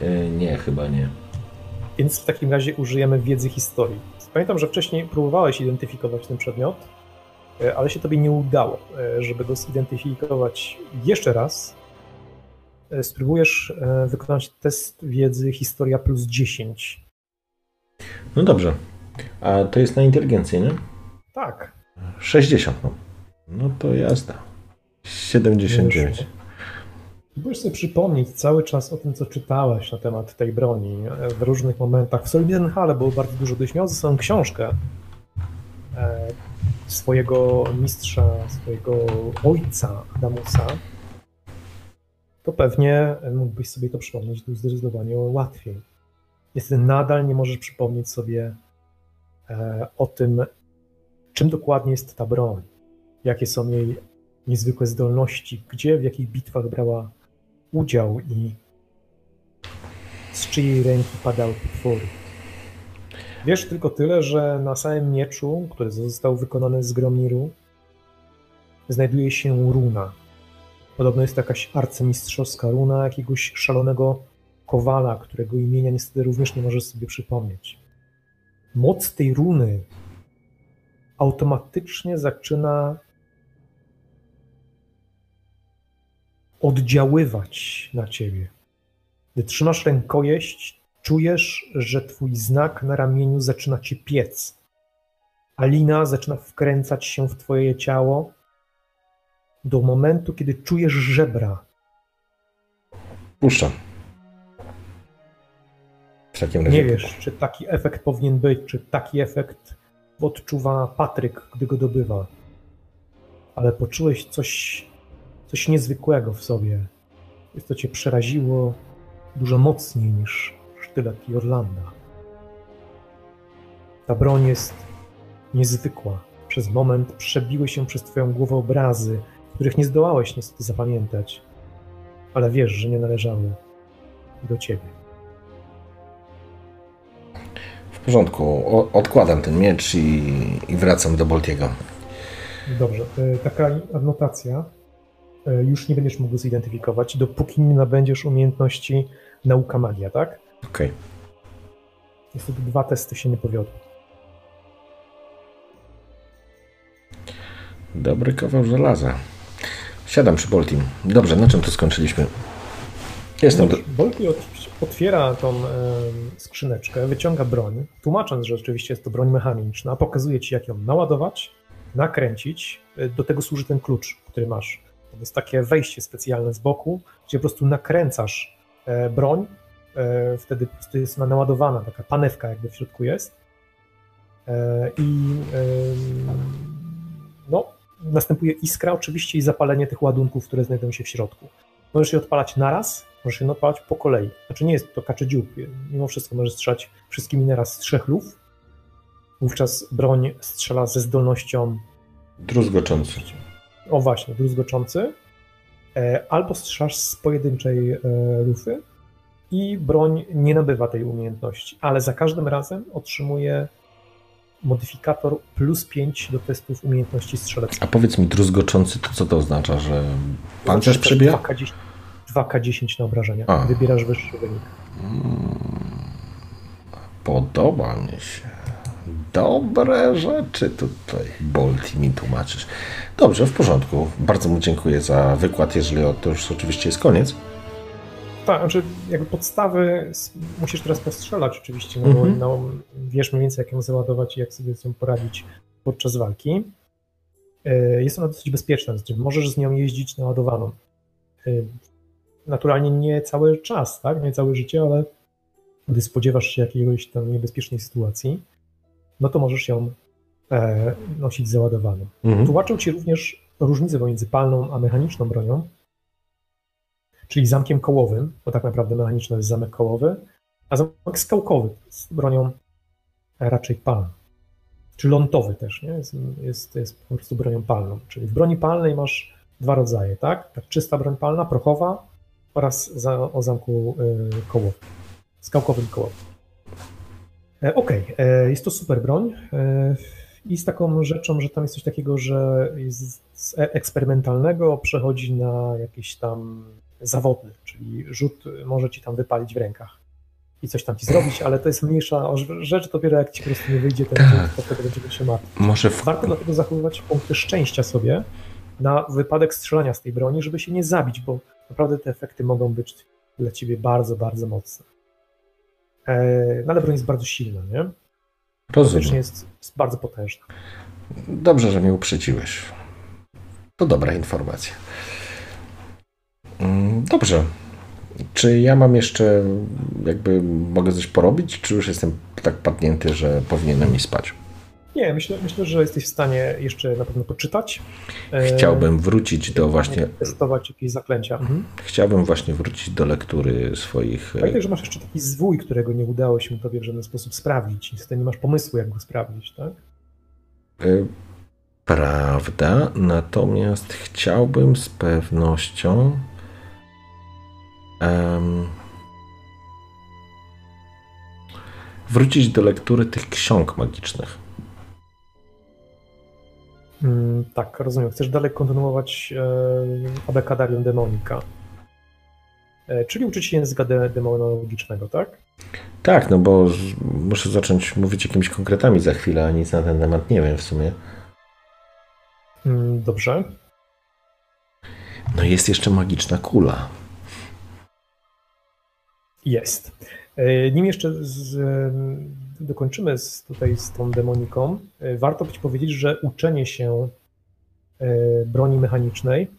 E, nie, chyba nie. Więc w takim razie użyjemy wiedzy historii. Pamiętam, że wcześniej próbowałeś identyfikować ten przedmiot, ale się tobie nie udało. Żeby go zidentyfikować jeszcze raz, spróbujesz wykonać test wiedzy historia plus 10. No dobrze. A to jest na inteligencję, nie? Tak. 60, no. No to jazda. 79. Wyszło. Próbujesz sobie przypomnieć cały czas o tym, co czytałeś na temat tej broni w różnych momentach. W Solidenhale było bardzo dużo. Gdybyś miał ze sobą książkę e, swojego mistrza, swojego ojca Adamusa, to pewnie mógłbyś sobie to przypomnieć zdecydowanie łatwiej. Niestety nadal nie możesz przypomnieć sobie e, o tym, czym dokładnie jest ta broń, jakie są jej niezwykłe zdolności, gdzie, w jakich bitwach brała udział i z czyjej ręki padały potwory. Wiesz tylko tyle, że na samym mieczu, który został wykonany z Gromniru, znajduje się runa. Podobno jest to jakaś arcymistrzowska runa jakiegoś szalonego kowala, którego imienia niestety również nie możesz sobie przypomnieć. Moc tej runy automatycznie zaczyna oddziaływać na ciebie. Gdy trzymasz rękojeść, czujesz, że twój znak na ramieniu zaczyna cię piec. Alina zaczyna wkręcać się w twoje ciało do momentu, kiedy czujesz żebra. Puszczam. W takim razie. Nie wiesz, czy taki efekt powinien być, czy taki efekt odczuwa Patryk, gdy go dobywa. Ale poczułeś coś, coś niezwykłego w sobie. Jest to cię przeraziło dużo mocniej niż sztylet Jorlanda. Ta broń jest niezwykła. Przez moment przebiły się przez twoją głowę obrazy, których nie zdołałeś niestety zapamiętać, ale wiesz, że nie należały do ciebie. W porządku, o, odkładam ten miecz i, i wracam do Boltiego. Dobrze. E, taka adnotacja. E, Już nie będziesz mógł zidentyfikować, dopóki nie nabędziesz umiejętności nauka magia, tak? Okej. Niestety dwa testy się nie powiodły. Dobry kawał żelaza. Siadam przy Boltim. Dobrze, na czym tu skończyliśmy? Jestem. Do... Bolki ot- otwiera tą skrzyneczkę, wyciąga broń, tłumacząc, że oczywiście jest to broń mechaniczna, pokazuje ci, jak ją naładować, nakręcić. E, Do tego służy ten klucz, który masz. To jest takie wejście specjalne z boku, gdzie po prostu nakręcasz e, broń, e, wtedy po prostu jest ona naładowana, taka panewka jakby w środku jest. E, I no, następuje iskra oczywiście i zapalenie tych ładunków, które znajdują się w środku. Możesz je odpalać naraz, możesz je odpalać po kolei. Znaczy nie jest to kaczy dziób. Mimo wszystko możesz strzelać wszystkimi naraz z trzech luf. Wówczas broń strzela ze zdolnością, Druzgoczący. O właśnie, druzgoczący. E, Albo strzelasz z pojedynczej e, lufy i broń nie nabywa tej umiejętności, ale za każdym razem otrzymuje modyfikator plus 5 do testów umiejętności strzeleckiej. A powiedz mi, druzgoczący, to co to oznacza, że pancerz Znaczy, przebija? 2K10, 2K10 na obrażenia. A. Wybierasz wyższy wynik. Podoba mi się. Dobre rzeczy tutaj Bolti mi tłumaczysz. Dobrze, w porządku. Bardzo mu dziękuję za wykład, jeżeli to już oczywiście jest koniec. Tak, znaczy jakby podstawy musisz teraz postrzelać oczywiście, no bo Mhm. no, wiesz mniej więcej jak ją załadować i jak sobie z nią poradzić podczas walki. E, Jest ona dosyć bezpieczna, znaczy możesz z nią jeździć naładowaną. E, Naturalnie nie cały czas, tak, nie całe życie, ale gdy spodziewasz się jakiejś tam niebezpiecznej sytuacji, no to możesz ją e, nosić załadowaną. Mhm. Tłumaczył ci również różnicę pomiędzy palną a mechaniczną bronią, czyli zamkiem kołowym, bo tak naprawdę mechaniczny jest zamek kołowy, a zamek skałkowy jest bronią raczej palną. Czy lątowy też, nie? Jest, jest, jest po prostu bronią palną. Czyli w broni palnej masz dwa rodzaje, tak? tak czysta broń palna, prochowa oraz za, o zamku y, kołowym, skałkowym kołowym. E, Okej, e, jest to super broń e, i z taką rzeczą, że tam jest coś takiego, że z eksperymentalnego przechodzi na jakiś tam zawodny, czyli rzut może ci tam wypalić w rękach i coś tam ci zrobić, ale to jest mniejsza rzecz, dopiero jak ci po prostu nie wyjdzie ten Tak. rzut, to wtedy będziemy się martwić. Może w... Warto dlatego zachowywać punkty szczęścia sobie na wypadek strzelania z tej broni, żeby się nie zabić, bo naprawdę te efekty mogą być dla ciebie bardzo, bardzo mocne. E, No ale broń jest bardzo silna, nie? Rozumiem. jest, jest bardzo potężna. Dobrze, że mnie uprzedziłeś. To dobra informacja. Mm, Dobrze. Czy ja mam jeszcze, jakby mogę coś porobić, czy już jestem tak padnięty, że powinienem iść spać? Nie, myślę, myślę, że jesteś w stanie jeszcze na pewno poczytać. E, Chciałbym wrócić do właśnie, Testować jakieś zaklęcia. Mhm. chciałbym właśnie wrócić do lektury swoich. e, Pamiętaj, że masz jeszcze taki zwój, którego nie udało się tobie w żaden sposób sprawdzić. Niestety nie masz pomysłu, jak go sprawdzić, tak? e, Prawda, natomiast chciałbym z pewnością. wrócić do lektury tych ksiąg magicznych. Mm, tak, rozumiem. Chcesz dalej kontynuować e, Abecadarium Demonica. E, czyli uczyć się języka de, demonologicznego, tak? Tak, no bo muszę zacząć mówić jakimiś konkretami za chwilę, a nic na ten temat nie wiem w sumie. Mm, dobrze. No jest jeszcze magiczna kula. Jest. E, Nim jeszcze z, dokończymy z, tutaj z tą demoniką, e, warto być powiedzieć, że uczenie się e, broni mechanicznej,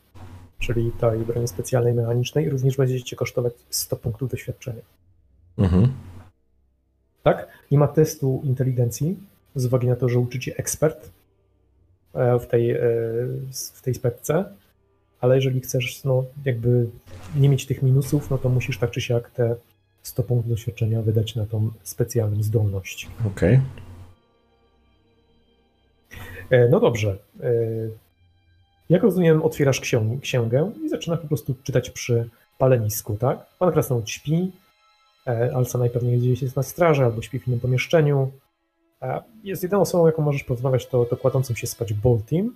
czyli tej broni specjalnej mechanicznej, również będzie cię kosztować 100 punktów doświadczenia. Mhm. Tak? Nie ma testu inteligencji, z uwagi na to, że uczy cię ekspert e, w tej, w tej specce, ale jeżeli chcesz no, jakby nie mieć tych minusów, no to musisz tak czy siak te 100 punktów doświadczenia wydać na tą specjalną zdolność. Okej. E, No dobrze. E, Jak rozumiem, otwierasz księgę i zaczynasz po prostu czytać przy palenisku, tak? Pan krasnolud śpi, E, Alca najpewniej gdzieś jest na straży albo śpi w innym pomieszczeniu. Jest jedyną osobą, jaką możesz porozmawiać, to, to kładącym się spać Boltim,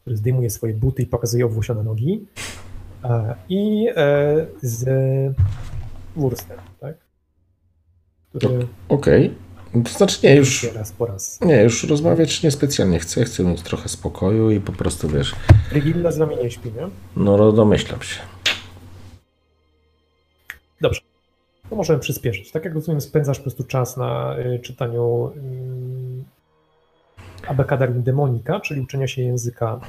który zdejmuje swoje buty i pokazuje owłosione nogi. I z Wurstem, tak? Który Okej. To znaczy nie, już, raz po raz. nie, już rozmawiać niespecjalnie chcę. Chcę mieć trochę spokoju i po prostu, wiesz, Brigilla z nami nie śpi, nie? no domyślam się. Dobrze. To możemy przyspieszyć. Tak jak rozumiem, spędzasz po prostu czas na y, czytaniu y, abecadarum demonika, czyli uczenia się języka.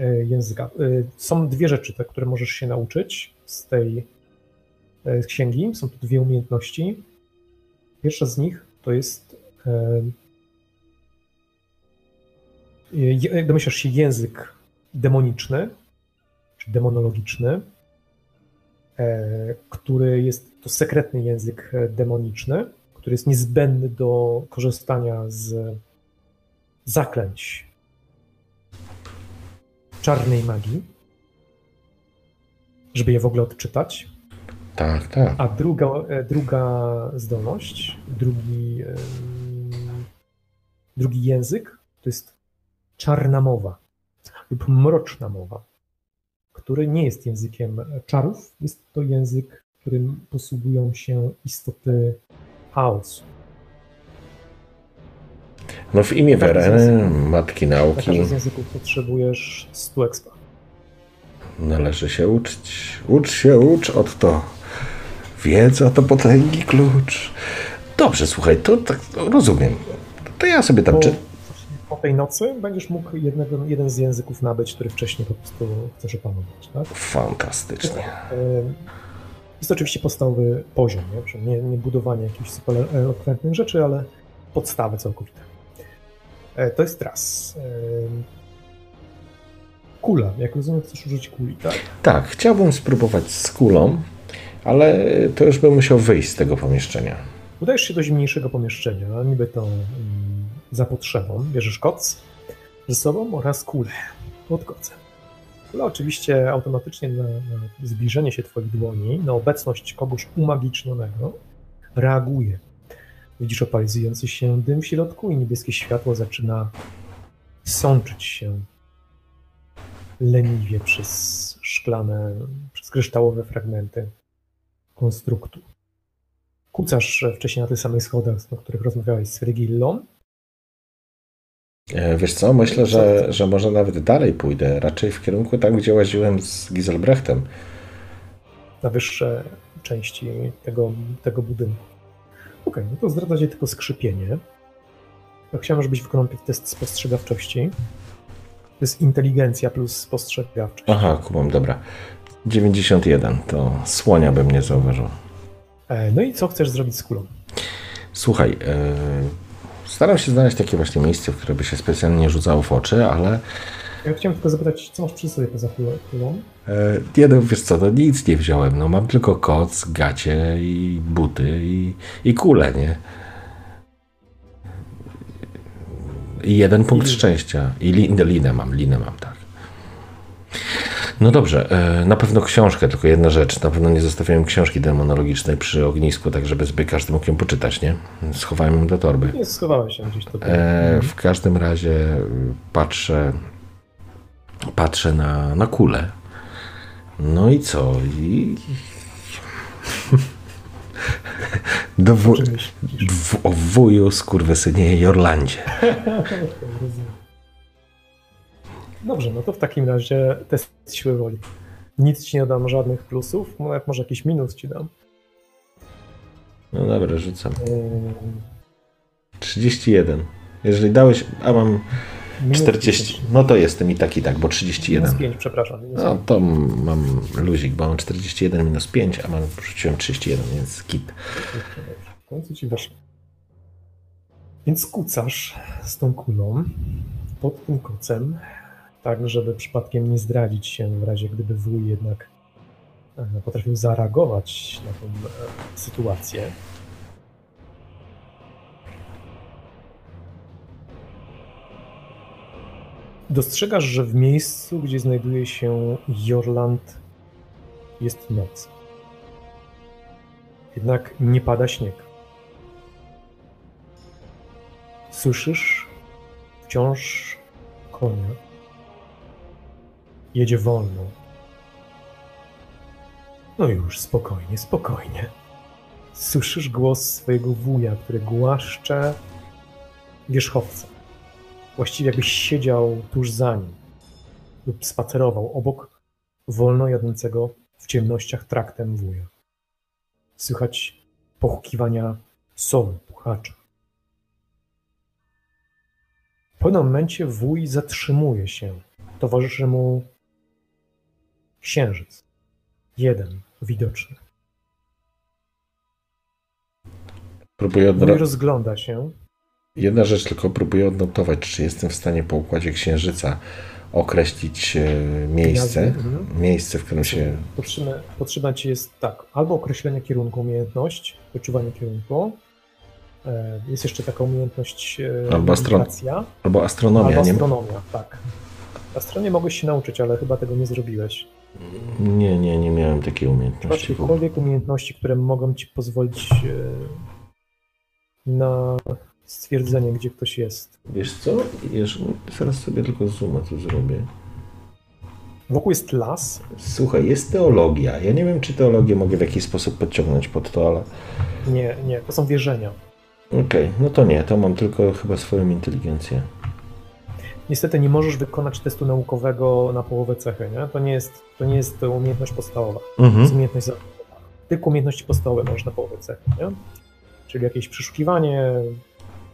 Y, języka. Y, są dwie rzeczy, te, które możesz się nauczyć z tej y, księgi. Są to dwie umiejętności. Pierwsza z nich to jest y, je- domyślasz się język demoniczny, czy demonologiczny, e, który jest to sekretny język e, demoniczny, który jest niezbędny do korzystania z zaklęć czarnej magii, żeby je w ogóle odczytać. Tak, tak. A druga, e, druga zdolność, drugi, em, drugi język to jest czarna mowa lub mroczna mowa, który nie jest językiem czarów, jest to język, którym posługują się istoty chaosu. No w imię Wereny, matki Na nauki, każdy z języków potrzebujesz 100 expa. należy się uczyć. Ucz się, ucz od to. Wiedza to potęgi klucz. Dobrze, słuchaj, to tak rozumiem. To ja sobie tam Po, czy... po tej nocy będziesz mógł jednego, jeden z języków nabyć, który wcześniej po prostu chcesz opanować. Tak? Fantastycznie. Ym, Jest to oczywiście podstawowy poziom, nie? Nie, nie budowanie jakichś super elokwentnych rzeczy, ale podstawy całkowite. E, To jest raz. Ym, Kula, jak rozumiem, chcesz użyć kuli, tak? Tak, chciałbym spróbować z kulą, ale to już bym musiał wyjść z tego pomieszczenia. Udajesz się do zimniejszego pomieszczenia, niby to mm, za potrzebą. Bierzesz koc ze sobą oraz kulę pod kocem. Kula oczywiście automatycznie na, na zbliżenie się Twoich dłoni, na obecność kogoś umagicznionego reaguje. Widzisz opalizujący się dym w środku i niebieskie światło zaczyna sączyć się leniwie przez szklane, przez kryształowe fragmenty konstruktu. Kucasz wcześniej na tych samych schodach, o których rozmawiałeś z Frigillą. E, Wiesz co, myślę, że, że może nawet dalej pójdę, raczej w kierunku tam, gdzie łaziłem z Giselbrechtem. na wyższe części tego, tego budynku. Okej, no to zdradza się tylko skrzypienie. To chciałem, żebyś wykonał test spostrzegawczości. To jest inteligencja plus spostrzegawczość. Aha, kumam, dobra. 91, to słonia bym nie zauważył. E, No i co chcesz zrobić z kulą? Słuchaj, e, staram się znaleźć takie właśnie miejsce, w które by się specjalnie nie rzucało w oczy, ale Ja chciałem tylko zapytać, co masz przy sobie poza kulą- kulą? e, nie no, wiesz co, no nic nie wziąłem. No mam tylko koc, gacie i buty i, i kulę, nie? I jeden punkt linę. szczęścia. I lin, linę mam, linę mam, tak. No dobrze, e, na pewno książkę, tylko jedna rzecz. Na pewno nie zostawiałem książki demonologicznej przy ognisku, tak żeby sobie każdy mógł ją poczytać, nie? Schowałem ją do torby. Nie, schowałeś się gdzieś tutaj. E, w każdym razie patrzę, patrzę na, na kulę. No i co? I... [LAUGHS] Do myślisz? w, o wuju skurwysynie Jorlandzie. [LAUGHS] [LAUGHS] Dobrze, no to w takim razie test siły woli. Nic ci nie dam, żadnych plusów, nawet może jakiś minus ci dam. No dobra, rzucam. Ym, 31. Jeżeli dałeś, a mam minus 40, 10. no to jestem i tak i tak, bo Minus 31. 5, przepraszam. Minus No to mam luzik, bo mam 41 minus 5, a mam, rzuciłem 31, więc kit. W końcu ci weszło. Więc kucasz z tą kulą pod tym kocem, tak żeby przypadkiem nie zdradzić się w razie gdyby wuj jednak e, potrafił zareagować na tą e, sytuację. Dostrzegasz, że w miejscu, gdzie znajduje się Jorland, jest noc. Jednak nie pada śnieg. Słyszysz wciąż konia. Jedzie wolno. No już, spokojnie, spokojnie. Słyszysz głos swojego wuja, który głaszcze wierzchowca. Właściwie jakbyś siedział tuż za nim lub spacerował obok wolno jadącego w ciemnościach traktem wuja. Słychać pochukiwania sowy, puchacza. W pewnym momencie wuj zatrzymuje się. Towarzyszy mu księżyc. Jeden, widoczny. Próbuję Wuj odnotować. rozgląda się. Jedna rzecz tylko próbuję odnotować, czy jestem w stanie po układzie księżyca określić e, miejsce, mhm. miejsce, w którym się. Potrzebne, potrzebna ci jest tak, albo określenie kierunku, umiejętność, wyczuwanie kierunku. E, Jest jeszcze taka umiejętność e, Albo astro- Albo astronomia, albo nie? astronomia, tak. Astronomię mogłeś się nauczyć, ale chyba tego nie zrobiłeś. Nie, nie, nie miałem takiej umiejętności. jakiekolwiek umiejętności, które mogą ci pozwolić e, na stwierdzenie, gdzie ktoś jest. Wiesz co? Wiesz, zaraz sobie tylko zooma tu zrobię. Wokół jest las, Słuchaj, jest teologia. Ja nie wiem, czy teologię mogę w jakiś sposób podciągnąć pod to, ale. nie, nie, to są wierzenia. Okej, no to nie, to mam tylko chyba swoją inteligencję. Niestety nie możesz wykonać testu naukowego na połowę cechy, nie? To nie jest, to nie jest umiejętność podstawowa. To Mhm. jest umiejętność zawodowa. Tylko umiejętności podstawowe możesz na połowę cechy, nie? Czyli jakieś przeszukiwanie.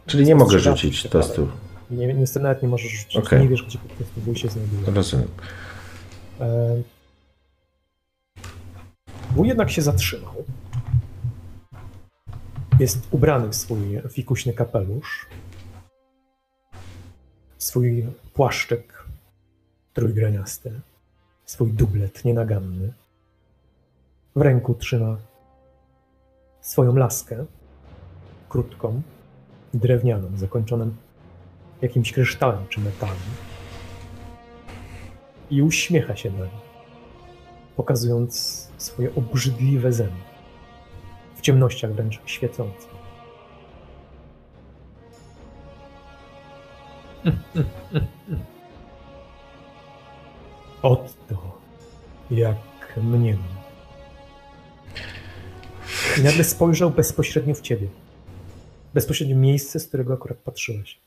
Czyli nie mogę rzucić tak testu. Nie, niestety nawet nie możesz rzucić. Okej. Nie wiesz, gdzie po prostu się znajduje. Rozumiem. Wuj jednak się zatrzymał. Jest ubrany w swój fikuśny kapelusz, swój płaszczyk trójgraniasty, swój dublet nienaganny. W ręku trzyma swoją laskę, krótką, drewnianą, zakończoną jakimś kryształem czy metalem i uśmiecha się na nie, pokazując swoje obrzydliwe zęby, w ciemnościach wręcz świecące. [LAUGHS] Oto, jak mnie. I nagle spojrzał bezpośrednio w ciebie. Bezpośrednio w miejsce, z którego akurat patrzyłeś.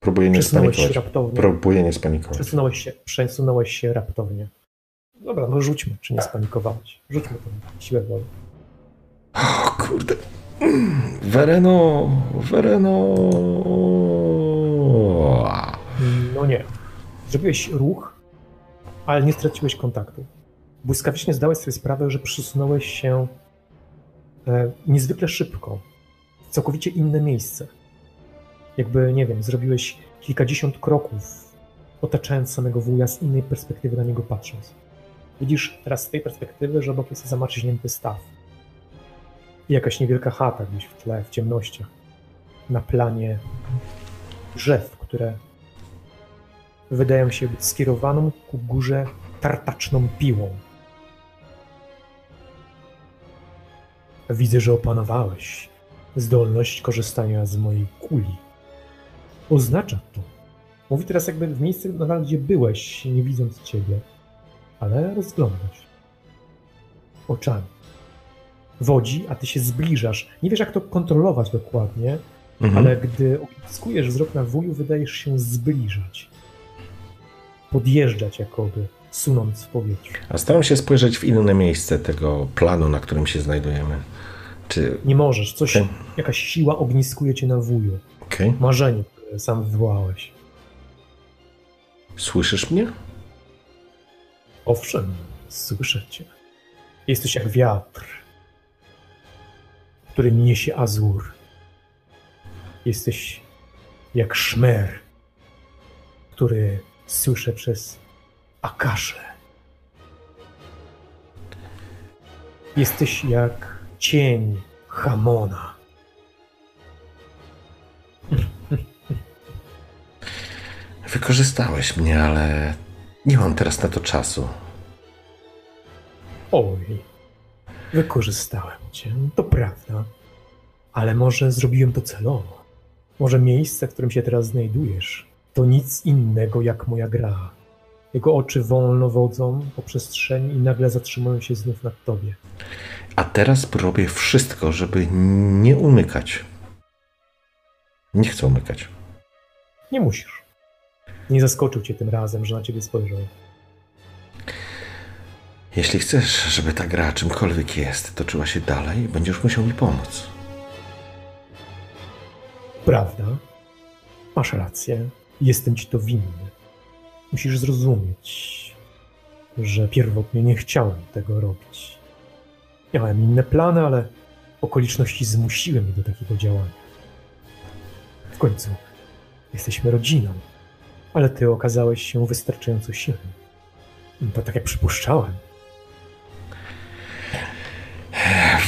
Próbuję nie spanikować. raptownie. Próbuję nie spanikować. Przesunąłeś się, przesunąłeś się raptownie. Dobra, no rzućmy, czy nie spanikowałeś. Rzućmy tą siłę woli. O kurde. Wereno, Wereno. No nie. Zrobiłeś ruch, ale nie straciłeś kontaktu. Błyskawicznie zdałeś sobie sprawę, że przesunąłeś się e, niezwykle szybko. W całkowicie inne miejsce. Jakby, nie wiem, zrobiłeś kilkadziesiąt kroków, otaczając samego wuja z innej perspektywy na niego patrząc. Widzisz teraz z tej perspektywy, że obok jest zamarznięty staw. Jakaś niewielka chata gdzieś w tle, w ciemnościach. Na planie drzew, które wydają się być skierowaną ku górze tartaczną piłą. Widzę, że opanowałeś zdolność korzystania z mojej kuli. Oznacza to. Mówi teraz jakby w miejscu nadal, gdzie byłeś, nie widząc ciebie, ale rozglądasz. Oczami. Wodzi, a ty się zbliżasz. Nie wiesz, jak to kontrolować dokładnie, Mhm. ale gdy odzyskujesz wzrok na wuju, wydajesz się zbliżać. Podjeżdżać jakoby, sunąc w powietrzu. A staram się spojrzeć w inne miejsce tego planu, na którym się znajdujemy. Czy. Nie możesz, coś, Okej. jakaś siła ogniskuje cię na wuju. Okej. Marzenie, które sam wywołałeś. Słyszysz mnie? Owszem, słyszę cię. Jesteś jak wiatr, który niesie azur. Jesteś jak szmer, który słyszę przez akaszę. Jesteś jak cień Hamona. [LAUGHS] Wykorzystałeś mnie, ale nie mam teraz na to czasu. Oj, Wykorzystałem cię, to prawda. Ale może zrobiłem to celowo. Może miejsce, w którym się teraz znajdujesz, to nic innego jak moja gra. Jego oczy wolno wodzą po przestrzeni i nagle zatrzymują się znów nad tobie. A teraz robię wszystko, żeby nie umykać. Nie chcę umykać. Nie musisz. Nie zaskoczył cię tym razem, że na ciebie spojrzał. Jeśli chcesz, żeby ta gra czymkolwiek jest, toczyła się dalej, będziesz musiał mi pomóc. Prawda? Masz rację. Jestem ci to winny. Musisz zrozumieć, że pierwotnie nie chciałem tego robić. Miałem inne plany, ale okoliczności zmusiły mnie do takiego działania. W końcu jesteśmy rodziną, ale ty okazałeś się wystarczająco silny. To tak jak przypuszczałem.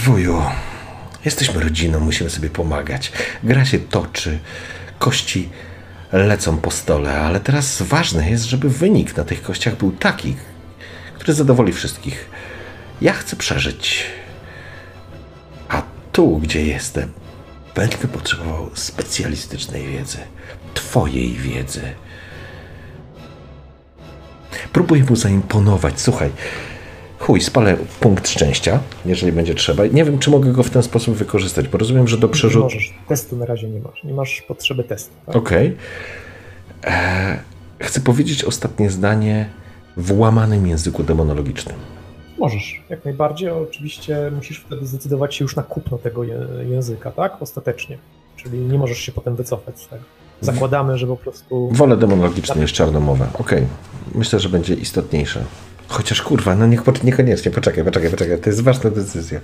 Wuju, jesteśmy rodziną, musimy sobie pomagać. Gra się toczy, kości lecą po stole, ale teraz ważne jest, żeby wynik na tych kościach był taki, który zadowoli wszystkich. Ja chcę przeżyć. A tu, gdzie jestem, będę potrzebował specjalistycznej wiedzy. Twojej wiedzy. Próbuję mu zaimponować. Słuchaj, chuj, spalę punkt szczęścia, jeżeli będzie trzeba. Nie wiem, czy mogę go w ten sposób wykorzystać, bo rozumiem, że do Nie przerzutu... możesz. Testu na razie nie masz. Nie masz potrzeby testu. Tak? Okej. Eee, Chcę powiedzieć ostatnie zdanie w łamanym języku demonologicznym. Możesz, jak najbardziej. Oczywiście musisz wtedy zdecydować się już na kupno tego języka, tak? Ostatecznie. Czyli nie możesz się potem wycofać z tego. Zakładamy, że po prostu. Wolę demonologiczną niż czarną mowę. Okej. Myślę, że będzie istotniejsze. Chociaż kurwa, no niech, niekoniecznie. Poczekaj, poczekaj, poczekaj. To jest ważna decyzja.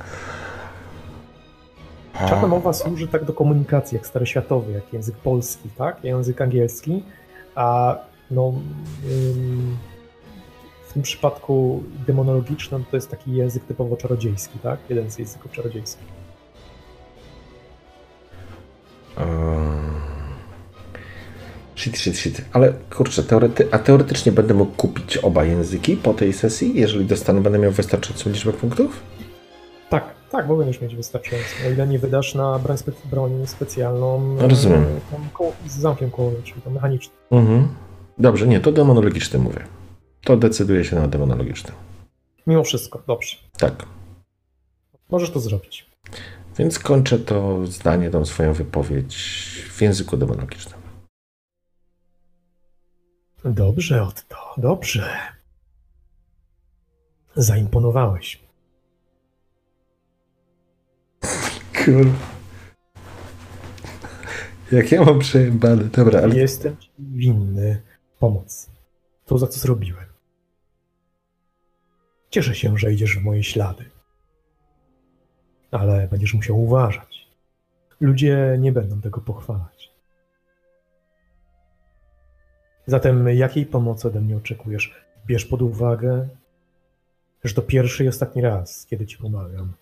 Czarna mowa służy tak do komunikacji, jak staroświatowy, jak język polski, tak? Język angielski. A no. w tym przypadku demonologicznym to jest taki język typowo czarodziejski, tak? Jeden z języków czarodziejskich. Eee, Shit, shit, shit. Ale kurczę, teorety, a teoretycznie będę mógł kupić oba języki po tej sesji, jeżeli dostanę, będę miał wystarczającą liczbę punktów? Tak, tak, bo będziesz mieć wystarczająco. O ile nie wydasz na broń, spe- broń specjalną rozumiem. e, tam koło, z zamkiem kołowym, czyli to mechaniczny. Mhm. Dobrze, nie, to demonologiczny mówię. To decyduje się na demonologiczny. Mimo wszystko, dobrze. Tak. Możesz to zrobić. Więc kończę to zdanie, tą swoją wypowiedź w języku demonologicznym. Dobrze, Otto, dobrze. Zaimponowałeś. Kurwa. Jak ja mam przejebane. Dobra, ale Jestem ci winny pomoc. To, za co zrobiłem. Cieszę się, że idziesz w moje ślady. Ale będziesz musiał uważać. Ludzie nie będą tego pochwalać. Zatem jakiej pomocy ode mnie oczekujesz? Bierz pod uwagę, że to pierwszy i ostatni raz, kiedy ci pomagam.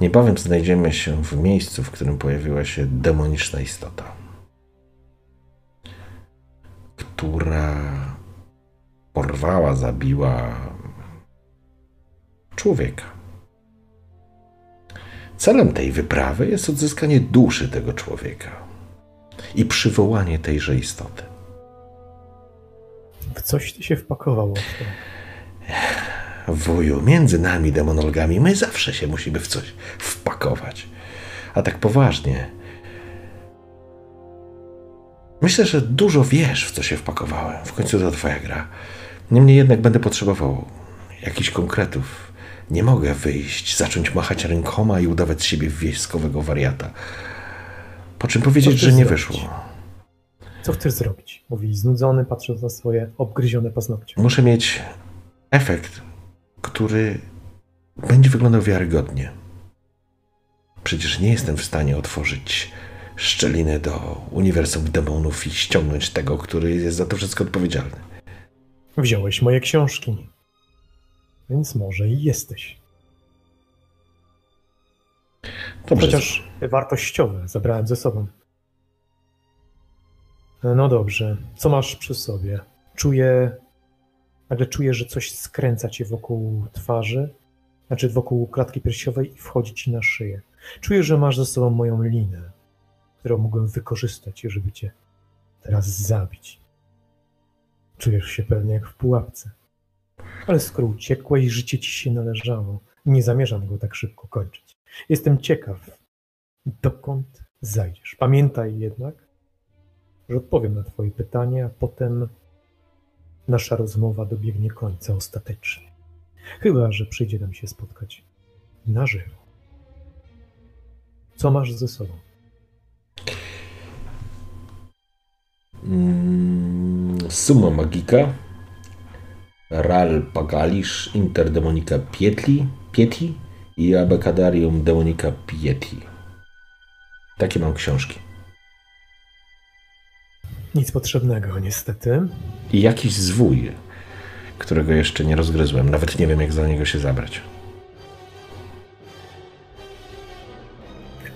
niebawem znajdziemy się w miejscu, w którym pojawiła się demoniczna istota, która porwała, zabiła człowieka. Celem tej wyprawy jest odzyskanie duszy tego człowieka i przywołanie tejże istoty. W coś ty się wpakował, Otto. Wuju, między nami demonologami my zawsze się musimy w coś wpakować. A tak poważnie. Myślę, że dużo wiesz, w co się wpakowałem. W końcu to twoja gra. Niemniej jednak będę potrzebował jakichś konkretów. Nie mogę wyjść, zacząć machać rękoma i udawać siebie wieśskowego wariata. Po czym powiedzieć, że nie zrobić? wyszło. Co chcesz zrobić? Mówi znudzony, patrząc na swoje obgryzione paznokcie. Muszę mieć efekt, który będzie wyglądał wiarygodnie. Przecież nie jestem w stanie otworzyć szczeliny do uniwersum demonów i ściągnąć tego, który jest za to wszystko odpowiedzialny. Wziąłeś moje książki. Więc może i jesteś. Dobrze, Chociaż wartościowe zabrałem ze sobą. No dobrze. Co masz przy sobie? Czuję. Nagle czuję, że coś skręca cię wokół twarzy, znaczy wokół klatki piersiowej i wchodzi ci na szyję. Czuję, że masz ze sobą moją linę, którą mogłem wykorzystać, żeby cię teraz zabić. Czujesz się pewnie jak w pułapce. Ale skoro uciekłeś, życie ci się należało. Nie zamierzam go tak szybko kończyć. Jestem ciekaw, dokąd zajdziesz. Pamiętaj jednak, że odpowiem na Twoje pytanie, a potem nasza rozmowa dobiegnie końca ostatecznie. Chyba, że przyjdzie nam się spotkać na żywo. Co masz ze sobą? Mm, Summa Magika, Ral Pagalisz, Interdemonica Pietli, Pieti i Abecadarium Demonica Pieti. Takie mam książki. Nic potrzebnego, niestety. I jakiś zwój, którego jeszcze nie rozgryzłem. Nawet nie wiem, jak za niego się zabrać.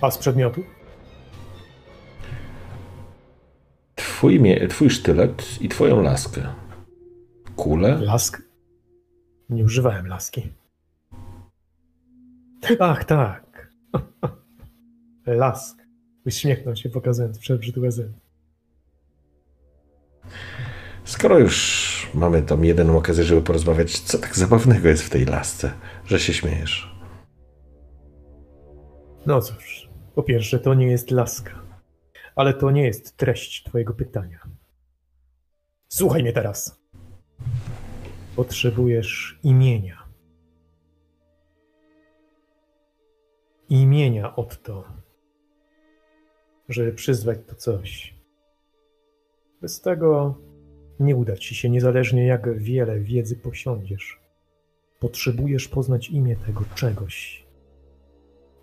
A z przedmiotu? Twój, twój sztylet i twoją laskę. Kulę? Lask? Nie używałem laski. Ach, tak. [LAUGHS] Lask. Uśmiechnął się, pokazując przebrzydłe zęby. Skoro już mamy tą jedyną okazję, żeby porozmawiać, co tak zabawnego jest w tej lasce, że się śmiejesz? No cóż, po pierwsze, to nie jest laska, ale to nie jest treść Twojego pytania. Słuchaj mnie teraz. Potrzebujesz imienia. Imienia od to, żeby przyzwać to coś. Bez tego nie uda ci się, niezależnie jak wiele wiedzy posiądziesz. Potrzebujesz poznać imię tego czegoś,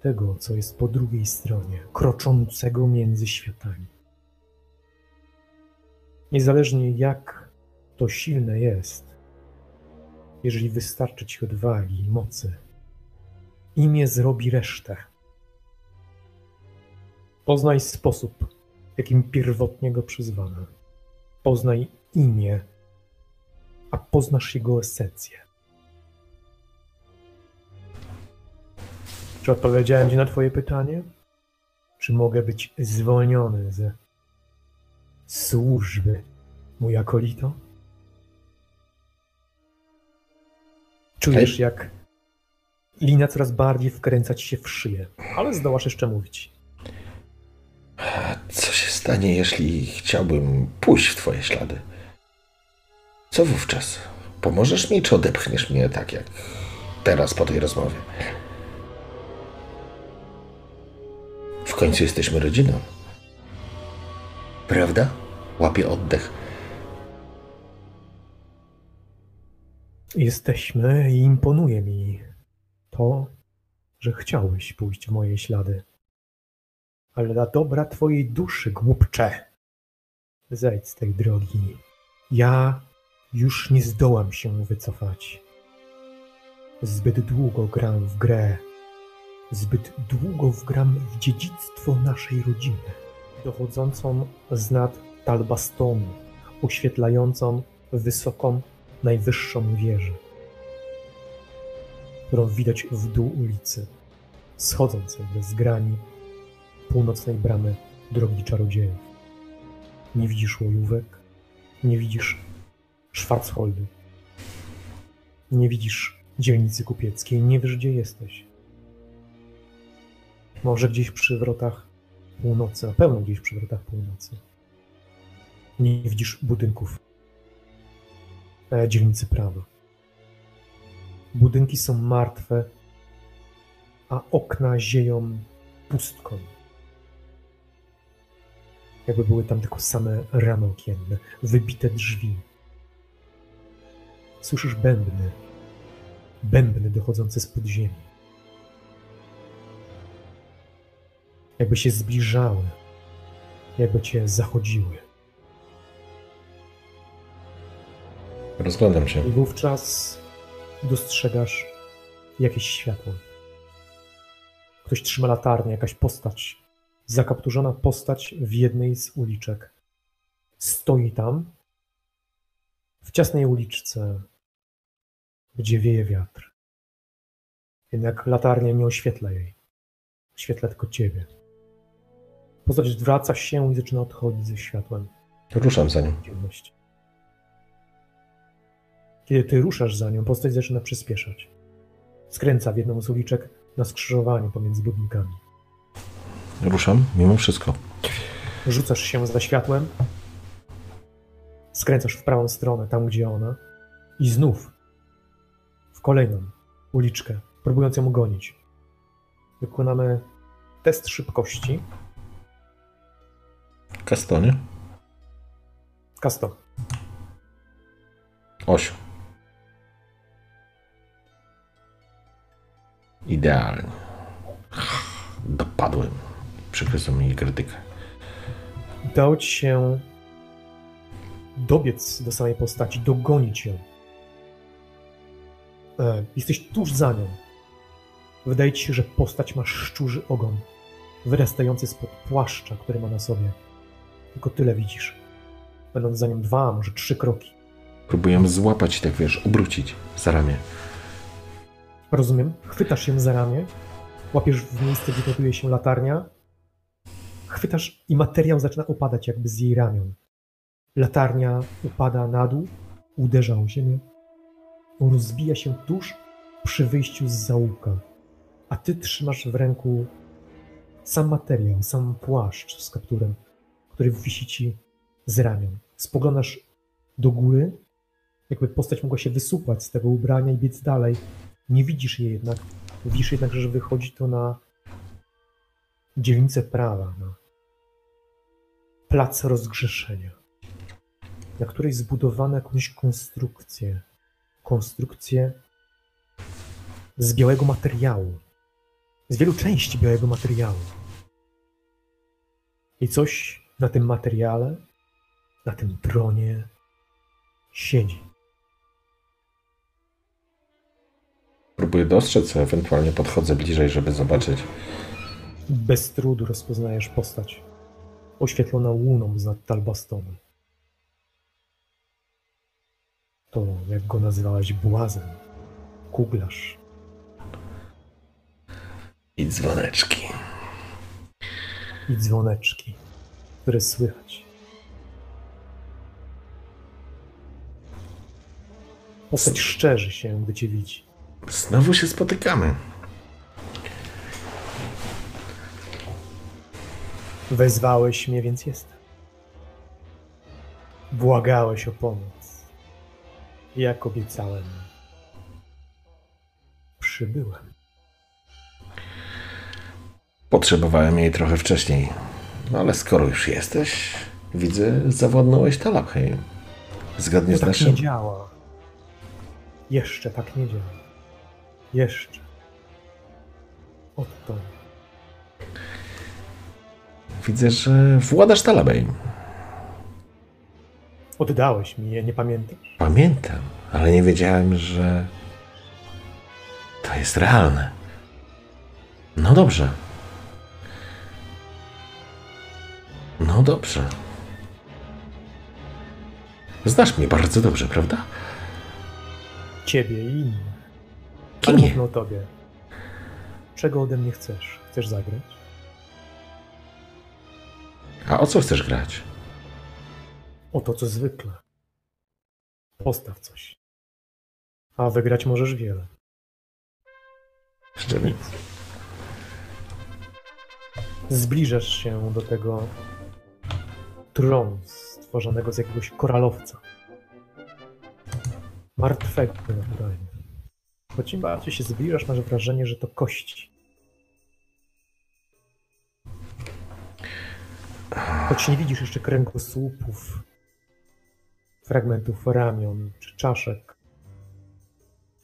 tego, co jest po drugiej stronie, kroczącego między światami. Niezależnie jak to silne jest, jeżeli wystarczy ci odwagi i mocy, imię zrobi resztę. Poznaj sposób, jakim pierwotnie go przyzwano. Poznaj imię, a poznasz jego esencję. Czy odpowiedziałem Ci na Twoje pytanie? Czy mogę być zwolniony ze służby, mój akolito? Czujesz, jak linia coraz bardziej wkręca Ci się w szyję, ale zdołasz jeszcze mówić. Co się stanie, jeśli chciałbym pójść w twoje ślady? Co wówczas? Pomożesz mi, czy odepchniesz mnie tak jak teraz po tej rozmowie? W końcu jesteśmy rodziną. Prawda? Łapię oddech. Jesteśmy i imponuje mi to, że chciałeś pójść w moje ślady. Ale dla dobra twojej duszy, głupcze, zejdź z tej drogi. Ja już nie zdołam się wycofać. Zbyt długo gram w grę. Zbyt długo wgram w dziedzictwo naszej rodziny, dochodzącą z nad Talbastonu, oświetlającą wysoką, najwyższą wieżę, którą widać w dół ulicy, schodzącej bez grani północnej bramy drogi czarodziejów. Nie widzisz łojówek, nie widzisz Schwarzholdu, nie widzisz dzielnicy kupieckiej, nie wiesz gdzie jesteś. Może gdzieś przy wrotach północy, na pewno gdzieś przy wrotach północy. Nie widzisz budynków dzielnicy prawa. Budynki są martwe, a okna zieją pustką. Jakby były tam tylko same ramy okienne, wybite drzwi. Słyszysz bębny, bębny dochodzące z podziemi. Jakby się zbliżały, jakby cię zachodziły. Rozglądam się. I wówczas dostrzegasz jakieś światło. Ktoś trzyma latarnię, jakaś postać. Zakapturzona postać w jednej z uliczek. stoi tam, w ciasnej uliczce, gdzie wieje wiatr. Jednak latarnia nie oświetla jej. Oświetla tylko ciebie. Postać zwraca się i zaczyna odchodzić ze światłem Ruszam za ciemności. Kiedy ty ruszasz za nią, postać zaczyna przyspieszać. Skręca w jedną z uliczek na skrzyżowaniu pomiędzy budynkami. Ruszam mimo wszystko. Rzucasz się za światłem, skręcasz w prawą stronę, tam gdzie ona, i znów w kolejną uliczkę, próbując ją gonić. Wykonamy test szybkości. Kastonie. Kasto. Osiem. Idealnie. Dopadłem. Przykryzłem mi krytykę. Udało ci się dobiec do samej postaci, dogonić ją. E, jesteś tuż za nią. Wydaje ci się, że postać ma szczurzy ogon, wyrastający spod płaszcza, który ma na sobie. Tylko tyle widzisz. Będąc za nią dwa, może trzy kroki. Próbuję złapać, tak wiesz, obrócić za ramię. Rozumiem. Chwytasz ją za ramię, łapiesz w miejsce, gdzie znajduje się latarnia, chwytasz i materiał zaczyna opadać jakby z jej ramion. Latarnia upada na dół, uderza o ziemię, rozbija się tuż przy wyjściu z zaułka, a ty trzymasz w ręku sam materiał, sam płaszcz z kapturem, który wisi ci z ramion. Spoglądasz do góry, jakby postać mogła się wysupłać z tego ubrania i biec dalej. Nie widzisz jej jednak. Widzisz jednak, że wychodzi to na dzielnicę prawa, na plac rozgrzeszenia, na której zbudowano jakąś konstrukcję. Konstrukcję z białego materiału. Z wielu części białego materiału. I coś na tym materiale, na tym tronie siedzi. Próbuję dostrzec, ewentualnie podchodzę bliżej, żeby zobaczyć. Bez trudu rozpoznajesz postać, oświetlona łuną z nad Talbastonu. To, jak go nazywałeś, błazen, kuglarz. I dzwoneczki. i dzwoneczki, które słychać. Postać szczerzy się, gdy cię widzi. Znowu się spotykamy. Wezwałeś mnie, więc jestem. Błagałeś o pomoc. Jak obiecałem, przybyłem. Potrzebowałem jej trochę wcześniej. No ale skoro już jesteś, widzę, zawładnąłeś Talabheim. Zgodnie To z tak naszym... nie działa. Jeszcze tak nie działa. Jeszcze. Oto. Widzę, że władasz Talabheim. Oddałeś mi je, nie pamiętasz? Pamiętam, ale nie wiedziałem, że to jest realne. No dobrze. No dobrze. Znasz mnie bardzo dobrze, prawda? Ciebie i innych. Kim Ale mówmy o tobie. Czego ode mnie chcesz? Chcesz zagrać? A o co chcesz grać? O to, co zwykle. Postaw coś. A wygrać możesz wiele. Szczerze. Zbliżasz się do tego tronu stworzonego z jakiegoś koralowca. Martwego naturalnie. Choć im bardziej się zbliżasz, masz wrażenie, że to kości. Choć nie widzisz jeszcze kręgosłupów, fragmentów ramion czy czaszek,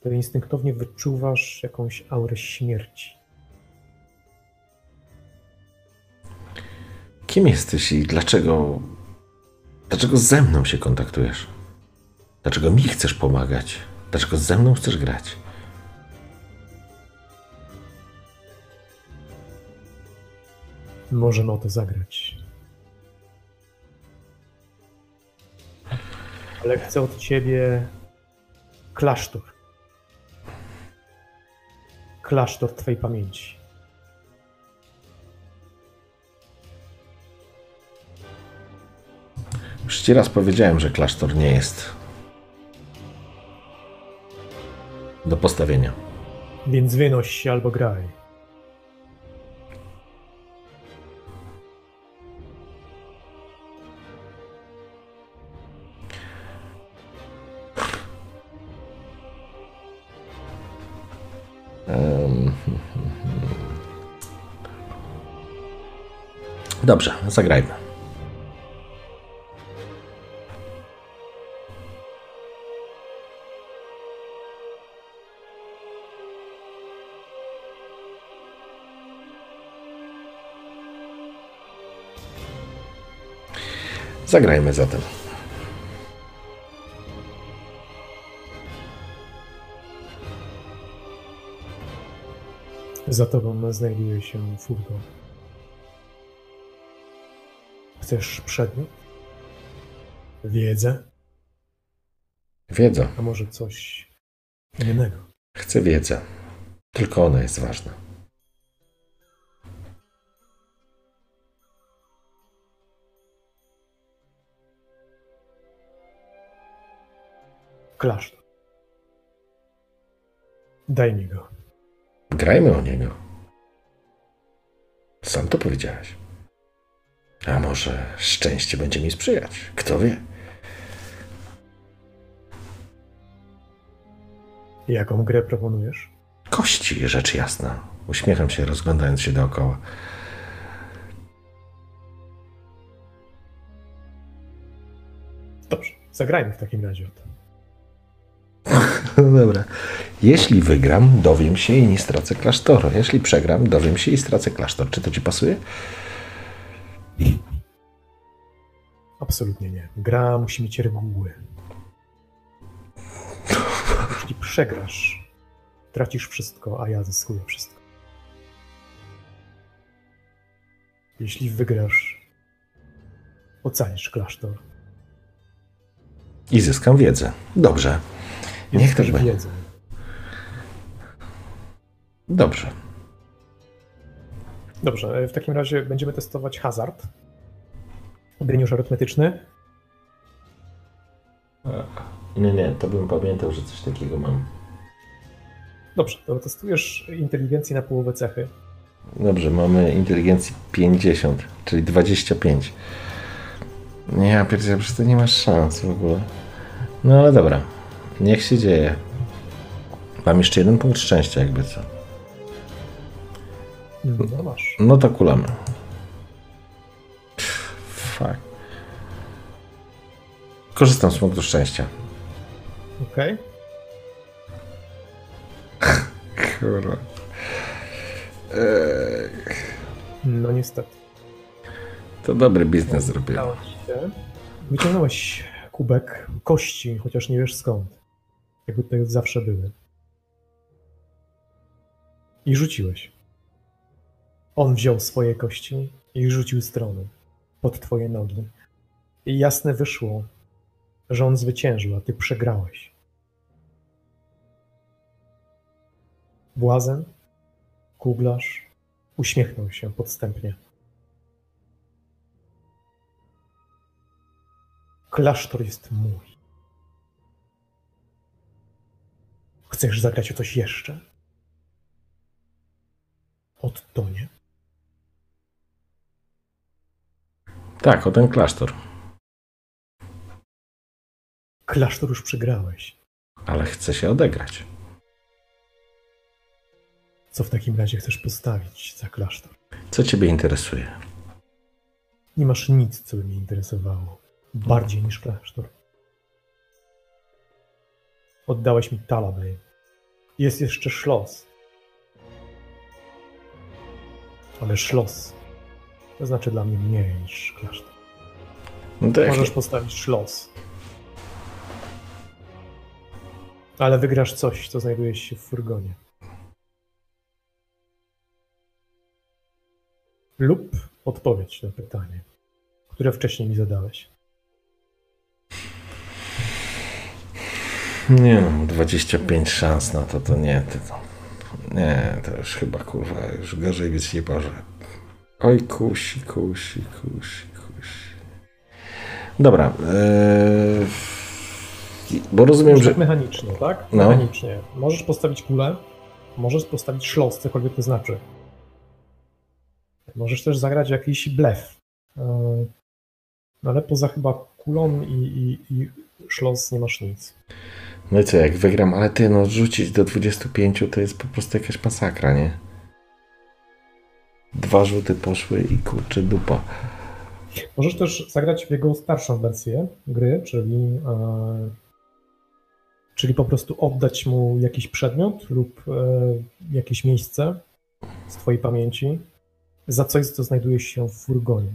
to instynktownie wyczuwasz jakąś aurę śmierci. Kim jesteś i dlaczego. Dlaczego ze mną się kontaktujesz? Dlaczego mi chcesz pomagać? Dlaczego ze mną chcesz grać? Możemy o to zagrać. Ale chcę od ciebie klasztor. Klasztor twojej pamięci. Już ci raz powiedziałem, że klasztor nie jest do postawienia. Więc wynoś się albo graj. Dobrze, zagrajmy. Zagrajmy zatem. Za tobą znajduje się furgon. Chcesz przedmiot? Wiedzę? Wiedza. A może coś innego? Chcę wiedzę. Tylko ona jest ważna. Klasztor. Daj mi go. Grajmy o niego. Sam to powiedziałeś. A może szczęście będzie mi sprzyjać? Kto wie? Jaką grę proponujesz? Kości, rzecz jasna. Uśmiecham się, rozglądając się dookoła. Dobrze, zagrajmy w takim razie o to. [LAUGHS] No dobra. Jeśli wygram, dowiem się i nie stracę klasztoru. Jeśli przegram, dowiem się i stracę klasztor. Czy to ci pasuje? Absolutnie nie. Gra musi mieć reguły. Jeśli przegrasz, tracisz wszystko, a ja zyskuję wszystko. Jeśli wygrasz, ocalisz klasztor. I zyskam wiedzę. Dobrze. Niech tak będzie. wiedzę. Dobrze. Dobrze, e, w takim razie będziemy testować hazard. Geniusz arytmetyczny. Nie, nie, to bym pamiętał, że coś takiego mam. Dobrze, to testujesz inteligencję na połowę cechy. Dobrze, mamy inteligencji 50, czyli 25. Nie, ja pierdzielę, przecież to nie masz szans w ogóle. No ale dobra, niech się dzieje. Mam jeszcze jeden punkt szczęścia, jakby co. No masz. No to kulamy. Fuck. Korzystam z punktu szczęścia. Okej. [LAUGHS] Kurwa. No niestety. To dobry biznes zrobiłem. Wyciągnąłeś kubek kości, chociaż nie wiesz skąd. Jakby tutaj zawsze były. I rzuciłeś. On wziął swoje kości i rzucił strony pod twoje nogi. I jasne wyszło, że on zwyciężył, a ty przegrałeś. Błazen, kuglarz, uśmiechnął się podstępnie. Klasztor jest mój. Chcesz zagrać o coś jeszcze? Odtonie? Tak, o ten klasztor. Klasztor już przegrałeś. Ale chcę się odegrać. Co w takim razie chcesz postawić za klasztor? Co ciebie interesuje? Nie masz nic, co by mnie interesowało. Bardziej niż klasztor. Oddałeś mi Talabej. Jest jeszcze szlos. Ale szlos to znaczy dla mnie mniej niż klasztor. No Możesz postawić szlos. Ale wygrasz coś, co znajduje się w furgonie. Lub odpowiedź na pytanie, które wcześniej mi zadałeś. Nie no, 25 szans na to, to nie, to, to, nie, to już chyba kurwa, już gorzej być nie może. Oj, kusi, kusi, kusi, kusi. Dobra, yy, bo rozumiem, że... Mechanicznie, tak? No. Mechanicznie. Możesz postawić kulę, możesz postawić szlos, cokolwiek to znaczy. Możesz też zagrać jakiś blef. Yy, No ale poza chyba kulą i, i, i szlos nie masz nic. No i co, jak wygram, ale ty, no rzucić do 25 to jest po prostu jakaś masakra, nie? Dwa rzuty poszły i kurczę dupa. Możesz też zagrać w jego starszą wersję gry, czyli, e, czyli po prostu oddać mu jakiś przedmiot lub e, jakieś miejsce z twojej pamięci za coś, co znajduje się w furgonie.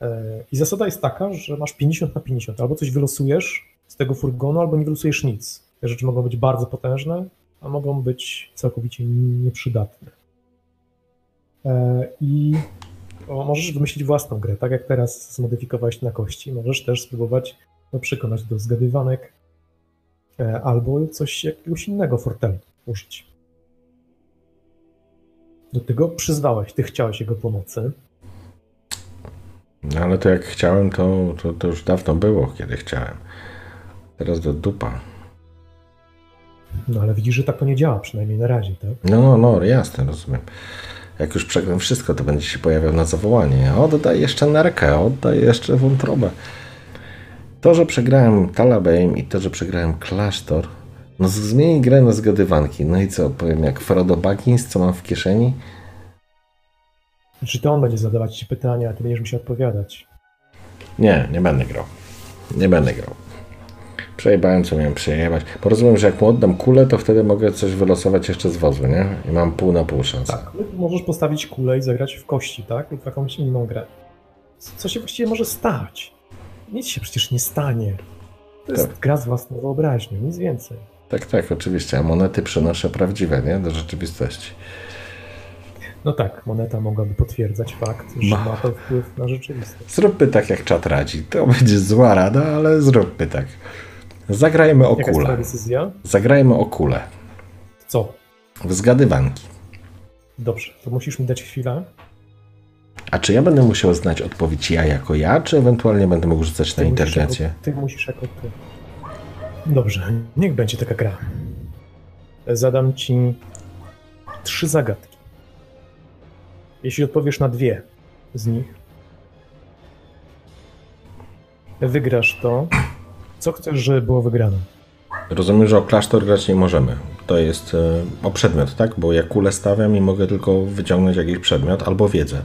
E, I zasada jest taka, że masz 50 na 50. Albo coś wylosujesz z tego furgonu, albo nie wylosujesz nic. Te rzeczy mogą być bardzo potężne, a mogą być całkowicie nieprzydatne. E, I możesz wymyślić własną grę, tak jak teraz zmodyfikowałeś na kości. Możesz też spróbować no, przekonać do zgadywanek e, albo coś jakiegoś innego fortelu użyć. Do tego przyznałeś, ty chciałeś jego pomocy. No ale to jak chciałem, to, to, to już dawno było, kiedy chciałem. Teraz do dupa. No ale widzisz, że tak to nie działa, przynajmniej na razie, tak? No, no, no, jasne, rozumiem. Jak już przegram wszystko, to będzie się pojawiał na zawołanie. Oddaj jeszcze nerkę, oddaj jeszcze wątrobę. To, że przegrałem Talabheim i to, że przegrałem klasztor, no zmieni grę na zgadywanki. No i co, powiem jak Frodo Baggins, co mam w kieszeni? Czy to on będzie zadawać ci pytania, a ty będziesz musiał odpowiadać. Nie, nie będę grał. Nie będę grał. Przejebałem, co miałem przejebać. Bo rozumiem, że jak mu oddam kulę, to wtedy mogę coś wylosować jeszcze z wozu, nie? I mam pół na pół szans. Tak, możesz postawić kulę i zagrać w kości, tak? Lub w jakąś inną grę. Co się właściwie może stać? Nic się przecież nie stanie. To jest Tak. gra z własną wyobraźnią, nic więcej. Tak, tak, oczywiście. A monety przynoszę prawdziwe, nie? Do rzeczywistości. No tak, moneta mogłaby potwierdzać fakt, że Ma. ma to wpływ na rzeczywistość. Zróbmy tak, jak czat radzi. To będzie zła rada, ale zróbmy tak. Zagrajmy o Jaka kulę. decyzja? Zagrajmy o kulę. Co? W zgadywanki. Dobrze, to musisz mi dać chwilę. A czy ja będę musiał znać odpowiedź ja jako ja, czy ewentualnie będę mógł rzucać na Ty musisz inteligencję? Jako, ty musisz jako ty. Dobrze, niech będzie taka gra. Zadam ci trzy zagadki. Jeśli odpowiesz na dwie z nich, wygrasz to, co chcesz, żeby było wygrane. Rozumiem, że o klasztor grać nie możemy. To jest e, o przedmiot, tak? Bo ja kulę stawiam i mogę tylko wyciągnąć jakiś przedmiot albo wiedzę.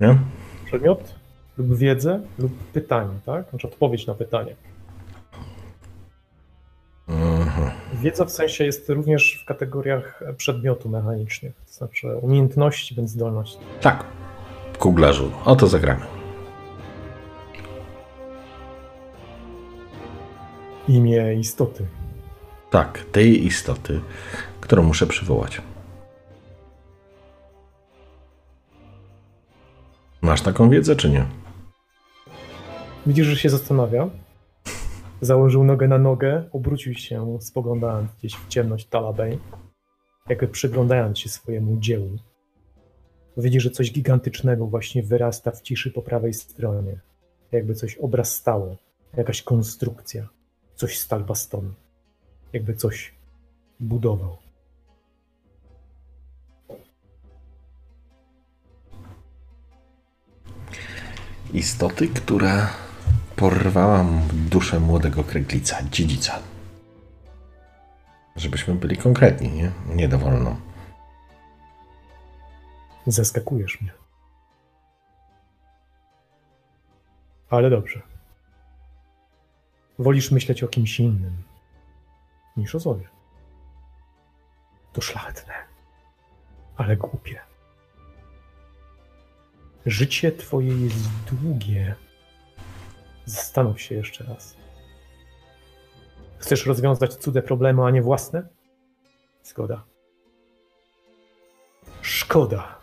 Nie? Przedmiot lub wiedzę lub pytanie, tak? Znaczy odpowiedź na pytanie. Wiedza w sensie jest również w kategoriach przedmiotu mechanicznych, to znaczy umiejętności bądź zdolności. Tak. Kuglarzu. O to zagramy. Imię istoty. Tak, tej istoty, którą muszę przywołać. Masz taką wiedzę, czy nie? Widzisz, że się zastanawia. Założył nogę na nogę, obrócił się, spoglądając gdzieś w ciemność Talabej, jakby przyglądając się swojemu dziełu. Widzi, że coś gigantycznego właśnie wyrasta w ciszy po prawej stronie. Jakby coś obrastało, jakaś konstrukcja, coś z talbastonu. Jakby coś budował. Istoty, która porwała duszę młodego kreglica, dziedzica. Żebyśmy byli konkretni, nie? Niedowolną. Zaskakujesz mnie. Ale dobrze. Wolisz myśleć o kimś innym niż o sobie. To szlachetne, ale głupie. Życie twoje jest długie. Zastanów się jeszcze raz. Chcesz rozwiązać cudze problemy, a nie własne? Zgoda. Szkoda,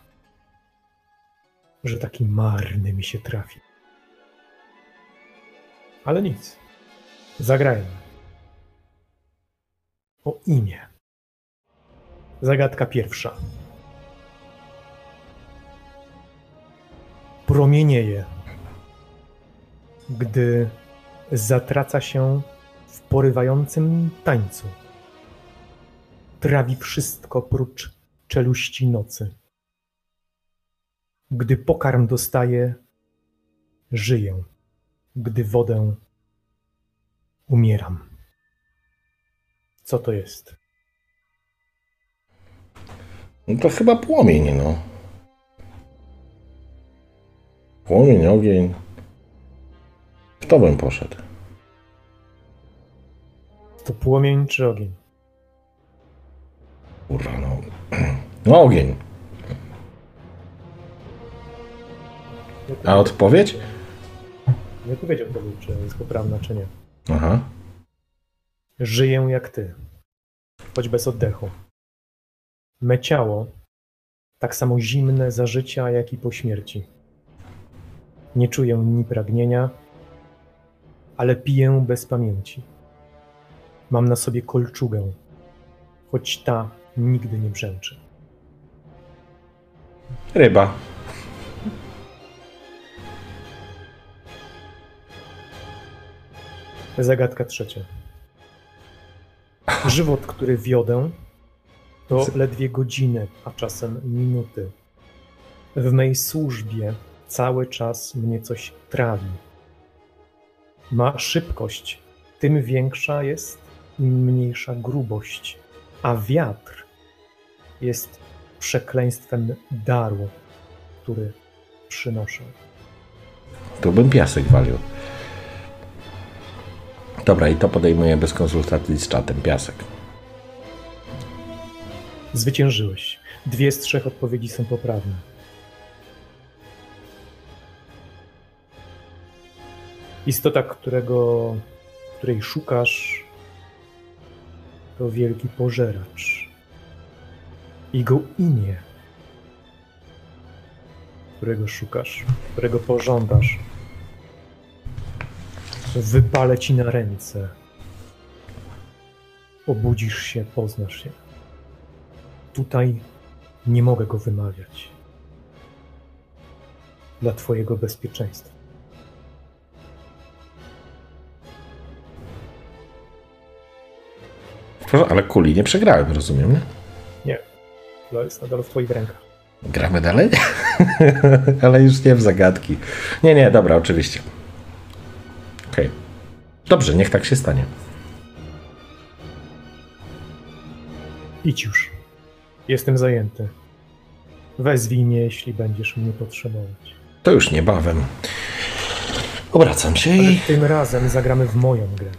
że taki marny mi się trafi. Ale nic. Zagrajmy. O imię. Zagadka pierwsza. Promienieje, gdy zatraca się w porywającym tańcu. Trawi wszystko prócz czeluści nocy. Gdy pokarm dostaje, żyję. Gdy wodę umieram. Co to jest? No to chyba płomień, no. Płomień, ogień. W to bym poszedł. To płomień czy ogień? Kurwa, no. No ogień. A odpowiedź? Nie powiedział tobie, czy jest poprawna, czy nie. Aha. Żyję jak ty, choć bez oddechu. Me ciało tak samo zimne za życia, jak i po śmierci. Nie czuję ni pragnienia, ale piję bez pamięci. Mam na sobie kolczugę, choć ta nigdy nie brzęczy. Ryba. Zagadka trzecia. Żywot, który wiodę, to ledwie godziny, a czasem minuty. W mej służbie cały czas mnie coś trawi. Ma szybkość, tym większa jest, im mniejsza grubość. A wiatr jest przekleństwem daru, który przynoszę. Tu bym piasek walił. Dobra, i to podejmuję bez konsultacji z czatem. Piasek. Zwyciężyłeś. Dwie z trzech odpowiedzi są poprawne. Istota, którego, której szukasz, to wielki pożeracz. Jego imię, którego szukasz, którego pożądasz, wypalę ci na ręce. Obudzisz się, poznasz się. Tutaj nie mogę go wymawiać. Dla twojego bezpieczeństwa. Ale kuli nie przegrałem, rozumiem, nie? Nie. To jest nadal w twoich rękach. Gramy dalej? [LAUGHS] ale już nie w zagadki. Nie, nie, dobra, oczywiście. Okej. Dobrze, niech tak się stanie. Idź już. Jestem zajęty. Wezwij mnie, jeśli będziesz mnie potrzebować. To już niebawem. Obracam się Ale i... tym razem zagramy w moją grę.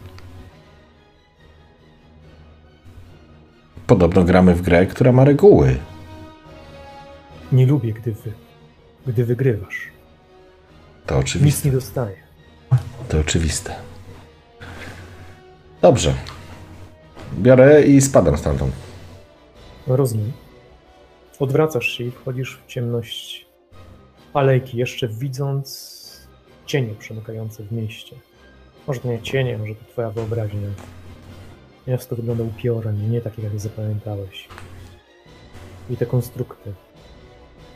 Podobno gramy w grę, która ma reguły. Nie lubię, gdy wy, gdy wygrywasz. To Nic oczywiste. nie dostaję. To oczywiste. Dobrze. Biorę i spadam stamtąd. Rozumiem. Odwracasz się i wchodzisz w ciemność alejki, jeszcze widząc cienie przemykające w mieście. Może to nie cienie, może to twoja wyobraźnia. Miasto wygląda upiornie, nie takie jak zapamiętałeś. I te konstrukty,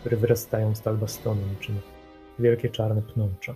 które wyrastają z talbastonu niczym wielkie czarne pnącza.